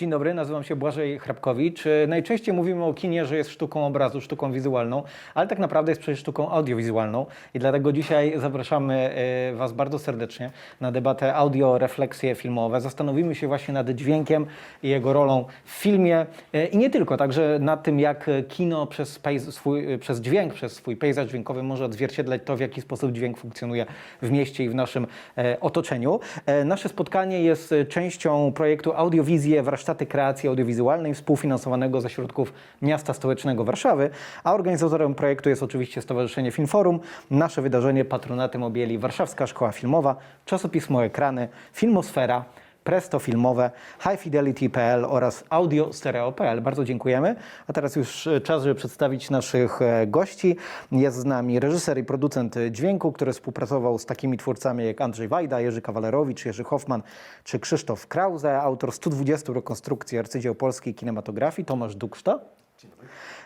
Dzień dobry, nazywam się Błażej Hrabkowicz. Najczęściej mówimy o kinie, że jest sztuką obrazu, sztuką wizualną, ale tak naprawdę jest przecież sztuką audiowizualną i dlatego dzisiaj zapraszamy e, Was bardzo serdecznie na debatę audio-refleksje filmowe. Zastanowimy się właśnie nad dźwiękiem i jego rolą w filmie e, i nie tylko, także nad tym, jak kino przez, swój, przez dźwięk, przez swój pejzaż dźwiękowy może odzwierciedlać to, w jaki sposób dźwięk funkcjonuje w mieście i w naszym e, otoczeniu. E, nasze spotkanie jest e, częścią projektu Audiowizje Warsztaty Kreacji Audiowizualnej współfinansowanego ze środków Miasta Stołecznego Warszawy, a organizatorem projektu jest oczywiście Stowarzyszenie Filmforum. Nasze wydarzenie patronatem objęli Warszawska Szkoła Filmowa, czasopismo Ekrany, Filmosfera, Presto Filmowe, highfidelity.pl oraz audiostereo.pl. Bardzo dziękujemy. A teraz już e, czas, żeby przedstawić naszych e, gości. Jest z nami reżyser i producent dźwięku, który współpracował z takimi twórcami jak Andrzej Wajda, Jerzy Kawalerowicz, Jerzy Hoffman czy Krzysztof Krause, autor 120 rekonstrukcji arcydzieł polskiej kinematografii, Tomasz Dukszta.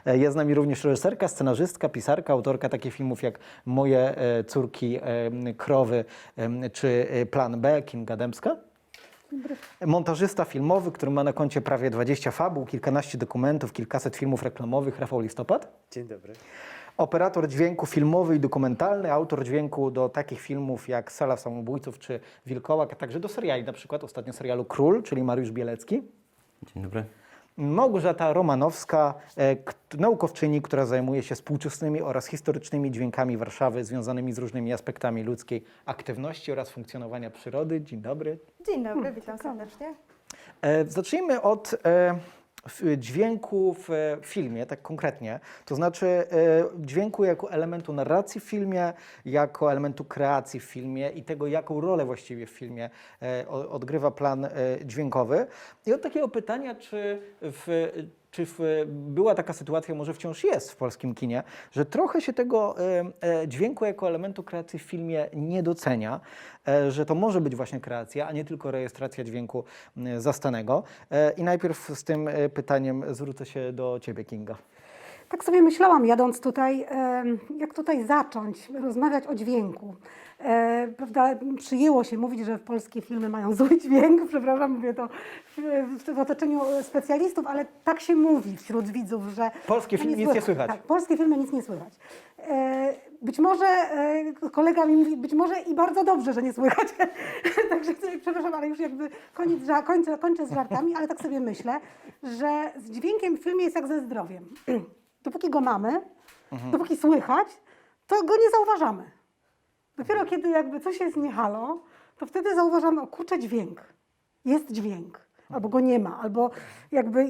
E, Jest z nami również reżyserka, scenarzystka, pisarka, autorka takich filmów jak Moje e, córki, e, krowy czy e, Plan B, Kinga Dębska. Montażysta filmowy, który ma na koncie prawie 20 fabuł, kilkanaście dokumentów, kilkaset filmów reklamowych, Rafał Listopad. Dzień dobry. Operator dźwięku filmowy i dokumentalny, autor dźwięku do takich filmów jak Sala Samobójców czy Wilkołak, a także do seriali, na przykład ostatnio serialu Król, czyli Mariusz Bielecki. Dzień dobry. Małgorzata Romanowska, e, naukowczyni, która zajmuje się współczesnymi oraz historycznymi dźwiękami Warszawy związanymi z różnymi aspektami ludzkiej aktywności oraz funkcjonowania przyrody. Dzień dobry. Dzień dobry, witam serdecznie. E, Zacznijmy od f- dźwięku w e, filmie, tak konkretnie. To znaczy e, dźwięku jako elementu narracji w filmie, jako elementu kreacji w filmie i tego, jaką rolę właściwie w filmie e, odgrywa plan dźwiękowy. I od takiego pytania, czy w czy w, była taka sytuacja, może wciąż jest w polskim kinie, że trochę się tego e, e, dźwięku jako elementu kreacji w filmie nie docenia, e, że to może być właśnie kreacja, a nie tylko rejestracja dźwięku zastanego. E, I najpierw z tym e, pytaniem zwrócę się do Ciebie, Kinga. Tak sobie myślałam, jadąc tutaj, jak tutaj zacząć rozmawiać o dźwięku. E, Prawda, przyjęło się mówić, że polskie filmy mają zły dźwięk, przepraszam, mówię to w, otoczeniu specjalistów, ale tak się mówi wśród widzów, że... Polskie filmy nic nie słychać. Tak, polskie filmy nic nie słychać. E, Być może e, kolega mi mówi, być może i bardzo dobrze, że nie słychać. Także przepraszam, ale już jakby koniec, kończę, kończę z żartami, ale tak sobie myślę, że z dźwiękiem w filmie jest jak ze zdrowiem. Dopóki go mamy, dopóki słychać, to go nie zauważamy. Dopiero kiedy jakby coś jest nie halo, to wtedy zauważamy, o kurczę, dźwięk. Jest dźwięk. Albo go nie ma, albo jakby,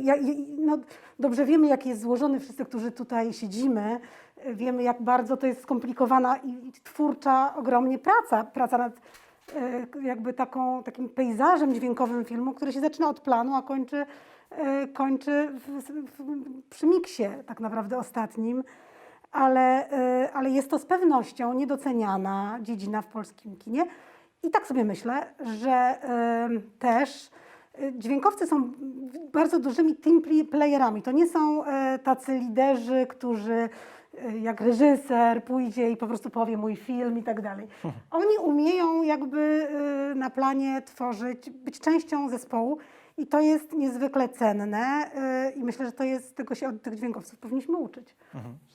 no, dobrze wiemy, jak jest złożony, wszyscy, którzy tutaj siedzimy, wiemy, jak bardzo to jest skomplikowana i, twórcza ogromnie praca, praca nad y, jakby taką, takim pejzażem dźwiękowym filmu, który się zaczyna od planu, a kończy, kończy w, w, przy miksie tak naprawdę ostatnim ale, y, ale jest to z pewnością niedoceniana dziedzina w polskim kinie. I tak sobie myślę, że y, też y, dźwiękowcy są bardzo dużymi team play- playerami. To nie są y, tacy liderzy, którzy y, jak reżyser pójdzie i po prostu powie mój film i tak dalej. Oni umieją jakby y, na planie tworzyć, być częścią zespołu i to jest niezwykle cenne y, i myślę, że to jest, tego się od tych dźwiękowców powinniśmy uczyć.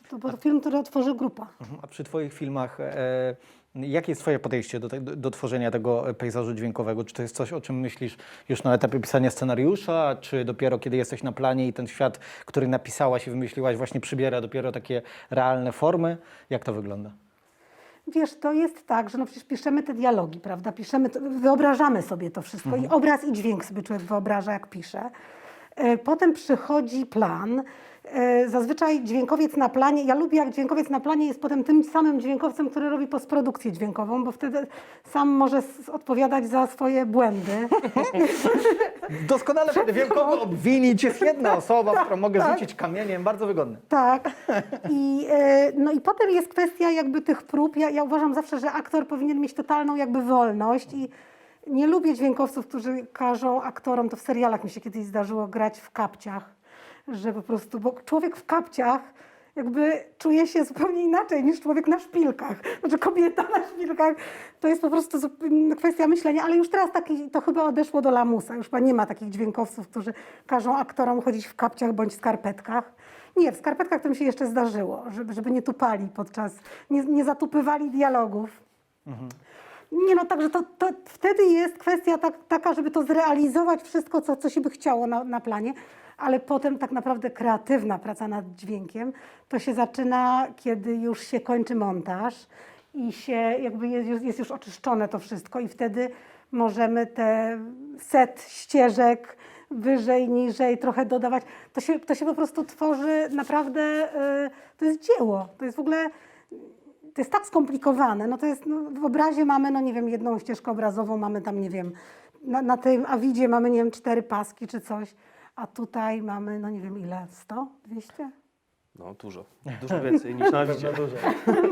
To był film, który otworzy grupa. Mhm. A przy Twoich filmach, e, jakie jest Twoje podejście do, te, do, do tworzenia tego pejzażu dźwiękowego? Czy to jest coś, o czym myślisz już na etapie pisania scenariusza, czy dopiero kiedy jesteś na planie i ten świat, który napisałaś i wymyśliłaś, właśnie przybiera dopiero takie realne formy? Jak to wygląda? Wiesz, to jest tak, że no przecież piszemy te dialogi, prawda? Piszemy, to, wyobrażamy sobie to wszystko i obraz i dźwięk sobie człowiek wyobraża, jak pisze. E, Potem przychodzi plan. E, Zazwyczaj dźwiękowiec na planie, ja lubię jak dźwiękowiec na planie jest potem tym samym dźwiękowcem, który robi postprodukcję dźwiękową, bo wtedy sam może odpowiadać za swoje błędy. Doskonale kogo obwinić. Jest jedna osoba, w którą mogę tak. rzucić kamieniem. Bardzo wygodne. Tak. I, e, no i potem jest kwestia jakby tych prób. Ja, ja uważam zawsze, że aktor powinien mieć totalną jakby wolność i nie lubię dźwiękowców, którzy każą aktorom, to w serialach mi się kiedyś zdarzyło, grać w kapciach, że po prostu, bo człowiek w kapciach jakby czuje się zupełnie inaczej niż człowiek na szpilkach. Znaczy kobieta na szpilkach to jest po prostu zup- kwestia myślenia, ale już teraz taki, to chyba odeszło do lamusa. Już nie ma takich dźwiękowców, którzy każą aktorom chodzić w kapciach bądź skarpetkach. Nie, w skarpetkach to mi się jeszcze zdarzyło, żeby, żeby nie tupali podczas, nie, nie zatupywali dialogów. Nie no, także to, to wtedy jest kwestia tak, taka, żeby to zrealizować wszystko, co, co się by chciało na, na planie, ale potem tak naprawdę kreatywna praca nad dźwiękiem to się zaczyna, kiedy już się kończy montaż i się jakby jest, już- jest już oczyszczone to wszystko i wtedy możemy te set ścieżek wyżej, niżej, trochę dodawać. To się, to się po prostu tworzy naprawdę, y, to jest dzieło, to jest w ogóle to jest tak skomplikowane. No to jest, no, w obrazie mamy, no nie wiem, jedną ścieżkę obrazową, mamy tam, nie wiem, na, na tym awidzie mamy, nie wiem, cztery paski czy coś, a tutaj mamy, no nie wiem ile, 100, 200? No dużo. Dużo więcej niż na widzie. dużo.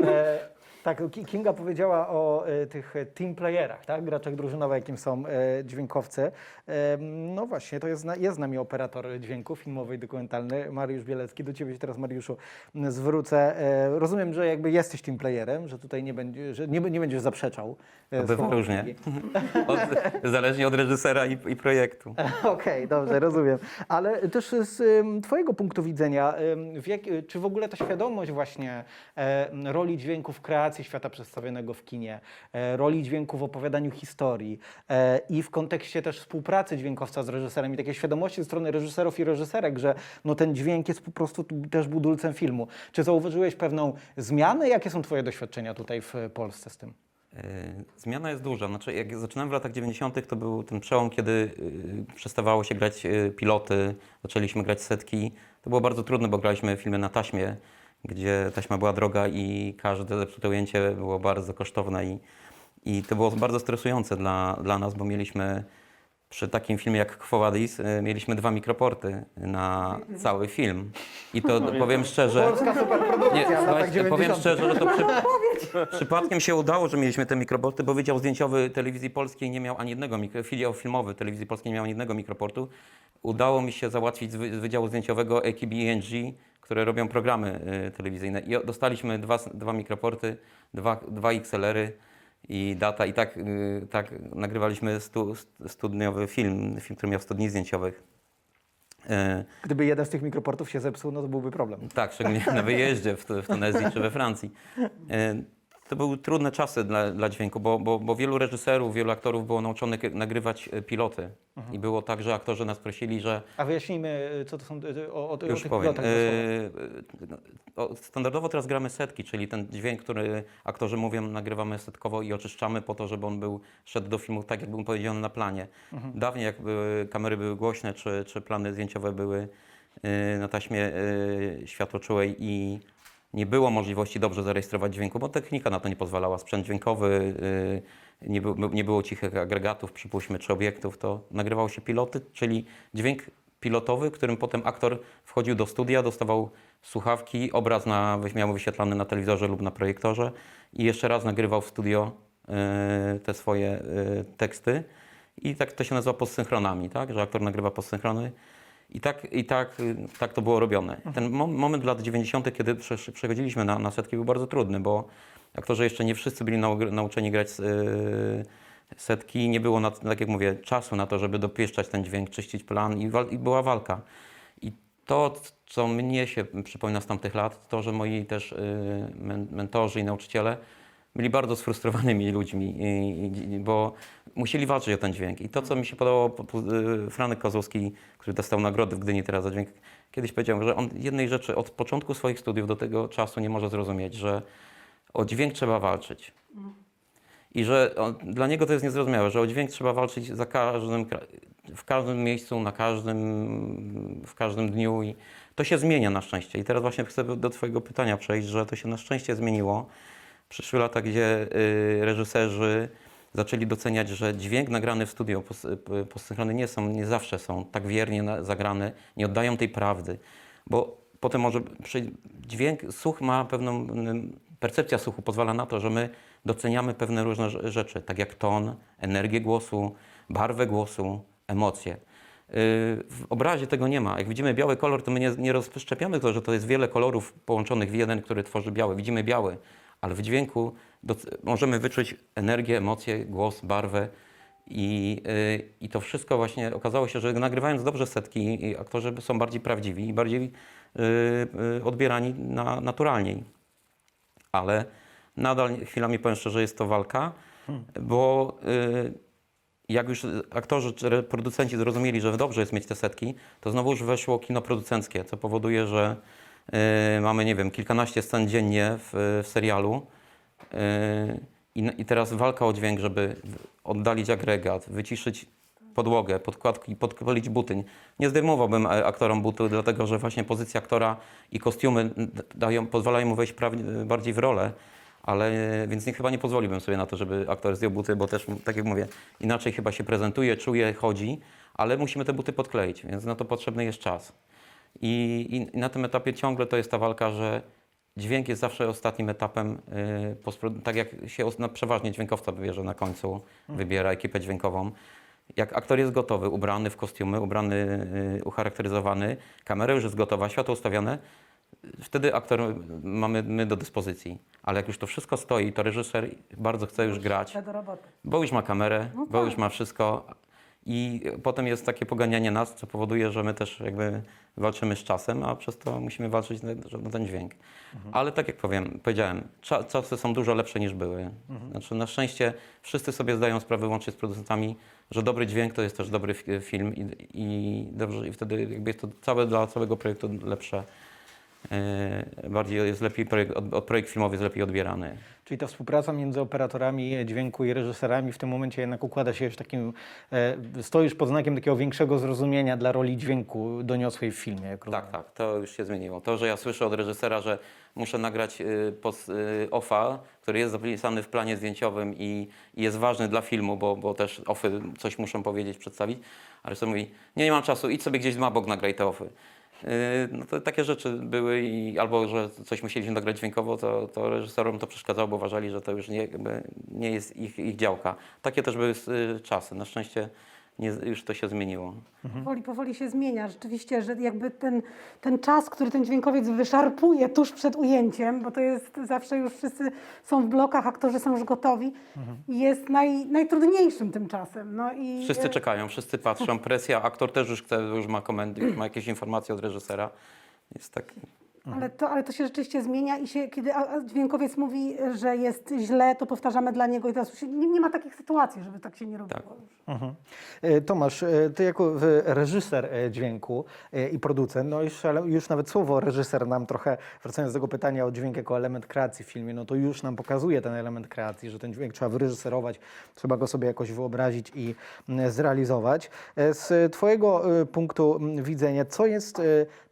E, tak, Ki- Kinga powiedziała o e, tych e, team playerach, tak? graczach drużynowych, jakim są e, dźwiękowcy. No właśnie, to jest, jest z nami operator dźwięku filmowy i dokumentalny, Mariusz Bielecki. Do Ciebie się teraz, Mariuszu, zwrócę. Rozumiem, że jakby jesteś team playerem, że tutaj nie, będzie, że nie, nie będziesz zaprzeczał. Bywa słowa różnie. Od, zależnie od reżysera i, i projektu. Okej, dobrze, rozumiem. Ale też z Twojego punktu widzenia, jak, czy w ogóle ta świadomość właśnie roli dźwięku w kreacji świata przedstawionego w kinie, e, roli dźwięku w opowiadaniu historii e, i w kontekście też współpracy dźwiękowca z reżyserem i takiej świadomości ze strony reżyserów i reżyserek, że no, ten dźwięk jest po prostu tu też budulcem filmu. Czy zauważyłeś pewną zmianę? Jakie są Twoje doświadczenia tutaj w Polsce z tym? E, Zmiana jest duża. Znaczy, jak zaczynałem w latach 90., to był ten przełom, kiedy przestawało się grać piloty, zaczęliśmy grać setki. To było bardzo trudne, bo graliśmy filmy na taśmie, gdzie taśma była droga i każde zepsute ujęcie było bardzo kosztowne i, i to było bardzo stresujące dla, dla nas, bo mieliśmy przy takim filmie jak Quo Vadis, y, mieliśmy dwa mikroporty na cały film. I to powiem szczerze... Polska superprodukcja Nie, w latach słuchajcie, powiem 90. szczerze, że to przy, przypadkiem się udało, że mieliśmy te mikroporty, bo Wydział Zdjęciowy Telewizji Polskiej nie miał ani jednego, mikro, filiał filmowy Telewizji Polskiej nie miał ani jednego mikroportu. Udało mi się załatwić z, wy- z Wydziału Zdjęciowego ekip ENG, które robią programy y, telewizyjne. I o- dostaliśmy dwa, s- dwa mikroporty, dwa, dwa XLR-y i data i tak, y, tak nagrywaliśmy stu, studniowy film, film, który miał 100 dni zdjęciowych. Y, Gdyby jeden z tych mikroportów się zepsuł, no to byłby problem. tak, szczególnie na wyjeździe w, w Tunezji czy we Francji. E, To były trudne czasy dla, dla dźwięku, bo, bo, bo wielu reżyserów, wielu aktorów było nauczonych nagrywać e, piloty. I było tak, że aktorzy nas prosili, że A wyjaśnijmy, y, co to są y, o, o, o już tych powiem. pilotach. E, e, o, Standardowo teraz gramy setki, czyli ten dźwięk, który aktorzy mówią, nagrywamy setkowo i oczyszczamy po to, żeby on był szedł do filmu tak, jak był powiedziany na planie. Dawniej, jak były, kamery były głośne, czy, czy plany zdjęciowe były e, na taśmie e, światłoczułej i nie było możliwości dobrze zarejestrować dźwięku, bo technika na to nie pozwalała. Sprzęt dźwiękowy, e, nie, był, nie było cichych agregatów, przypuśćmy, czy obiektów, to nagrywało się piloty, czyli dźwięk pilotowy, którym potem aktor wchodził do studia, dostawał słuchawki, obraz na, miał wyświetlany na telewizorze lub na projektorze i jeszcze raz nagrywał w studio e, te swoje e, teksty. I tak to się nazywa postsynchronami, tak? że aktor nagrywa postsynchrony. I tak, i tak, tak to było robione. Ten mom- moment lat 90., kiedy przechodziliśmy na, na setki, był bardzo trudny, bo aktorzy jeszcze nie wszyscy byli nau- nauczeni grać z, y, setki. Nie było, na, tak jak mówię, czasu na to, żeby dopieszczać ten dźwięk, czyścić plan i, wal, i była walka. I to, co mnie się przypomina z tamtych lat, to, że moi też y, men, mentorzy i nauczyciele byli bardzo sfrustrowanymi ludźmi, bo musieli walczyć o ten dźwięk. I to, co mi się podobało, po- po- y, Franek Kozłowski, który dostał nagrodę w Gdyni teraz za dźwięk, kiedyś powiedział, że on jednej rzeczy od początku swoich studiów do tego czasu nie może zrozumieć, że o dźwięk trzeba walczyć. I że on, dla niego to jest niezrozumiałe, że o dźwięk trzeba walczyć za każdym, w każdym miejscu, na każdym, w każdym dniu i to się zmienia na szczęście. I teraz właśnie chcę do Twojego pytania przejść, że to się na szczęście zmieniło. Przyszły lata, gdzie y, reżyserzy zaczęli doceniać, że dźwięk nagrany w studio, pos, y, postsynchrony nie są, nie zawsze są tak wiernie zagrane, nie oddają tej prawdy, bo potem może dźwięk, słuch ma pewną, mm, percepcja słuchu pozwala na to, że my doceniamy pewne różne rze- rzeczy, tak jak ton, energię głosu, barwę głosu, emocje. w obrazie tego nie ma. Jak widzimy biały kolor, to my nie, nie rozszczepiamy to, że to jest wiele kolorów połączonych w jeden, który tworzy biały. Widzimy biały, ale w dźwięku możemy wyczuć energię, emocje, głos, barwę. I, y, I to wszystko właśnie okazało się, że nagrywając dobrze setki, i aktorzy są bardziej prawdziwi i bardziej y, y, odbierani na, naturalniej. Ale nadal chwilami powiem szczerze, jest to walka, bo y, jak już aktorzy czy producenci zrozumieli, że dobrze jest mieć te setki, to znowu już weszło kino producenckie, co powoduje, że y, mamy, nie wiem, kilkanaście scen dziennie w, w serialu. y, I, I teraz walka o dźwięk, żeby oddalić agregat, wyciszyć podłogę, podkładki, podpalić buty. Nie zdejmowałbym e, aktorom butu, dlatego że właśnie pozycja aktora i kostiumy dają, pozwalają mu wejść bardziej w rolę. Ale więc nie, chyba nie pozwoliłbym sobie na to, żeby aktor zdjął buty, bo też, tak jak mówię, inaczej chyba się prezentuje, czuje, chodzi, ale musimy te buty podkleić, więc na to potrzebny jest czas. I, i, na tym etapie ciągle to jest ta walka, że dźwięk jest zawsze ostatnim etapem, yy, tak jak się na, przeważnie dźwiękowca wybierze na końcu, wybiera ekipę dźwiękową. Jak aktor jest gotowy, ubrany w kostiumy, ubrany, yy, ucharakteryzowany, kamera już jest gotowa, światło ustawione, wtedy aktor mamy my do dyspozycji. Ale jak już to wszystko stoi, to reżyser bardzo chce już grać, bo już ma kamerę, No bo tak. już ma wszystko. I potem jest takie poganianie nas, co powoduje, że my też jakby walczymy z czasem, a przez to musimy walczyć na, ten dźwięk. Mhm. Ale tak jak powiem, powiedziałem, cza, czasy są dużo lepsze niż były. Mhm. Znaczy na szczęście wszyscy sobie zdają sprawę łącznie z producentami, że dobry dźwięk to jest też dobry fi- film i, i, dobrze, i wtedy jakby jest to całe dla całego projektu lepsze. Yy, bardziej jest lepiej, projekt, od, projekt filmowy jest lepiej odbierany. Czyli ta współpraca między operatorami dźwięku i reżyserami w tym momencie jednak układa się już takim, e, stoisz pod znakiem takiego większego zrozumienia dla roli dźwięku doniosłej w filmie. Tak, tak, to już się zmieniło. To, że ja słyszę od reżysera, że muszę nagrać OFA, który jest zapisany w planie zdjęciowym i, jest ważny dla filmu, bo, bo też OFy coś muszą powiedzieć, przedstawić, a reżyser mówi, nie, nie mam czasu, idź sobie gdzieś na bok, nagraj te OFy. Y, No to takie rzeczy były i albo, że coś musieliśmy nagrać dźwiękowo, to, to reżyserom to przeszkadzało, bo uważali, że to już nie, nie jest ich, ich działka. Takie też były y, czasy. Na szczęście nie, już to się zmieniło. Powoli, powoli się zmienia. Rzeczywiście, że jakby ten, ten czas, który ten dźwiękowiec wyszarpuje tuż przed ujęciem, bo to jest zawsze już wszyscy są w blokach, aktorzy są już gotowi, jest naj, najtrudniejszym tym czasem. No i, Wszyscy czekają, wszyscy patrzą, presja, aktor też już chce, już ma komendy, już ma jakieś informacje od reżysera. Jest tak. Ale to, ale to się rzeczywiście zmienia i się, kiedy dźwiękowiec mówi, że jest źle, to powtarzamy dla niego i teraz nie, nie ma takich sytuacji, żeby tak się nie robiło. Tak. już. Mhm. E, Tomasz, e, ty jako e, reżyser dźwięku i producent, no już, ale już nawet słowo reżyser nam trochę, wracając do tego pytania o dźwięk jako element kreacji w filmie, no to już nam pokazuje ten element kreacji, że ten dźwięk trzeba wyreżyserować, trzeba go sobie jakoś wyobrazić i zrealizować. Z twojego punktu widzenia, co jest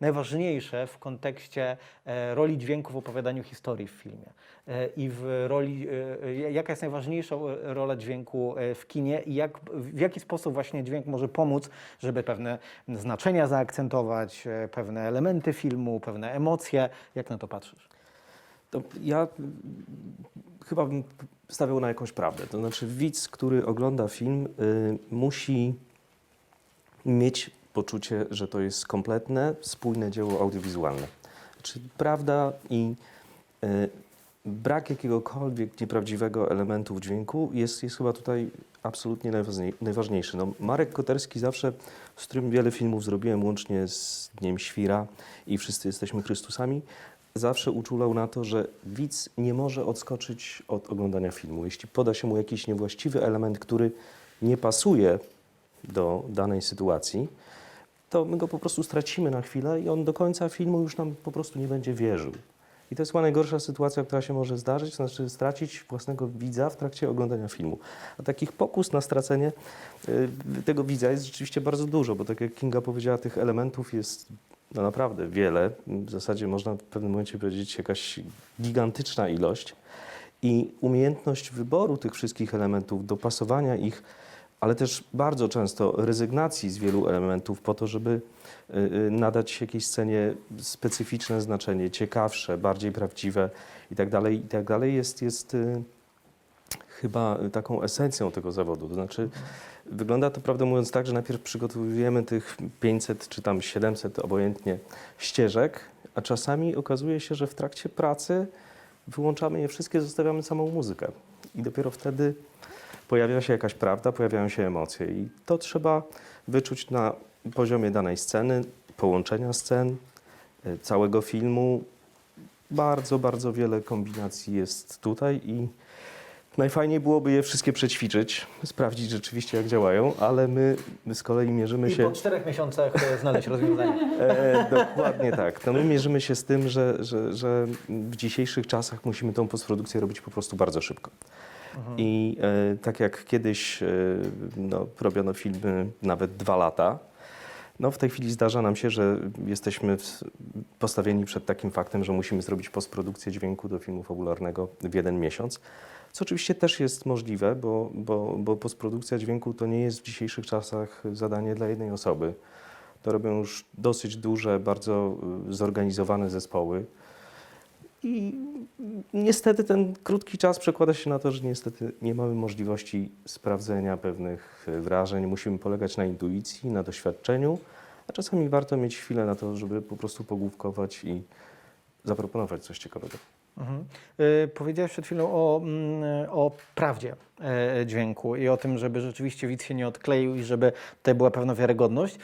najważniejsze w kontekście e, roli dźwięku w opowiadaniu historii w filmie? E, I w roli, e, jaka jest najważniejsza rola dźwięku w kinie i jak, w jaki sposób właśnie dźwięk może pomóc, żeby pewne znaczenia zaakcentować, pewne elementy filmu, pewne emocje. Jak na to patrzysz? To ja mm, chyba bym stawiał na jakąś prawdę. To znaczy, widz, który ogląda film, y, musi mieć poczucie, że to jest kompletne, spójne dzieło audiowizualne. Znaczy, prawda i y, brak jakiegokolwiek nieprawdziwego elementu w dźwięku jest, jest chyba tutaj absolutnie najważniej, najważniejszy. No, Marek Koterski zawsze, z którym wiele filmów zrobiłem, łącznie z Dniem Świra i Wszyscy jesteśmy Chrystusami, zawsze uczulał na to, że widz nie może odskoczyć od oglądania filmu. Jeśli poda się mu jakiś niewłaściwy element, który nie pasuje do danej sytuacji, to my go po prostu stracimy na chwilę i on do końca filmu już nam po prostu nie będzie wierzył. I to jest chyba najgorsza sytuacja, która się może zdarzyć, to znaczy stracić własnego widza w trakcie oglądania filmu. A takich pokus na stracenie y, tego widza jest rzeczywiście bardzo dużo, bo tak jak Kinga powiedziała, tych elementów jest no naprawdę wiele. W zasadzie można w pewnym momencie powiedzieć jakaś gigantyczna ilość. I umiejętność wyboru tych wszystkich elementów, dopasowania ich, ale też bardzo często rezygnacji z wielu elementów po to, żeby y, y, nadać jakiejś scenie specyficzne znaczenie, ciekawsze, bardziej prawdziwe itd., itd. jest, jest y, chyba taką esencją tego zawodu. To znaczy, wygląda to prawdę mówiąc tak, że najpierw przygotowujemy tych 500 czy tam 700 obojętnie ścieżek, a czasami okazuje się, że w trakcie pracy wyłączamy je wszystkie, zostawiamy samą muzykę. I dopiero wtedy pojawia się jakaś prawda, pojawiają się emocje. I to trzeba wyczuć na poziomie danej sceny, połączenia scen, y, całego filmu. Bardzo, bardzo wiele kombinacji jest tutaj i najfajniej byłoby je wszystkie przećwiczyć, sprawdzić rzeczywiście jak działają, ale my, my z kolei mierzymy I się... po czterech miesiącach e, znaleźć rozwiązanie. E, dokładnie tak. No my mierzymy się z tym, że, że, że w dzisiejszych czasach musimy tą postprodukcję robić po prostu bardzo szybko. I e, tak jak kiedyś e, no, robiono filmy nawet dwa lata, no w tej chwili zdarza nam się, że jesteśmy w- postawieni przed takim faktem, że musimy zrobić postprodukcję dźwięku do filmu fabularnego w jeden miesiąc. Co oczywiście też jest możliwe, bo, bo, bo postprodukcja dźwięku to nie jest w dzisiejszych czasach zadanie dla jednej osoby. To robią już dosyć duże, bardzo y, zorganizowane zespoły. I niestety ten krótki czas przekłada się na to, że niestety nie mamy możliwości sprawdzenia pewnych wrażeń. Musimy polegać na intuicji, na doświadczeniu, a czasami warto mieć chwilę na to, żeby po prostu pogłówkować i zaproponować coś ciekawego. Mhm. Y, Powiedziałeś przed chwilą o, mm, o prawdzie e, dźwięku i o tym, żeby rzeczywiście widz się nie odkleił i żeby tutaj była pewna wiarygodność.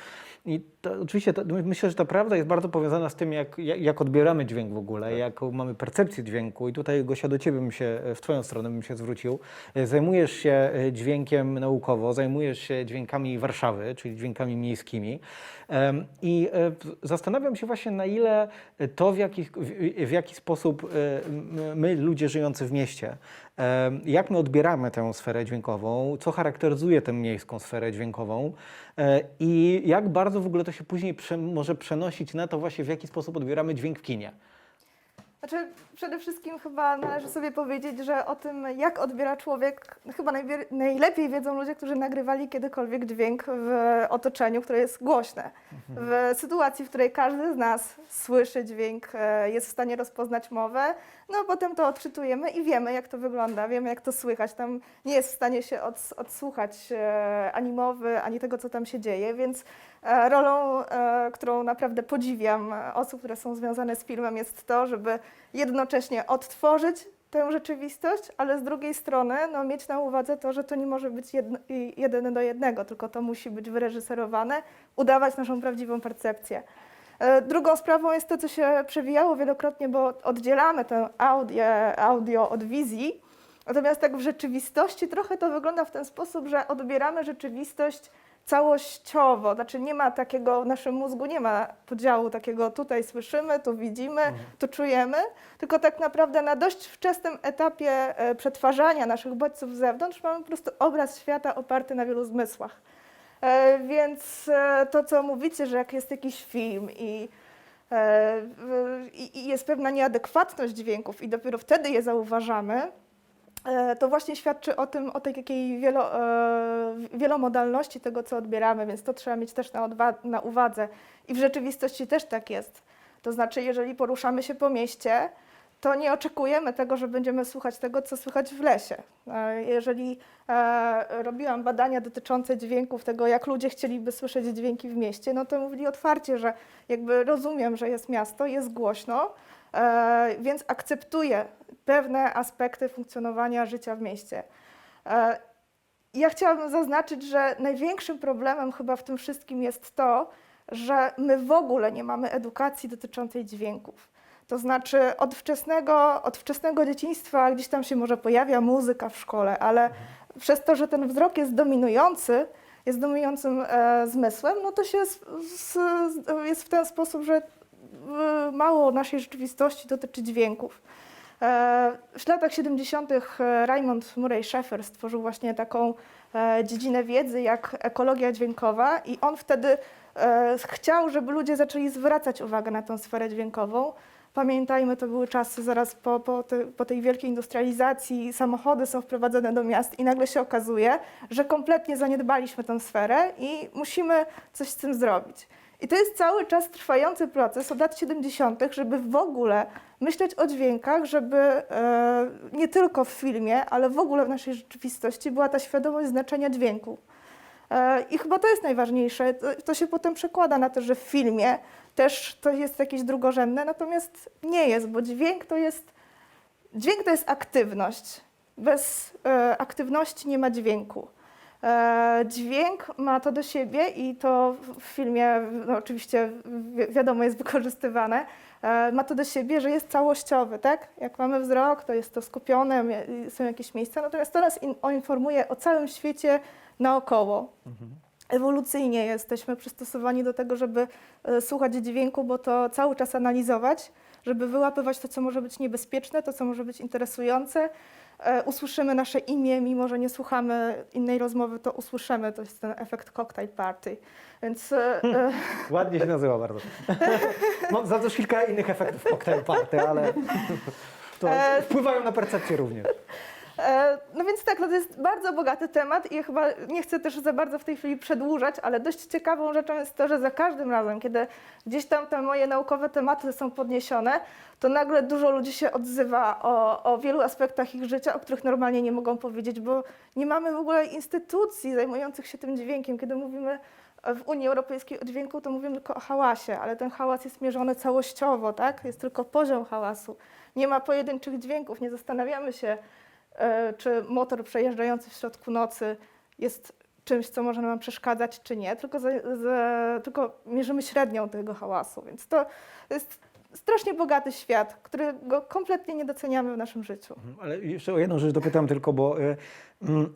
I to, oczywiście to, myślę, że ta prawda jest bardzo powiązana z tym, jak, jak odbieramy dźwięk w ogóle, jaką mamy percepcję dźwięku. I tutaj, Gosia, do Ciebie bym się, w Twoją stronę bym się zwrócił. E, Zajmujesz się e, dźwiękiem naukowo, zajmujesz się dźwiękami Warszawy, czyli dźwiękami miejskimi. I e, zastanawiam się właśnie, na ile to, w jaki, w, w jaki sposób my, ludzie żyjący w mieście, jak my odbieramy tę sferę dźwiękową, co charakteryzuje tę miejską sferę dźwiękową e, i jak bardzo w ogóle to się później prze, może przenosić na to właśnie, w jaki sposób odbieramy dźwięk w kinie. Znaczy, przede wszystkim chyba należy sobie powiedzieć, że o tym, jak odbiera człowiek, chyba najlepiej wiedzą ludzie, którzy nagrywali kiedykolwiek dźwięk w otoczeniu, które jest głośne. W sytuacji, w której każdy z nas słyszy dźwięk, e, jest w stanie rozpoznać mowę, no potem to odczytujemy i wiemy, jak to wygląda, wiemy, jak to słychać. Tam nie jest w stanie się ods- odsłuchać e, ani mowy, ani tego, co tam się dzieje, więc Rolą, e, którą naprawdę podziwiam e, osób, które są związane z filmem, jest to, żeby jednocześnie odtworzyć tę rzeczywistość, ale z drugiej strony no, mieć na uwadze to, że to nie może być jedno, jeden do jednego, tylko to musi być wyreżyserowane, udawać naszą prawdziwą percepcję. E, Drugą sprawą jest to, co się przewijało wielokrotnie, bo oddzielamy tę audio, audio od wizji. Natomiast tak w rzeczywistości trochę to wygląda w ten sposób, że odbieramy rzeczywistość całościowo. Znaczy nie ma takiego, w naszym mózgu nie ma podziału takiego tutaj słyszymy, tu widzimy, tu czujemy, tylko tak naprawdę na dość wczesnym etapie e, przetwarzania naszych bodźców z zewnątrz mamy po prostu obraz świata oparty na wielu zmysłach. E, Więc e, to, co mówicie, że jak jest jakiś film i, i, jest pewna nieadekwatność dźwięków i dopiero wtedy je zauważamy, to właśnie świadczy o tym, o tej takiej wielo, e, wielomodalności tego, co odbieramy, więc to trzeba mieć też na, na uwadze. I w rzeczywistości też tak jest. To znaczy, jeżeli poruszamy się po mieście, to nie oczekujemy tego, że będziemy słuchać tego, co słychać w lesie. E, Jeżeli e, robiłam badania dotyczące dźwięków, tego jak ludzie chcieliby słyszeć dźwięki w mieście, no to mówili otwarcie, że jakby rozumiem, że jest miasto, jest głośno, e, więc akceptuję pewne aspekty funkcjonowania życia w mieście. E, Ja chciałabym zaznaczyć, że największym problemem chyba w tym wszystkim jest to, że my w ogóle nie mamy edukacji dotyczącej dźwięków. To znaczy od wczesnego, od wczesnego dzieciństwa gdzieś tam się może pojawia muzyka w szkole, ale przez to, że ten wzrok jest dominujący, jest dominującym e, zmysłem, no to się s- s- jest w ten sposób, że w- mało naszej rzeczywistości dotyczy dźwięków. E, W latach 70. Raymond Murray Schaeffer stworzył właśnie taką e, dziedzinę wiedzy jak ekologia dźwiękowa i on wtedy e, chciał, żeby ludzie zaczęli zwracać uwagę na tę sferę dźwiękową. Pamiętajmy, to były czasy zaraz po, po, te, po tej wielkiej industrializacji, samochody są wprowadzone do miast i nagle się okazuje, że kompletnie zaniedbaliśmy tę sferę i musimy coś z tym zrobić. I to jest cały czas trwający proces od lat 70., żeby w ogóle myśleć o dźwiękach, żeby e, nie tylko w filmie, ale w ogóle w naszej rzeczywistości była ta świadomość znaczenia dźwięku. E, I chyba to jest najważniejsze. To, to się potem przekłada na to, że w filmie też to jest jakieś drugorzędne, natomiast nie jest, bo dźwięk to jest, dźwięk to jest aktywność. Bez e, aktywności nie ma dźwięku. E, dźwięk ma to do siebie i to w- filmie no, oczywiście wi- wiadomo jest wykorzystywane, e, ma to do siebie, że jest całościowy, tak? Jak mamy wzrok, to jest to skupione, są jakieś miejsca, natomiast to nas in, informuje o całym świecie naokoło. Ewolucyjnie jesteśmy przystosowani do tego, żeby e, słuchać dźwięku, bo to cały czas analizować, żeby wyłapywać to, co może być niebezpieczne, to, co może być interesujące. E, Usłyszymy nasze imię, mimo że nie słuchamy innej rozmowy, to usłyszymy. To jest ten efekt cocktail party. Więc e, e, Ładnie się nazywa bardzo. Mam za to kilka innych efektów cocktail party, ale to wpływają na percepcję również. E, No więc tak, no to jest bardzo bogaty temat i chyba nie chcę też za bardzo w tej chwili przedłużać, ale dość ciekawą rzeczą jest to, że za każdym razem, kiedy gdzieś tam te moje naukowe tematy są podniesione, to nagle dużo ludzi się odzywa o, o wielu aspektach ich życia, o których normalnie nie mogą powiedzieć, bo nie mamy w ogóle instytucji zajmujących się tym dźwiękiem. Kiedy mówimy w Unii Europejskiej o dźwięku, to mówimy tylko o hałasie, ale ten hałas jest mierzony całościowo, tak? Jest tylko poziom hałasu. Nie ma pojedynczych dźwięków, nie zastanawiamy się, czy motor przejeżdżający w środku nocy jest czymś, co może nam przeszkadzać, czy nie, tylko, za, za, tylko mierzymy średnią tego hałasu. Więc to jest strasznie bogaty świat, którego kompletnie nie doceniamy w naszym życiu. Ale jeszcze o jedną rzecz dopytam tylko, bo y, mm,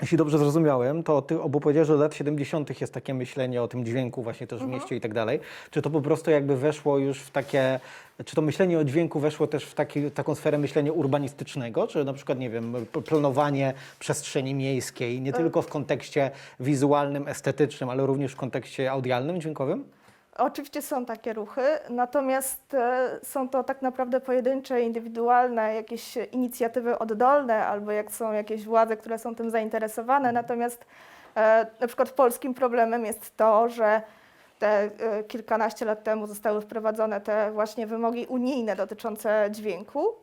jeśli dobrze zrozumiałem, to ty obu powiedziałeś, że od lat 70. jest takie myślenie o tym dźwięku właśnie też w mieście i tak dalej. Czy to po prostu jakby weszło już w takie, czy to myślenie o dźwięku weszło też w taki, taką sferę myślenia urbanistycznego, czy na przykład, nie wiem, planowanie przestrzeni miejskiej, nie tylko w kontekście wizualnym, estetycznym, ale również w kontekście audialnym, dźwiękowym? Oczywiście są takie ruchy, natomiast e, są to tak naprawdę pojedyncze, indywidualne jakieś inicjatywy oddolne, albo jak są jakieś władze, które są tym zainteresowane. Natomiast e, na przykład polskim problemem jest to, że te e, kilkanaście lat temu zostały wprowadzone te właśnie wymogi unijne dotyczące dźwięku.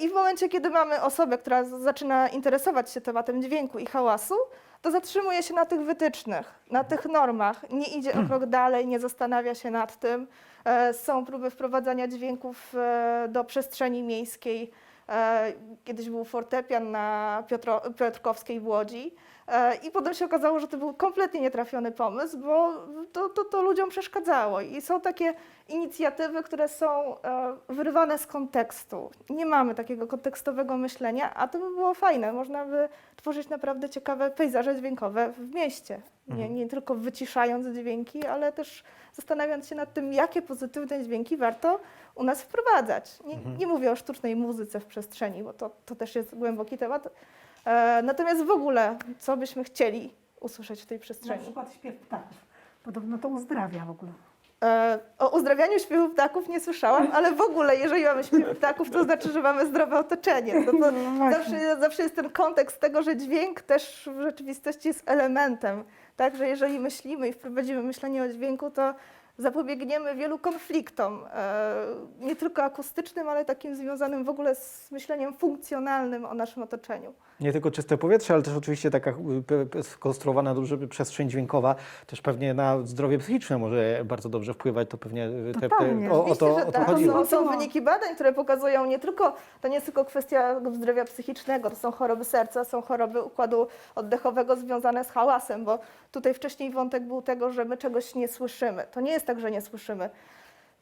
I w momencie, kiedy mamy osobę, która zaczyna interesować się tematem dźwięku i hałasu, to zatrzymuje się na tych wytycznych, na tych normach, nie idzie o krok dalej, nie zastanawia się nad tym. E, Są próby wprowadzania dźwięków e, do przestrzeni miejskiej. E, Kiedyś był fortepian na Piotro, Piotrkowskiej w Łodzi. E, I potem się okazało, że to był kompletnie nietrafiony pomysł, bo to, to, to ludziom przeszkadzało. I są takie inicjatywy, które są e, wyrywane z kontekstu. Nie mamy takiego kontekstowego myślenia, a to by było fajne. Można by tworzyć naprawdę ciekawe pejzaże dźwiękowe w mieście. Nie, nie tylko wyciszając dźwięki, ale też zastanawiając się nad tym, jakie pozytywne dźwięki warto u nas wprowadzać. Nie, nie mówię o sztucznej muzyce w przestrzeni, bo to, to też jest głęboki temat. E, natomiast w ogóle, co byśmy chcieli usłyszeć w tej Na przestrzeni? przykład śpiew ptaków. Podobno to uzdrawia w ogóle. E, O uzdrawianiu śpiewu ptaków nie słyszałam, ale w ogóle, jeżeli mamy śpiew ptaków, to znaczy, że mamy zdrowe otoczenie. To, to No zawsze, zawsze jest ten kontekst tego, że dźwięk też w rzeczywistości jest elementem. Tak, że jeżeli myślimy i wprowadzimy myślenie o dźwięku, to zapobiegniemy wielu konfliktom, e, nie tylko akustycznym, ale takim związanym w ogóle z myśleniem funkcjonalnym o naszym otoczeniu. Nie tylko czyste powietrze, ale też oczywiście taka skonstruowana dobrze przestrzeń dźwiękowa też pewnie na zdrowie psychiczne może bardzo dobrze wpływać. To pewnie y, te, te, o, o to, o to tak. chodziło. Są, są wyniki badań, które pokazują nie tylko, to nie jest tylko kwestia zdrowia psychicznego, to są choroby serca, są choroby układu oddechowego związane z hałasem, bo tutaj wcześniej wątek był tego, że my czegoś nie słyszymy. To nie jest tak, że nie słyszymy.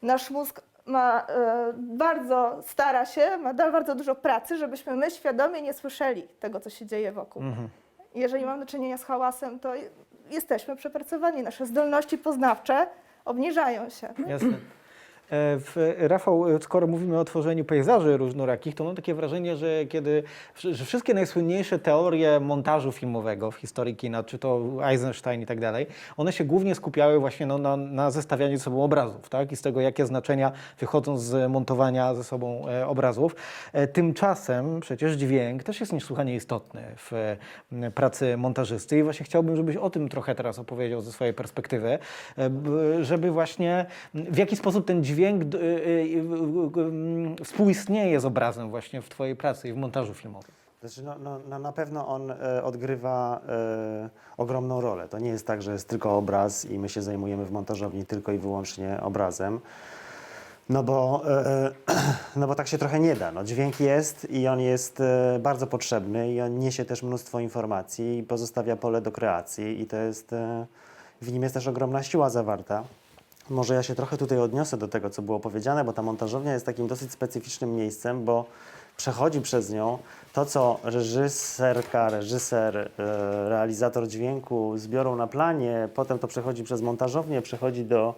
Nasz mózg ma e, bardzo, stara się, ma bardzo dużo pracy, żebyśmy my świadomie nie słyszeli tego, co się dzieje wokół. Jeżeli mamy do czynienia z hałasem, to jesteśmy przepracowani. Nasze zdolności poznawcze obniżają się. Jasne. E, W, Rafał, e, skoro mówimy o tworzeniu pejzaży różnorakich, to mam takie wrażenie, że kiedy że wszystkie najsłynniejsze teorie montażu filmowego w historii kina, czy to Eisenstein i tak dalej, one się głównie skupiały właśnie no, na, na zestawianiu ze sobą obrazów, tak? I z tego, jakie znaczenia wychodzą z montowania ze sobą e, obrazów. Tymczasem przecież dźwięk też jest niesłychanie istotny w pracy montażysty i właśnie chciałbym, żebyś o tym trochę teraz opowiedział ze swojej perspektywy, żeby właśnie w jaki sposób ten dźwięk d- y, y, y, współistnieje z obrazem właśnie w Twojej pracy i w montażu filmowym. Znaczy, no, no, no, na pewno on e, odgrywa e, ogromną rolę. To nie jest tak, że jest tylko obraz i my się zajmujemy w montażowni tylko i wyłącznie obrazem. No bo, e, no bo tak się trochę nie da. No, dźwięk jest i on jest e, bardzo potrzebny i on niesie też mnóstwo informacji i pozostawia pole do kreacji i to jest, e, w nim jest też ogromna siła zawarta. Może ja się trochę tutaj odniosę do tego, co było powiedziane, bo ta montażownia jest takim dosyć specyficznym miejscem, bo przechodzi przez nią to, co reżyserka, reżyser, e, realizator dźwięku zbiorą na planie, potem to przechodzi przez montażownię, przechodzi do,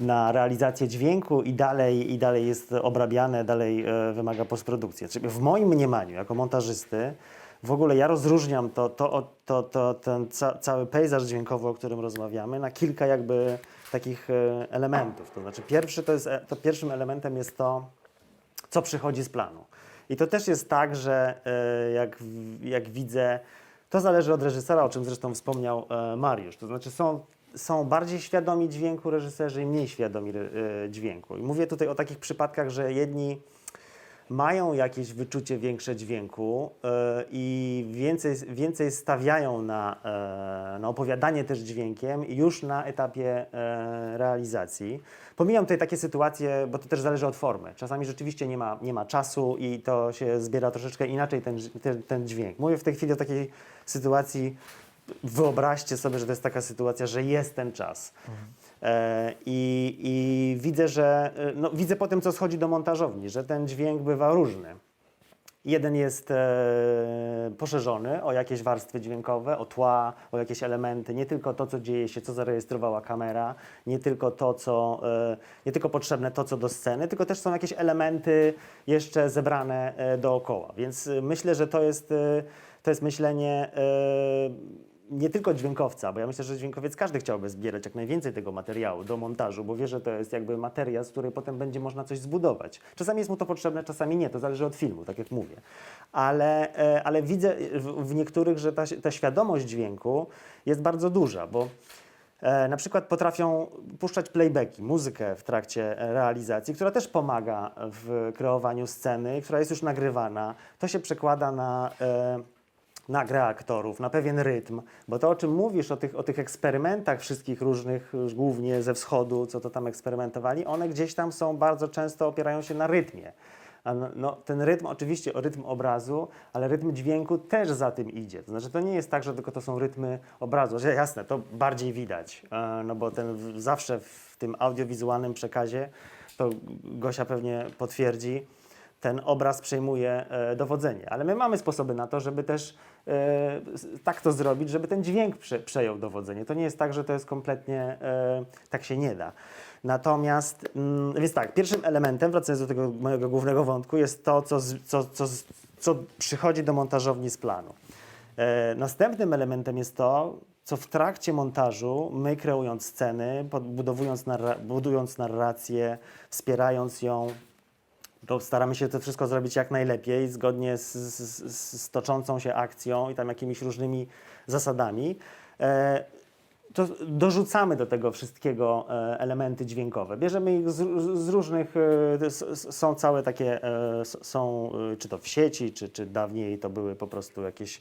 na realizację dźwięku i dalej, i dalej jest obrabiane, dalej e, wymaga postprodukcji. Czyli w moim mniemaniu, jako montażysty, w ogóle ja rozróżniam to, to, to, to, ten ca, cały pejzaż dźwiękowy, o którym rozmawiamy, na kilka jakby takich e, elementów. To znaczy pierwszy to jest, e, to pierwszym elementem jest to, co przychodzi z planu. I to też jest tak, że e, jak, jak widzę, to zależy od reżysera, o czym zresztą wspomniał Mariusz. To znaczy są, są bardziej świadomi dźwięku reżyserzy i mniej świadomi dźwięku. I mówię tutaj o takich przypadkach, że jedni mają jakieś wyczucie większe dźwięku e, i więcej, więcej stawiają na, e, na opowiadanie też dźwiękiem już na etapie e, realizacji. Pomijam tutaj takie sytuacje, bo to też zależy od formy. Czasami rzeczywiście nie ma, nie ma czasu i to się zbiera troszeczkę inaczej ten, ten, ten dźwięk. Mówię w tej chwili o takiej sytuacji, wyobraźcie sobie, że to jest taka sytuacja, że jest ten czas. E, I, I widzę, że e, no, widzę po tym, co schodzi do montażowni, że ten dźwięk bywa różny. Jeden jest e, poszerzony o jakieś warstwy dźwiękowe, o tła, o jakieś elementy, nie tylko to, co dzieje się, co zarejestrowała kamera, nie tylko to, co, e, nie tylko potrzebne to, co do sceny, tylko też są jakieś elementy jeszcze zebrane e, dookoła. Więc e, myślę, że to jest, e, to jest myślenie e, nie tylko dźwiękowca, bo ja myślę, że dźwiękowiec każdy chciałby zbierać jak najwięcej tego materiału do montażu, bo wie, że to jest jakby materia, z której potem będzie można coś zbudować. Czasami jest mu to potrzebne, czasami nie, to zależy od filmu, tak jak mówię. Ale, e, ale widzę w, niektórych, że ta, ta świadomość dźwięku jest bardzo duża, bo E, na przykład potrafią puszczać playbacki, muzykę w trakcie e, realizacji, która też pomaga w kreowaniu sceny, która jest już nagrywana. To się przekłada na, na grę aktorów, na pewien rytm, bo to, o czym mówisz, o tych, o tych eksperymentach wszystkich różnych, już głównie ze wschodu, co to tam eksperymentowali, one gdzieś tam są bardzo często opierają się na rytmie. No, ten rytm, oczywiście rytm obrazu, ale rytm dźwięku też za tym idzie. To znaczy, to nie jest tak, że tylko to są rytmy obrazu. Że jasne, to bardziej widać, e, no bo ten zawsze w tym audiowizualnym przekazie, to Gosia pewnie potwierdzi, ten obraz przejmuje e, dowodzenie. Ale my mamy sposoby na to, żeby też e, tak to zrobić, żeby ten dźwięk prze, przejął dowodzenie. To nie jest tak, że to jest kompletnie, e, tak się nie da. Natomiast, mm, więc tak, pierwszym elementem, wracając do tego mojego głównego wątku, jest to, co, co, co, co przychodzi do montażowni z planu. Następnym elementem jest to, co w trakcie montażu my kreując sceny, podbudowując narra- budując narrację, wspierając ją, to staramy się to wszystko zrobić jak najlepiej, zgodnie z, z, z, toczącą się akcją i tam jakimiś różnymi zasadami. E, to dorzucamy do tego wszystkiego e, elementy dźwiękowe. Bierzemy ich z, z różnych, e, są całe takie, e, są czy to w sieci, czy, czy dawniej to były po prostu jakieś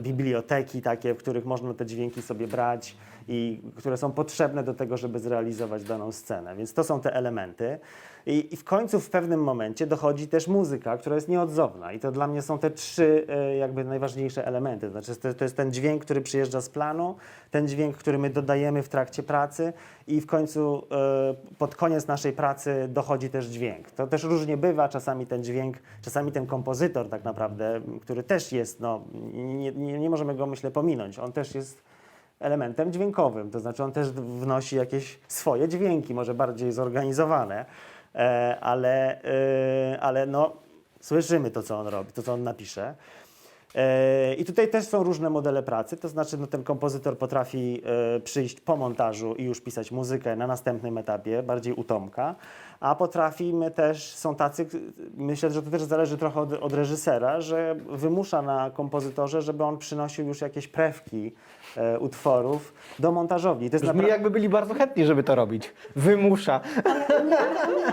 biblioteki takie, w których można te dźwięki sobie brać i które są potrzebne do tego, żeby zrealizować daną scenę. Więc to są te elementy. I, I w końcu w pewnym momencie dochodzi też muzyka, która jest nieodzowna. I to dla mnie są te trzy e, jakby najważniejsze elementy. Znaczy to, to jest ten dźwięk, który przyjeżdża z planu, ten dźwięk, który my dodajemy w trakcie pracy i w końcu e, pod koniec naszej pracy dochodzi też dźwięk. To też różnie bywa, czasami ten dźwięk, czasami ten kompozytor tak naprawdę, który też jest, no, nie, nie, nie możemy go myślę pominąć, on też jest elementem dźwiękowym, to znaczy on też wnosi jakieś swoje dźwięki, może bardziej zorganizowane, e, ale, e, ale no, słyszymy to, co on robi, to, co on napisze. E, I tutaj też są różne modele pracy, to znaczy no, ten kompozytor potrafi e, przyjść po montażu i już pisać muzykę na następnym etapie, bardziej u Tomka, a potrafimy też, są tacy, myślę, że to też zależy trochę od, od reżysera, że wymusza na kompozytorze, żeby on przynosił już jakieś prewki e, utworów do montażowni. To jest Brzmi jakby byli bardzo chętni, żeby to robić. Wymusza.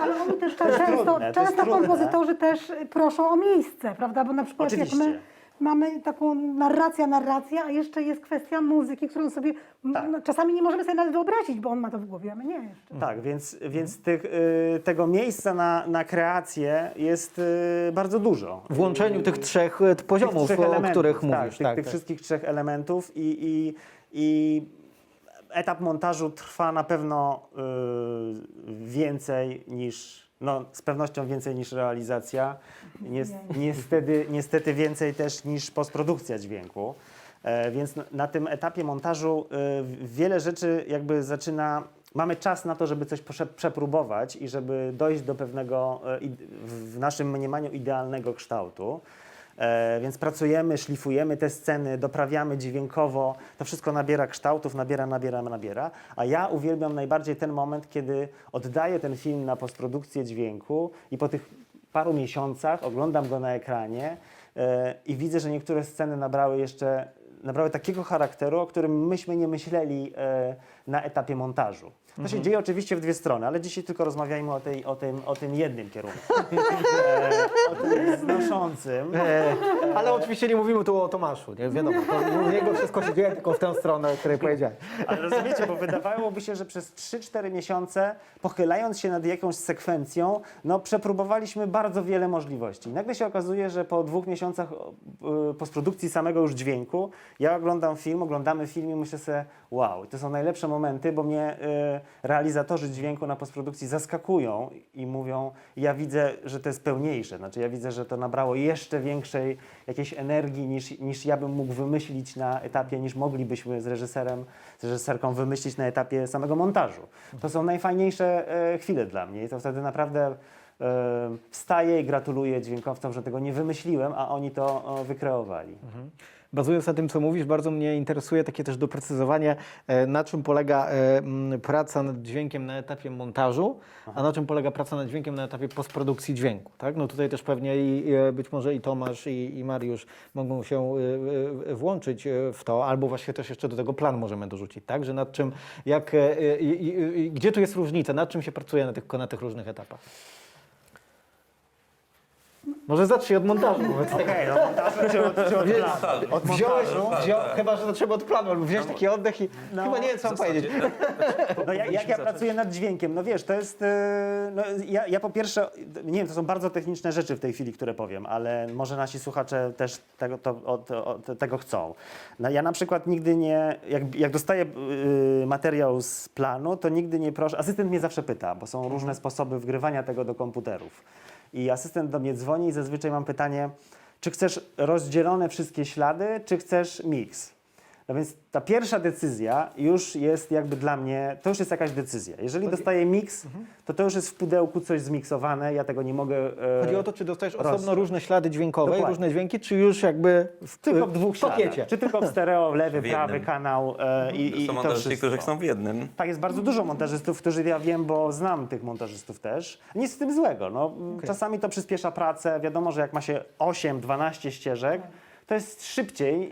Ale oni też To jest często, trudne, często kompozytorzy też proszą o miejsce, prawda? Bo na przykład jak Oczywiście. my mamy taką narracja, narracja, a jeszcze jest kwestia muzyki, którą sobie Tak. no, czasami nie możemy sobie nawet wyobrazić, bo on ma to w głowie, a my nie jeszcze. Tak, więc, więc tych, y, tego miejsca na, na kreację jest y, bardzo dużo. W łączeniu tych trzech e, poziomów, trzech o których tak, mówisz. Tych, Tak, tych tak. wszystkich trzech elementów i, i, i etap montażu trwa na pewno y, więcej niż, no z pewnością więcej niż realizacja, Nies, niestety, niestety więcej też niż postprodukcja dźwięku. E, więc na, tym etapie montażu y, wiele rzeczy jakby zaczyna, mamy czas na to, żeby coś przepróbować i żeby dojść do pewnego, e, w naszym mniemaniu, idealnego kształtu. E, więc pracujemy, szlifujemy te sceny, doprawiamy dźwiękowo, to wszystko nabiera kształtów, nabiera, nabiera, nabiera. A ja uwielbiam najbardziej ten moment, kiedy oddaję ten film na postprodukcję dźwięku i po tych paru miesiącach oglądam go na ekranie e, i widzę, że niektóre sceny nabrały jeszcze nabrały takiego charakteru, o którym myśmy nie myśleli e, na etapie montażu. To się dzieje oczywiście w dwie strony, ale dzisiaj tylko rozmawiajmy o, tej, o, tym, o tym jednym kierunku. e, o tym znoszącym. E, ale oczywiście nie mówimy tu o Tomaszu, nie wiadomo. To u niego wszystko się dzieje tylko w tę stronę, o której powiedziałem. Ale rozumiecie, bo wydawałoby się, że przez 3-4 miesiące, pochylając się nad jakąś sekwencją, no przepróbowaliśmy bardzo wiele możliwości. Nagle się okazuje, że po dwóch miesiącach y, postprodukcji samego już dźwięku, ja oglądam film, oglądamy film i myślę sobie, wow, to są najlepsze momenty, bo mnie y, realizatorzy dźwięku na postprodukcji zaskakują i mówią, ja widzę, że to jest pełniejsze, znaczy ja widzę, że to nabrało jeszcze większej jakiejś energii niż, niż ja bym mógł wymyślić na etapie, niż moglibyśmy z reżyserem, z reżyserką wymyślić na etapie samego montażu. To są najfajniejsze e, chwile dla mnie i to wtedy naprawdę e, wstaję i gratuluję dźwiękowcom, że tego nie wymyśliłem, a oni to wykreowali. Bazując na tym, co mówisz, bardzo mnie interesuje takie też doprecyzowanie, e, na czym polega e, praca nad dźwiękiem na etapie montażu, a na czym polega praca nad dźwiękiem na etapie postprodukcji dźwięku. Tak? No tutaj też pewnie i, e, być może i Tomasz, i, i Mariusz mogą się włączyć w to, albo właśnie też jeszcze do tego plan możemy dorzucić, tak? Że nad czym, jak, i- i- gdzie tu jest różnica, nad czym się pracuje na tych, na tych różnych etapach? Może zacznij od montażu. Okej, no montażu czy od, czy od planu? Od Wziąłeś, montażu? wziął, chyba, że to trzeba od planu, albo wziąć taki oddech i No, chyba nie wiem, co mam powiedzieć. No jak, jak ja pracuję nad dźwiękiem? No wiesz, to jest. e, No, ja, ja po pierwsze, nie wiem, to są bardzo techniczne rzeczy w tej chwili, które powiem, ale może nasi słuchacze też tego, to, od, od, tego chcą. No, ja na przykład nigdy nie, jak, jak dostaję y, materiał z planu, to nigdy nie proszę. Asystent mnie zawsze pyta, bo są różne sposoby wgrywania tego do komputerów. I asystent do mnie dzwoni i zazwyczaj mam pytanie, czy chcesz rozdzielone wszystkie ślady, czy chcesz miks? No więc ta pierwsza decyzja już jest jakby dla mnie, to już jest jakaś decyzja. Jeżeli dostaję miks, to to już jest w pudełku coś zmiksowane, ja tego nie mogę... e, Chodzi o to, czy dostajesz osobno różne ślady dźwiękowe, i Dokładnie. różne dźwięki, czy już jakby w, Tylko w dwóch pakiecie. Czy tylko w stereo, lewy, W prawy kanał e, i, i Są to montażyści, którzy chcą w jednym. Tak, jest bardzo dużo montażystów, którzy ja wiem, bo znam tych montażystów też. Nic z tym złego. No, Czasami to przyspiesza pracę. Wiadomo, że jak ma się 8-12 ścieżek, to jest szybciej,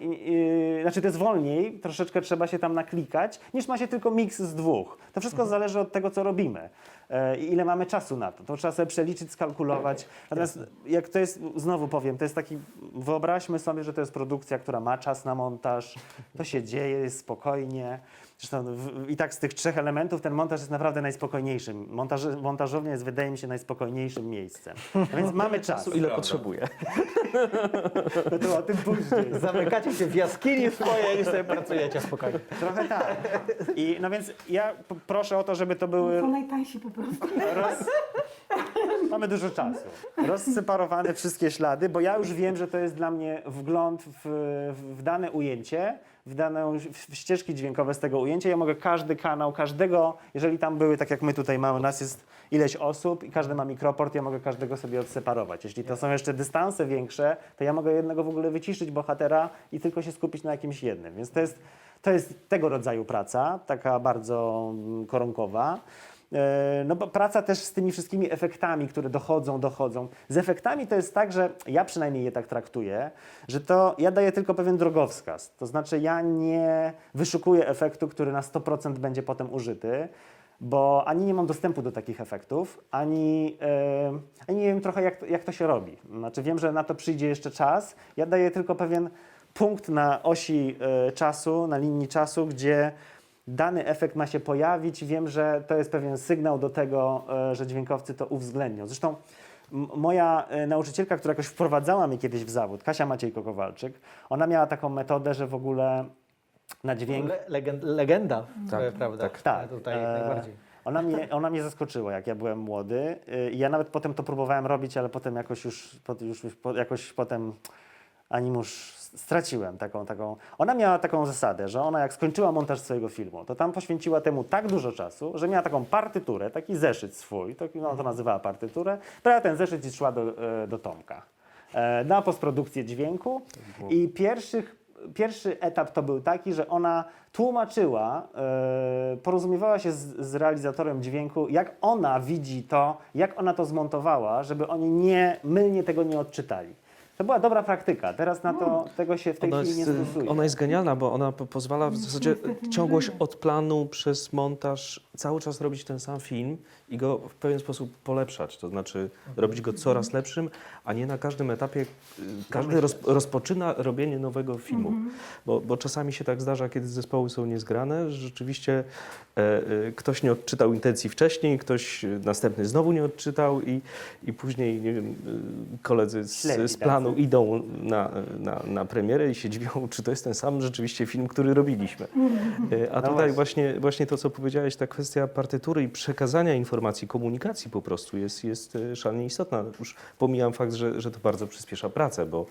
yy, znaczy to jest wolniej, troszeczkę trzeba się tam naklikać, niż ma się tylko miks z dwóch. To wszystko zależy od tego, co robimy e, i ile mamy czasu na to. To trzeba sobie przeliczyć, skalkulować. Natomiast jak to jest, znowu powiem, to jest taki, wyobraźmy sobie, że to jest produkcja, która ma czas na montaż, to się dzieje, jest spokojnie. Zresztą w, i tak z tych trzech elementów ten montaż jest naprawdę najspokojniejszym. Montaż, montażownia jest, wydaje mi się, najspokojniejszym miejscem. A więc mamy czas. Ile potrzebuję. No to o tym później. Zamykacie się w jaskini swojej i sobie pracujecie spokojnie. Trochę tak. I, no więc ja p- proszę o to, żeby to były Są najtańsi po prostu. roz, mamy dużo czasu. Rozseparowane wszystkie ślady, bo ja już wiem, że to jest dla mnie wgląd w, w dane ujęcie, w dane ścieżki dźwiękowe z tego ujęcia. Ja mogę każdy kanał, każdego, jeżeli tam były, tak jak my tutaj mamy, nas jest ileś osób i każdy ma mikroport, ja mogę każdego sobie odseparować. Jeśli to są jeszcze dystanse większe, to ja mogę jednego w ogóle wyciszyć bohatera i tylko się skupić na jakimś jednym. Więc to jest, to jest tego rodzaju praca, taka bardzo mm, koronkowa. E, No bo praca też z tymi wszystkimi efektami, które dochodzą, dochodzą. Z efektami to jest tak, że ja przynajmniej je tak traktuję, że to ja daję tylko pewien drogowskaz. To znaczy ja nie wyszukuję efektu, który na 100% będzie potem użyty, bo ani nie mam dostępu do takich efektów, ani, e, ani nie wiem trochę jak, jak to się robi. Znaczy wiem, że na to przyjdzie jeszcze czas. Ja daję tylko pewien punkt na osi e, czasu, na linii czasu, gdzie dany efekt ma się pojawić. Wiem, że to jest pewien sygnał do tego, e, że dźwiękowcy to uwzględnią. Zresztą moja e, nauczycielka, która jakoś wprowadzała mnie kiedyś w zawód, Kasia Maciejko-Kowalczyk, ona miała taką metodę, że w ogóle na dźwięk... Le, legend, legenda, Tak, e, prawda? tak. Tak, Tutaj e, najbardziej. Ona mnie, ona mnie zaskoczyła, jak ja byłem młody. I ja nawet potem to próbowałem robić, ale potem jakoś już, już, już jakoś potem animusz straciłem taką, taką. Ona miała taką zasadę, że ona jak skończyła montaż swojego filmu, to tam poświęciła temu tak dużo czasu, że miała taką partyturę, taki zeszyt swój, to, no, to nazywała partyturę, brała ten zeszyt i szła do, e, do Tomka e, na postprodukcję dźwięku i pierwszych, pierwszy etap to był taki, że ona tłumaczyła, e, porozumiewała się z, z realizatorem dźwięku, jak ona widzi to, jak ona to zmontowała, żeby oni nie, mylnie tego nie odczytali. To była dobra praktyka. Teraz na to, tego się w tej Ona chwili jest, nie stosuje. ona jest genialna, bo ona po, pozwala w zasadzie ciągłość od planu przez montaż cały czas robić ten sam film i go w pewien sposób polepszać. To znaczy robić go coraz lepszym, a nie na każdym etapie. y, Każdy roz, rozpoczyna robienie nowego filmu. Bo, bo czasami się tak zdarza, kiedy zespoły są niezgrane, że rzeczywiście e, e, ktoś nie odczytał intencji wcześniej, ktoś e, następny znowu nie odczytał i, i później nie wiem, e, koledzy Ślepi z, z tacy. Idą na, na, na premierę i się dziwią, czy to jest ten sam rzeczywiście film, który robiliśmy. E, A No tutaj właśnie. właśnie, to, co powiedziałeś, ta kwestia partytury i przekazania informacji, komunikacji po prostu jest, jest e, szalenie istotna. Już pomijam fakt, że, że to bardzo przyspiesza pracę, bo,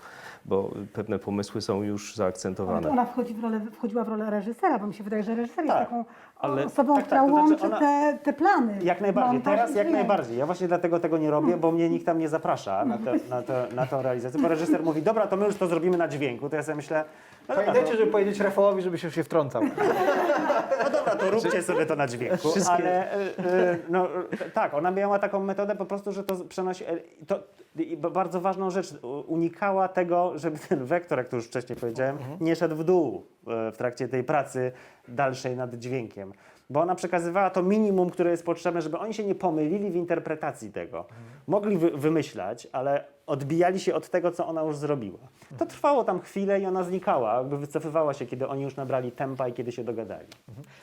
bo pewne pomysły są już Ale zaakcentowane. to ona wchodzi w rolę, wchodziła w rolę reżysera, bo mi się wydaje, że reżyser jest Tak, taką ale- osobą, tak, która tak, to znaczy łączy ona- te, te plany. Jak najbardziej, teraz jak najbardziej. Ja właśnie dlatego tego nie robię, bo mnie nikt tam nie zaprasza na, te, na, te, na tę realizację. Bo reżyser mówi, dobra, to my już to zrobimy na dźwięku. To ja sobie myślę, no dobra, Pamiętajcie, to, żeby powiedzieć Rafałowi, żeby się już nie wtrącał. no dobra, to róbcie sobie to na dźwięku. Wszystkie- Ale e, e, no, e, tak, ona miała taką metodę po prostu, że to przenosi... e, To, i b- bardzo ważną rzecz, u- unikała tego, żeby ten wektor, jak to już wcześniej powiedziałem, nie szedł w dół e, w trakcie tej pracy dalszej nad dźwiękiem. Bo ona przekazywała to minimum, które jest potrzebne, żeby oni się nie pomylili w interpretacji tego. Mogli wy, wymyślać, ale odbijali się od tego, co ona już zrobiła. To trwało tam chwilę i ona znikała, jakby wycofywała się, kiedy oni już nabrali tempa i kiedy się dogadali.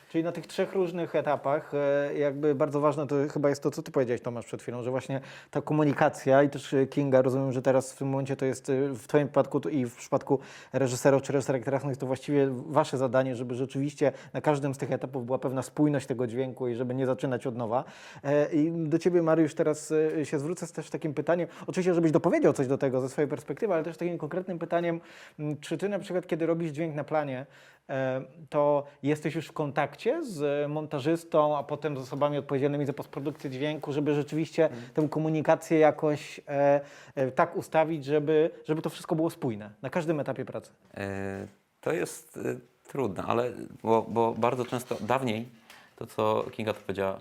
Czyli na tych trzech różnych etapach e, jakby bardzo ważne to chyba jest to, co ty powiedziałeś Tomasz przed chwilą, że właśnie ta komunikacja i też e, Kinga, rozumiem, że teraz w tym momencie to jest e, w twoim przypadku i w przypadku reżyserów czy reżyserek teraz no to właściwie wasze zadanie, żeby rzeczywiście na każdym z tych etapów była pewna spójność tego dźwięku i żeby nie zaczynać od nowa. I do ciebie Mariusz teraz się zwrócę z też takim pytaniem, oczywiście żebyś dopowiedział coś do tego ze swojej perspektywy, ale też takim konkretnym pytaniem, m, czy ty na przykład kiedy robisz dźwięk na planie, e, to jesteś już w kontakcie z montażystą, a potem z osobami odpowiedzialnymi za postprodukcję dźwięku, żeby rzeczywiście tę komunikację jakoś e, e, tak ustawić, żeby, żeby to wszystko było spójne na każdym etapie pracy. E, To jest e, trudne, ale bo, bo bardzo często dawniej, to co Kinga to powiedziała,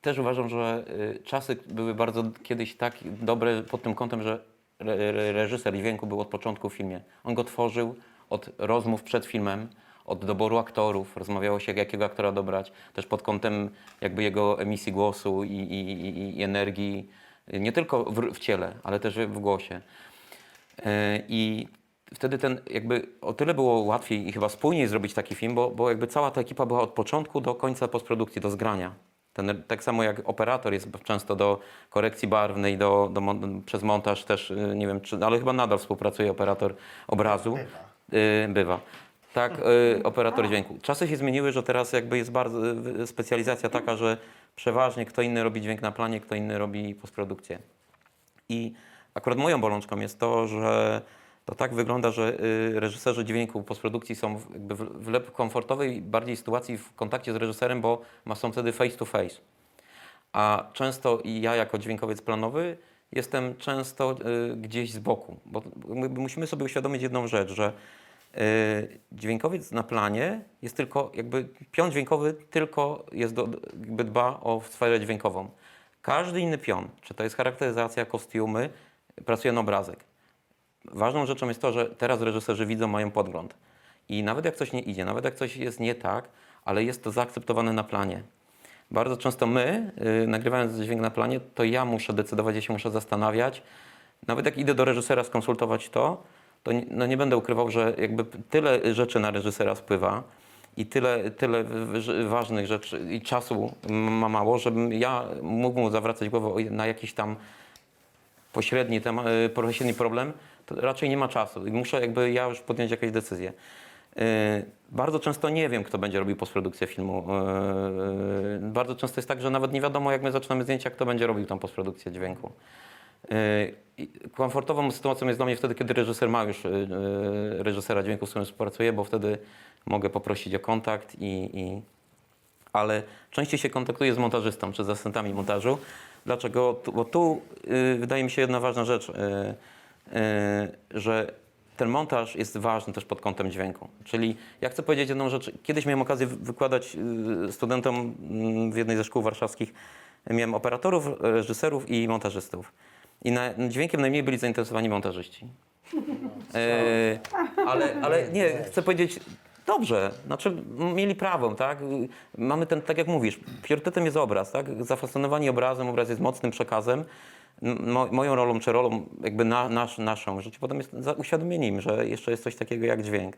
też uważam, że e, czasy były bardzo kiedyś tak dobre pod tym kątem, że re, re, reżyser dźwięku był od początku w filmie. On go tworzył od rozmów przed filmem, od doboru aktorów, rozmawiało się, jakiego aktora dobrać, też pod kątem jakby jego emisji głosu i, i, i, i energii, nie tylko w, w ciele, ale też w głosie. E, I wtedy ten jakby o tyle było łatwiej i chyba spójniej zrobić taki film, bo, bo jakby cała ta ekipa była od początku do końca postprodukcji, do zgrania. Ten, tak samo jak operator jest często do korekcji barwnej, do, do przez montaż też, y, nie wiem, czy, ale chyba nadal współpracuje operator obrazu. Bywa. bywa. Tak, y, operator dźwięku. Czasy się zmieniły, że teraz jakby jest bardzo y, specjalizacja taka, że przeważnie kto inny robi dźwięk na planie, kto inny robi postprodukcję. I akurat moją bolączką jest to, że to tak wygląda, że y, reżyserzy dźwięku postprodukcji są w, w, w lep komfortowej bardziej sytuacji w kontakcie z reżyserem, bo są wtedy face to face. A często i ja jako dźwiękowiec planowy jestem często y, gdzieś z boku, bo my musimy sobie uświadomić jedną rzecz, że y, dźwiękowiec na planie jest tylko jakby pion dźwiękowy tylko jest do, jakby dba o sferę dźwiękową. Każdy inny pion, czy to jest charakteryzacja, kostiumy, pracuje na obrazek. Ważną rzeczą jest to, że teraz reżyserzy widzą, mają podgląd. I nawet jak coś nie idzie, nawet jak coś jest nie tak, ale jest to zaakceptowane na planie. Bardzo często my, y, nagrywając dźwięk na planie, to ja muszę decydować, ja się muszę zastanawiać. Nawet jak idę do reżysera skonsultować to, to nie, no nie będę ukrywał, że jakby tyle rzeczy na reżysera spływa i tyle, tyle ważnych rzeczy i czasu ma mało, żebym ja mógł mu zawracać głowę na jakiś tam pośredni, temat, pośredni problem, raczej nie ma czasu i muszę jakby ja już podjąć jakieś decyzje. Yy, Bardzo często nie wiem, kto będzie robił postprodukcję filmu. Yy, Bardzo często jest tak, że nawet nie wiadomo, jak my zaczynamy zdjęcia, kto będzie robił tą postprodukcję dźwięku. Komfortową sytuacją jest dla mnie wtedy, kiedy reżyser ma już reżysera dźwięku, z którym współpracuję, bo wtedy mogę poprosić o kontakt i, i ale częściej się kontaktuję z montażystą czy z asystentami montażu. Dlaczego? Bo tu y, wydaje mi się jedna ważna rzecz, y, y, że ten montaż jest ważny też pod kątem dźwięku. Czyli ja chcę powiedzieć jedną rzecz. Kiedyś miałem okazję wy- wykładać y, studentom mm, w jednej ze szkół warszawskich. Miałem operatorów, reżyserów i montażystów. I na, dźwiękiem najmniej byli zainteresowani montażyści. E, ale, ale nie, chcę powiedzieć, dobrze, znaczy mieli prawo, tak? Mamy ten, tak jak mówisz, priorytetem jest obraz, tak? Zafascynowani obrazem, obraz jest mocnym przekazem. Mo, moją rolą, czy rolą jakby na, nasz, naszą potem jest uświadomienie im, że jeszcze jest coś takiego jak dźwięk.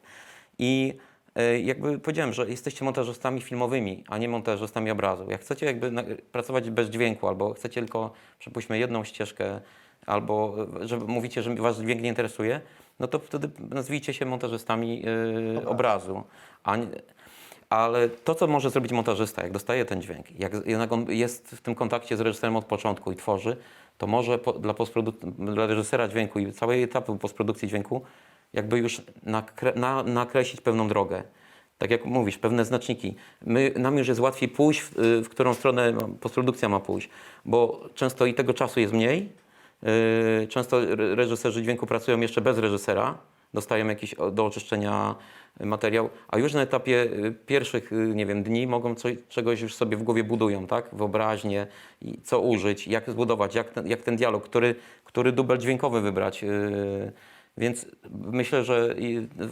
I e, jakby powiedziałem, że jesteście montażystami filmowymi, a nie montażystami obrazu. Jak chcecie jakby pracować bez dźwięku, albo chcecie tylko, przypuśćmy, jedną ścieżkę, albo e, że mówicie, że was dźwięk nie interesuje, no to wtedy nazwijcie się montażystami e, obrazu. A nie, ale to, co może zrobić montażysta, jak dostaje ten dźwięk, jak jednak on jest w tym kontakcie z reżyserem od początku i tworzy, to może po, dla, dla reżysera dźwięku i całej etapy postprodukcji dźwięku jakby już nakre, na, nakreślić pewną drogę. Tak jak mówisz, pewne znaczniki. My, nam już jest łatwiej pójść, w, w którą stronę postprodukcja ma pójść, bo często i tego czasu jest mniej. Yy, Często re- reżyserzy dźwięku pracują jeszcze bez reżysera, dostają jakiś do oczyszczenia materiał, a już na etapie y, pierwszych, y, nie wiem, dni mogą coś, czegoś już sobie w głowie budują, tak? Wyobraźnię, i co użyć, jak zbudować, jak ten, jak ten dialog, który, który dubel dźwiękowy wybrać. yy. Więc myślę, że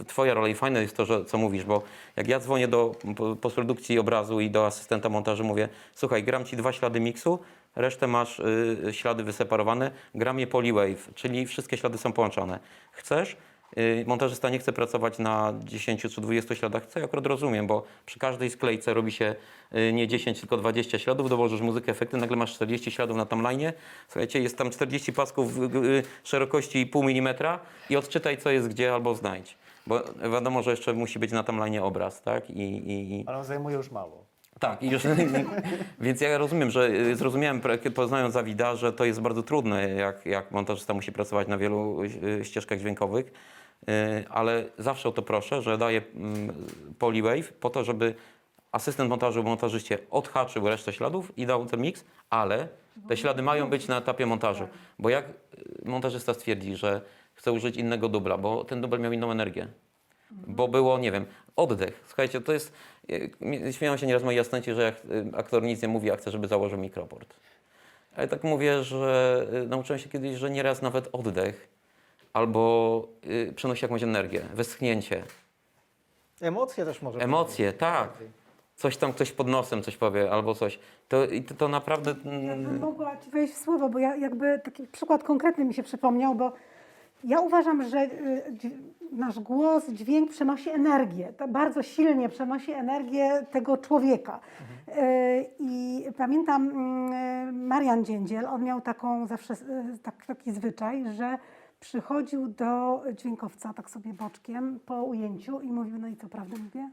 twoja rola i fajne jest to, że, co mówisz, bo jak ja dzwonię do po- postprodukcji obrazu i do asystenta montażu, mówię, słuchaj, gram ci dwa ślady miksu, resztę masz y, ślady wyseparowane, gram je polywave, czyli wszystkie ślady są połączone. Chcesz? Y, montażysta nie chce pracować na 10 czy 20 śladach, co ja akurat rozumiem, bo przy każdej sklejce robi się y, nie 10, tylko 20 śladów, dołożysz muzykę, efekty, nagle masz 40 śladów na timeline. Słuchajcie, jest tam 40 pasków y, szerokości pół milimetra i odczytaj, co jest gdzie, albo znajdź. Bo wiadomo, że jeszcze musi być na timeline obraz, tak? I, i, i... Ale on zajmuje już mało. Tak, i już, więc ja rozumiem, że zrozumiałem, poznając Zawida, że to jest bardzo trudne, jak, jak montażysta musi pracować na wielu ścieżkach dźwiękowych, ale zawsze o to proszę, że daję mm, polywave po to, żeby asystent montażu montażyście odhaczył resztę śladów i dał ten miks, ale te ślady mają być na etapie montażu, bo jak y, montażysta stwierdzi, że chce użyć innego dubla, bo ten dubel miał inną energię, bo było, nie wiem, oddech. Słuchajcie, to jest, e, śmieją się nieraz moi asystenci, że jak e, aktor nic nie mówi, a chce, żeby założył mikroport. Ale tak mówię, że e, nauczyłem się kiedyś, że nieraz nawet oddech albo y, przenosi jakąś energię, westchnięcie, Emocje też może. emocje, tak. Coś tam ktoś pod nosem coś powie albo coś. To, i to, to naprawdę... Ja mm, bym mogła Ci wejść w słowo, bo ja jakby taki przykład konkretny mi się przypomniał, bo ja uważam, że y, dź- nasz głos, dźwięk przenosi energię, to bardzo silnie przenosi energię tego człowieka. Y, I pamiętam mm, Marian Dziędziel, on miał taką zawsze y, tak, taki zwyczaj, że przychodził do dźwiękowca tak sobie boczkiem po ujęciu i mówił, no i co prawdę mówię?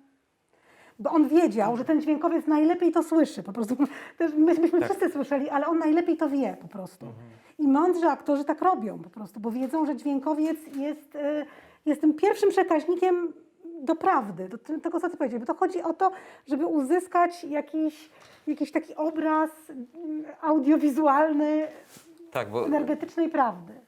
Bo on wiedział, że ten dźwiękowiec najlepiej to słyszy. Po prostu myśmy wszyscy słyszeli, ale on najlepiej to wie po prostu. I mądrzy aktorzy tak robią po prostu, bo wiedzą, że dźwiękowiec jest, y, jest tym pierwszym przekaźnikiem do prawdy, do tego, co ty powiedziałeś. Bo to chodzi o to, żeby uzyskać jakiś, jakiś taki obraz mm, audiowizualny Tak, bo energetycznej prawdy.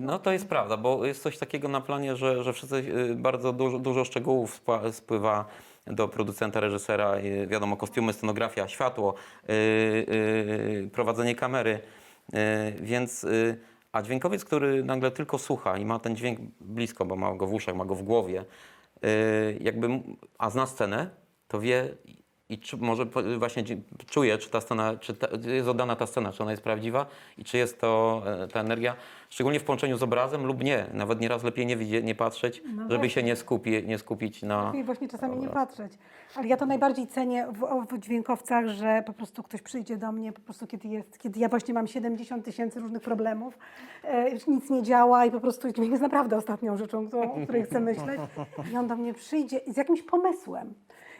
No to jest prawda, bo jest coś takiego na planie, że, że wszyscy y, bardzo dużo, dużo szczegółów spływa do producenta, reżysera, wiadomo, kostiumy, scenografia, światło, y, y, prowadzenie kamery, y, więc y, a dźwiękowiec, który nagle tylko słucha i ma ten dźwięk blisko, bo ma go w uszach, ma go w głowie, y, jakby, a zna scenę, to wie i czy, może właśnie czuje, czy ta scena, czy ta, jest oddana ta scena, czy ona jest prawdziwa i czy jest to e, ta energia, szczególnie w połączeniu z obrazem lub nie. Nawet nieraz lepiej nie, widzieć, nie patrzeć, No żeby właśnie. się nie, skupi, nie skupić na... I właśnie czasami nie Dobra. patrzeć. Ale ja to najbardziej cenię w, w dźwiękowcach, że po prostu ktoś przyjdzie do mnie, po prostu kiedy jest, kiedy ja właśnie mam 70 tysięcy różnych problemów, e, już nic nie działa i po prostu dźwięk jest naprawdę ostatnią rzeczą, o której chcę myśleć. I on do mnie przyjdzie z jakimś pomysłem.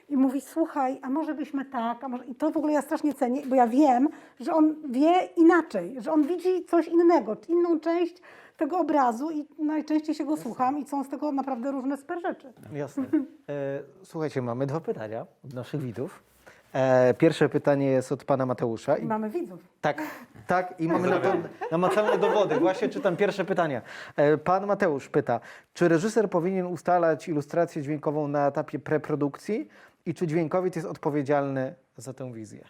I mówi, słuchaj, a może byśmy tak, a może... I to w ogóle ja strasznie cenię, bo ja wiem, że on wie inaczej, że on widzi coś innego, inną część tego obrazu i najczęściej się go słucham i są z tego naprawdę różne super rzeczy. Jasne. E, słuchajcie, mamy dwa pytania od naszych widzów. E, pierwsze pytanie jest od pana Mateusza. I mamy widzów. tak, tak, i mamy na to namacalne dowody. Właśnie czytam pierwsze pytanie. E, pan Mateusz pyta, czy reżyser powinien ustalać ilustrację dźwiękową na etapie preprodukcji i czy dźwiękowiec jest odpowiedzialny za tę wizję?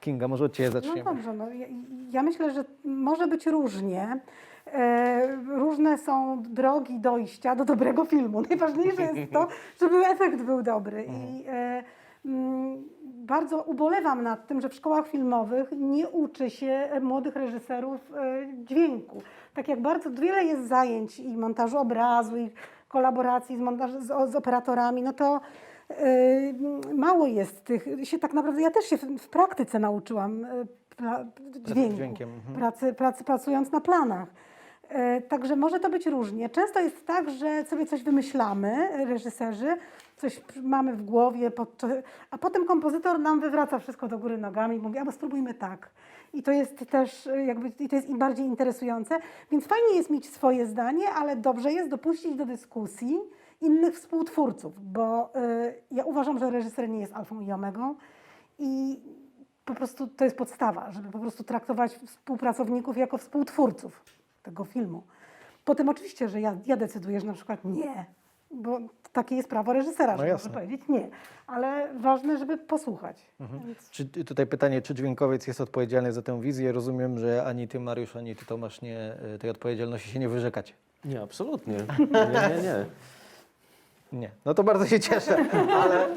Kinga, może od ciebie No zaczniemy. dobrze, no, ja, ja myślę, że może być różnie. E, różne są drogi dojścia do dobrego filmu. Najważniejsze jest to, żeby efekt był dobry. I e, mm, bardzo ubolewam nad tym, że w szkołach filmowych nie uczy się młodych reżyserów e, dźwięku. Tak jak bardzo wiele jest zajęć i montażu obrazu, i kolaboracji z, montaż, z, z operatorami, no to Yy, mało jest tych, się tak naprawdę, ja też się w, w praktyce nauczyłam yy, pra, dźwięku, dźwiękiem, mhm. pracy, pracy, pracując na planach. Yy, Także może to być różnie. Często jest tak, że sobie coś wymyślamy, reżyserzy, coś mamy w głowie, a potem kompozytor nam wywraca wszystko do góry nogami i mówi, albo spróbujmy tak. I to jest też yy, jakby, i to jest im bardziej interesujące. Więc fajnie jest mieć swoje zdanie, ale dobrze jest dopuścić do dyskusji innych współtwórców, bo y, ja uważam, że reżyser nie jest alfą i omegą i po prostu to jest podstawa, żeby po prostu traktować współpracowników jako współtwórców tego filmu. Potem oczywiście, że ja, ja decyduję, że na przykład nie, bo takie jest prawo reżysera, No że może jasne. powiedzieć nie, ale ważne, żeby posłuchać. Więc Czy, tutaj pytanie, czy dźwiękowiec jest odpowiedzialny za tę wizję? Rozumiem, że ani ty, Mariusz, ani ty, Tomasz, nie, e, tej odpowiedzialności się nie wyrzekacie. Nie, absolutnie. Nie, nie, nie. Nie. No to bardzo się cieszę, ale e,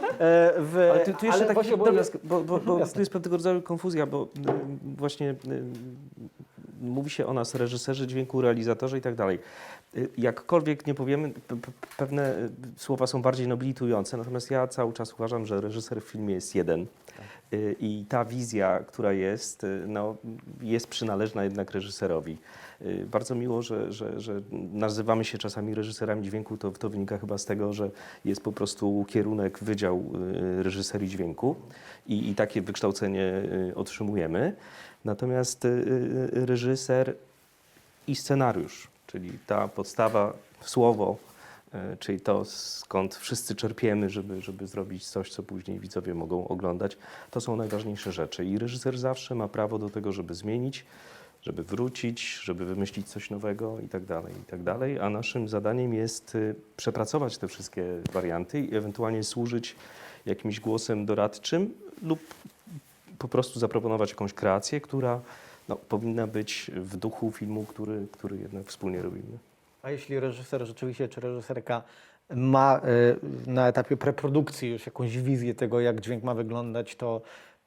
w... Ale tu, tu jeszcze ale taki bo- bo, bo, tu jest pewnego rodzaju konfuzja, bo y, właśnie y, mówi się o nas reżyserzy dźwięku, realizatorze i tak dalej. Y, Jakkolwiek nie powiemy, pewne y, słowa są bardziej nobilitujące, natomiast ja cały czas uważam, że reżyser w filmie jest jeden. Y, I ta wizja, która jest, no, jest przynależna jednak reżyserowi. Bardzo miło, że, że, że nazywamy się czasami reżyserami dźwięku. To, to wynika chyba z tego, że jest po prostu kierunek, wydział reżyserii dźwięku i, i takie wykształcenie otrzymujemy. Natomiast reżyser i scenariusz, czyli ta podstawa, słowo, y, czyli to skąd wszyscy czerpiemy, żeby, żeby zrobić coś, co później widzowie mogą oglądać, to są najważniejsze rzeczy. I reżyser zawsze ma prawo do tego, żeby zmienić, żeby wrócić, żeby wymyślić coś nowego i tak dalej, i tak dalej. A naszym zadaniem jest y, przepracować te wszystkie warianty i ewentualnie służyć jakimś głosem doradczym lub po prostu zaproponować jakąś kreację, która no, powinna być w duchu filmu, który, który jednak wspólnie robimy. A jeśli reżyser rzeczywiście, czy reżyserka ma e, na etapie preprodukcji już jakąś wizję tego, jak dźwięk ma wyglądać, to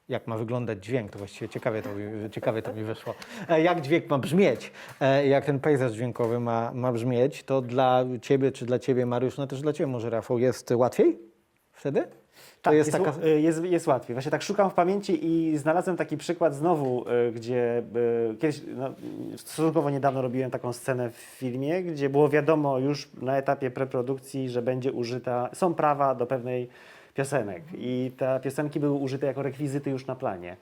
jak ma wyglądać dźwięk, to właściwie ciekawie to, mi- ciekawie to mi wyszło. E, Jak dźwięk ma brzmieć, e, jak ten pejzaż dźwiękowy ma, ma brzmieć, to dla ciebie, czy dla ciebie, Mariusz, no też dla ciebie może, Rafał, jest łatwiej wtedy? To tak, jest jest, taka... y, jest, jest łatwiej. Właśnie tak szukam w pamięci i znalazłem taki przykład znowu, y, gdzie y, kiedyś, no, stosunkowo niedawno robiłem taką scenę w filmie, gdzie było wiadomo już na etapie preprodukcji, że będzie użyta, są prawa do pewnej piosenek i te piosenki były użyte jako rekwizyty już na planie.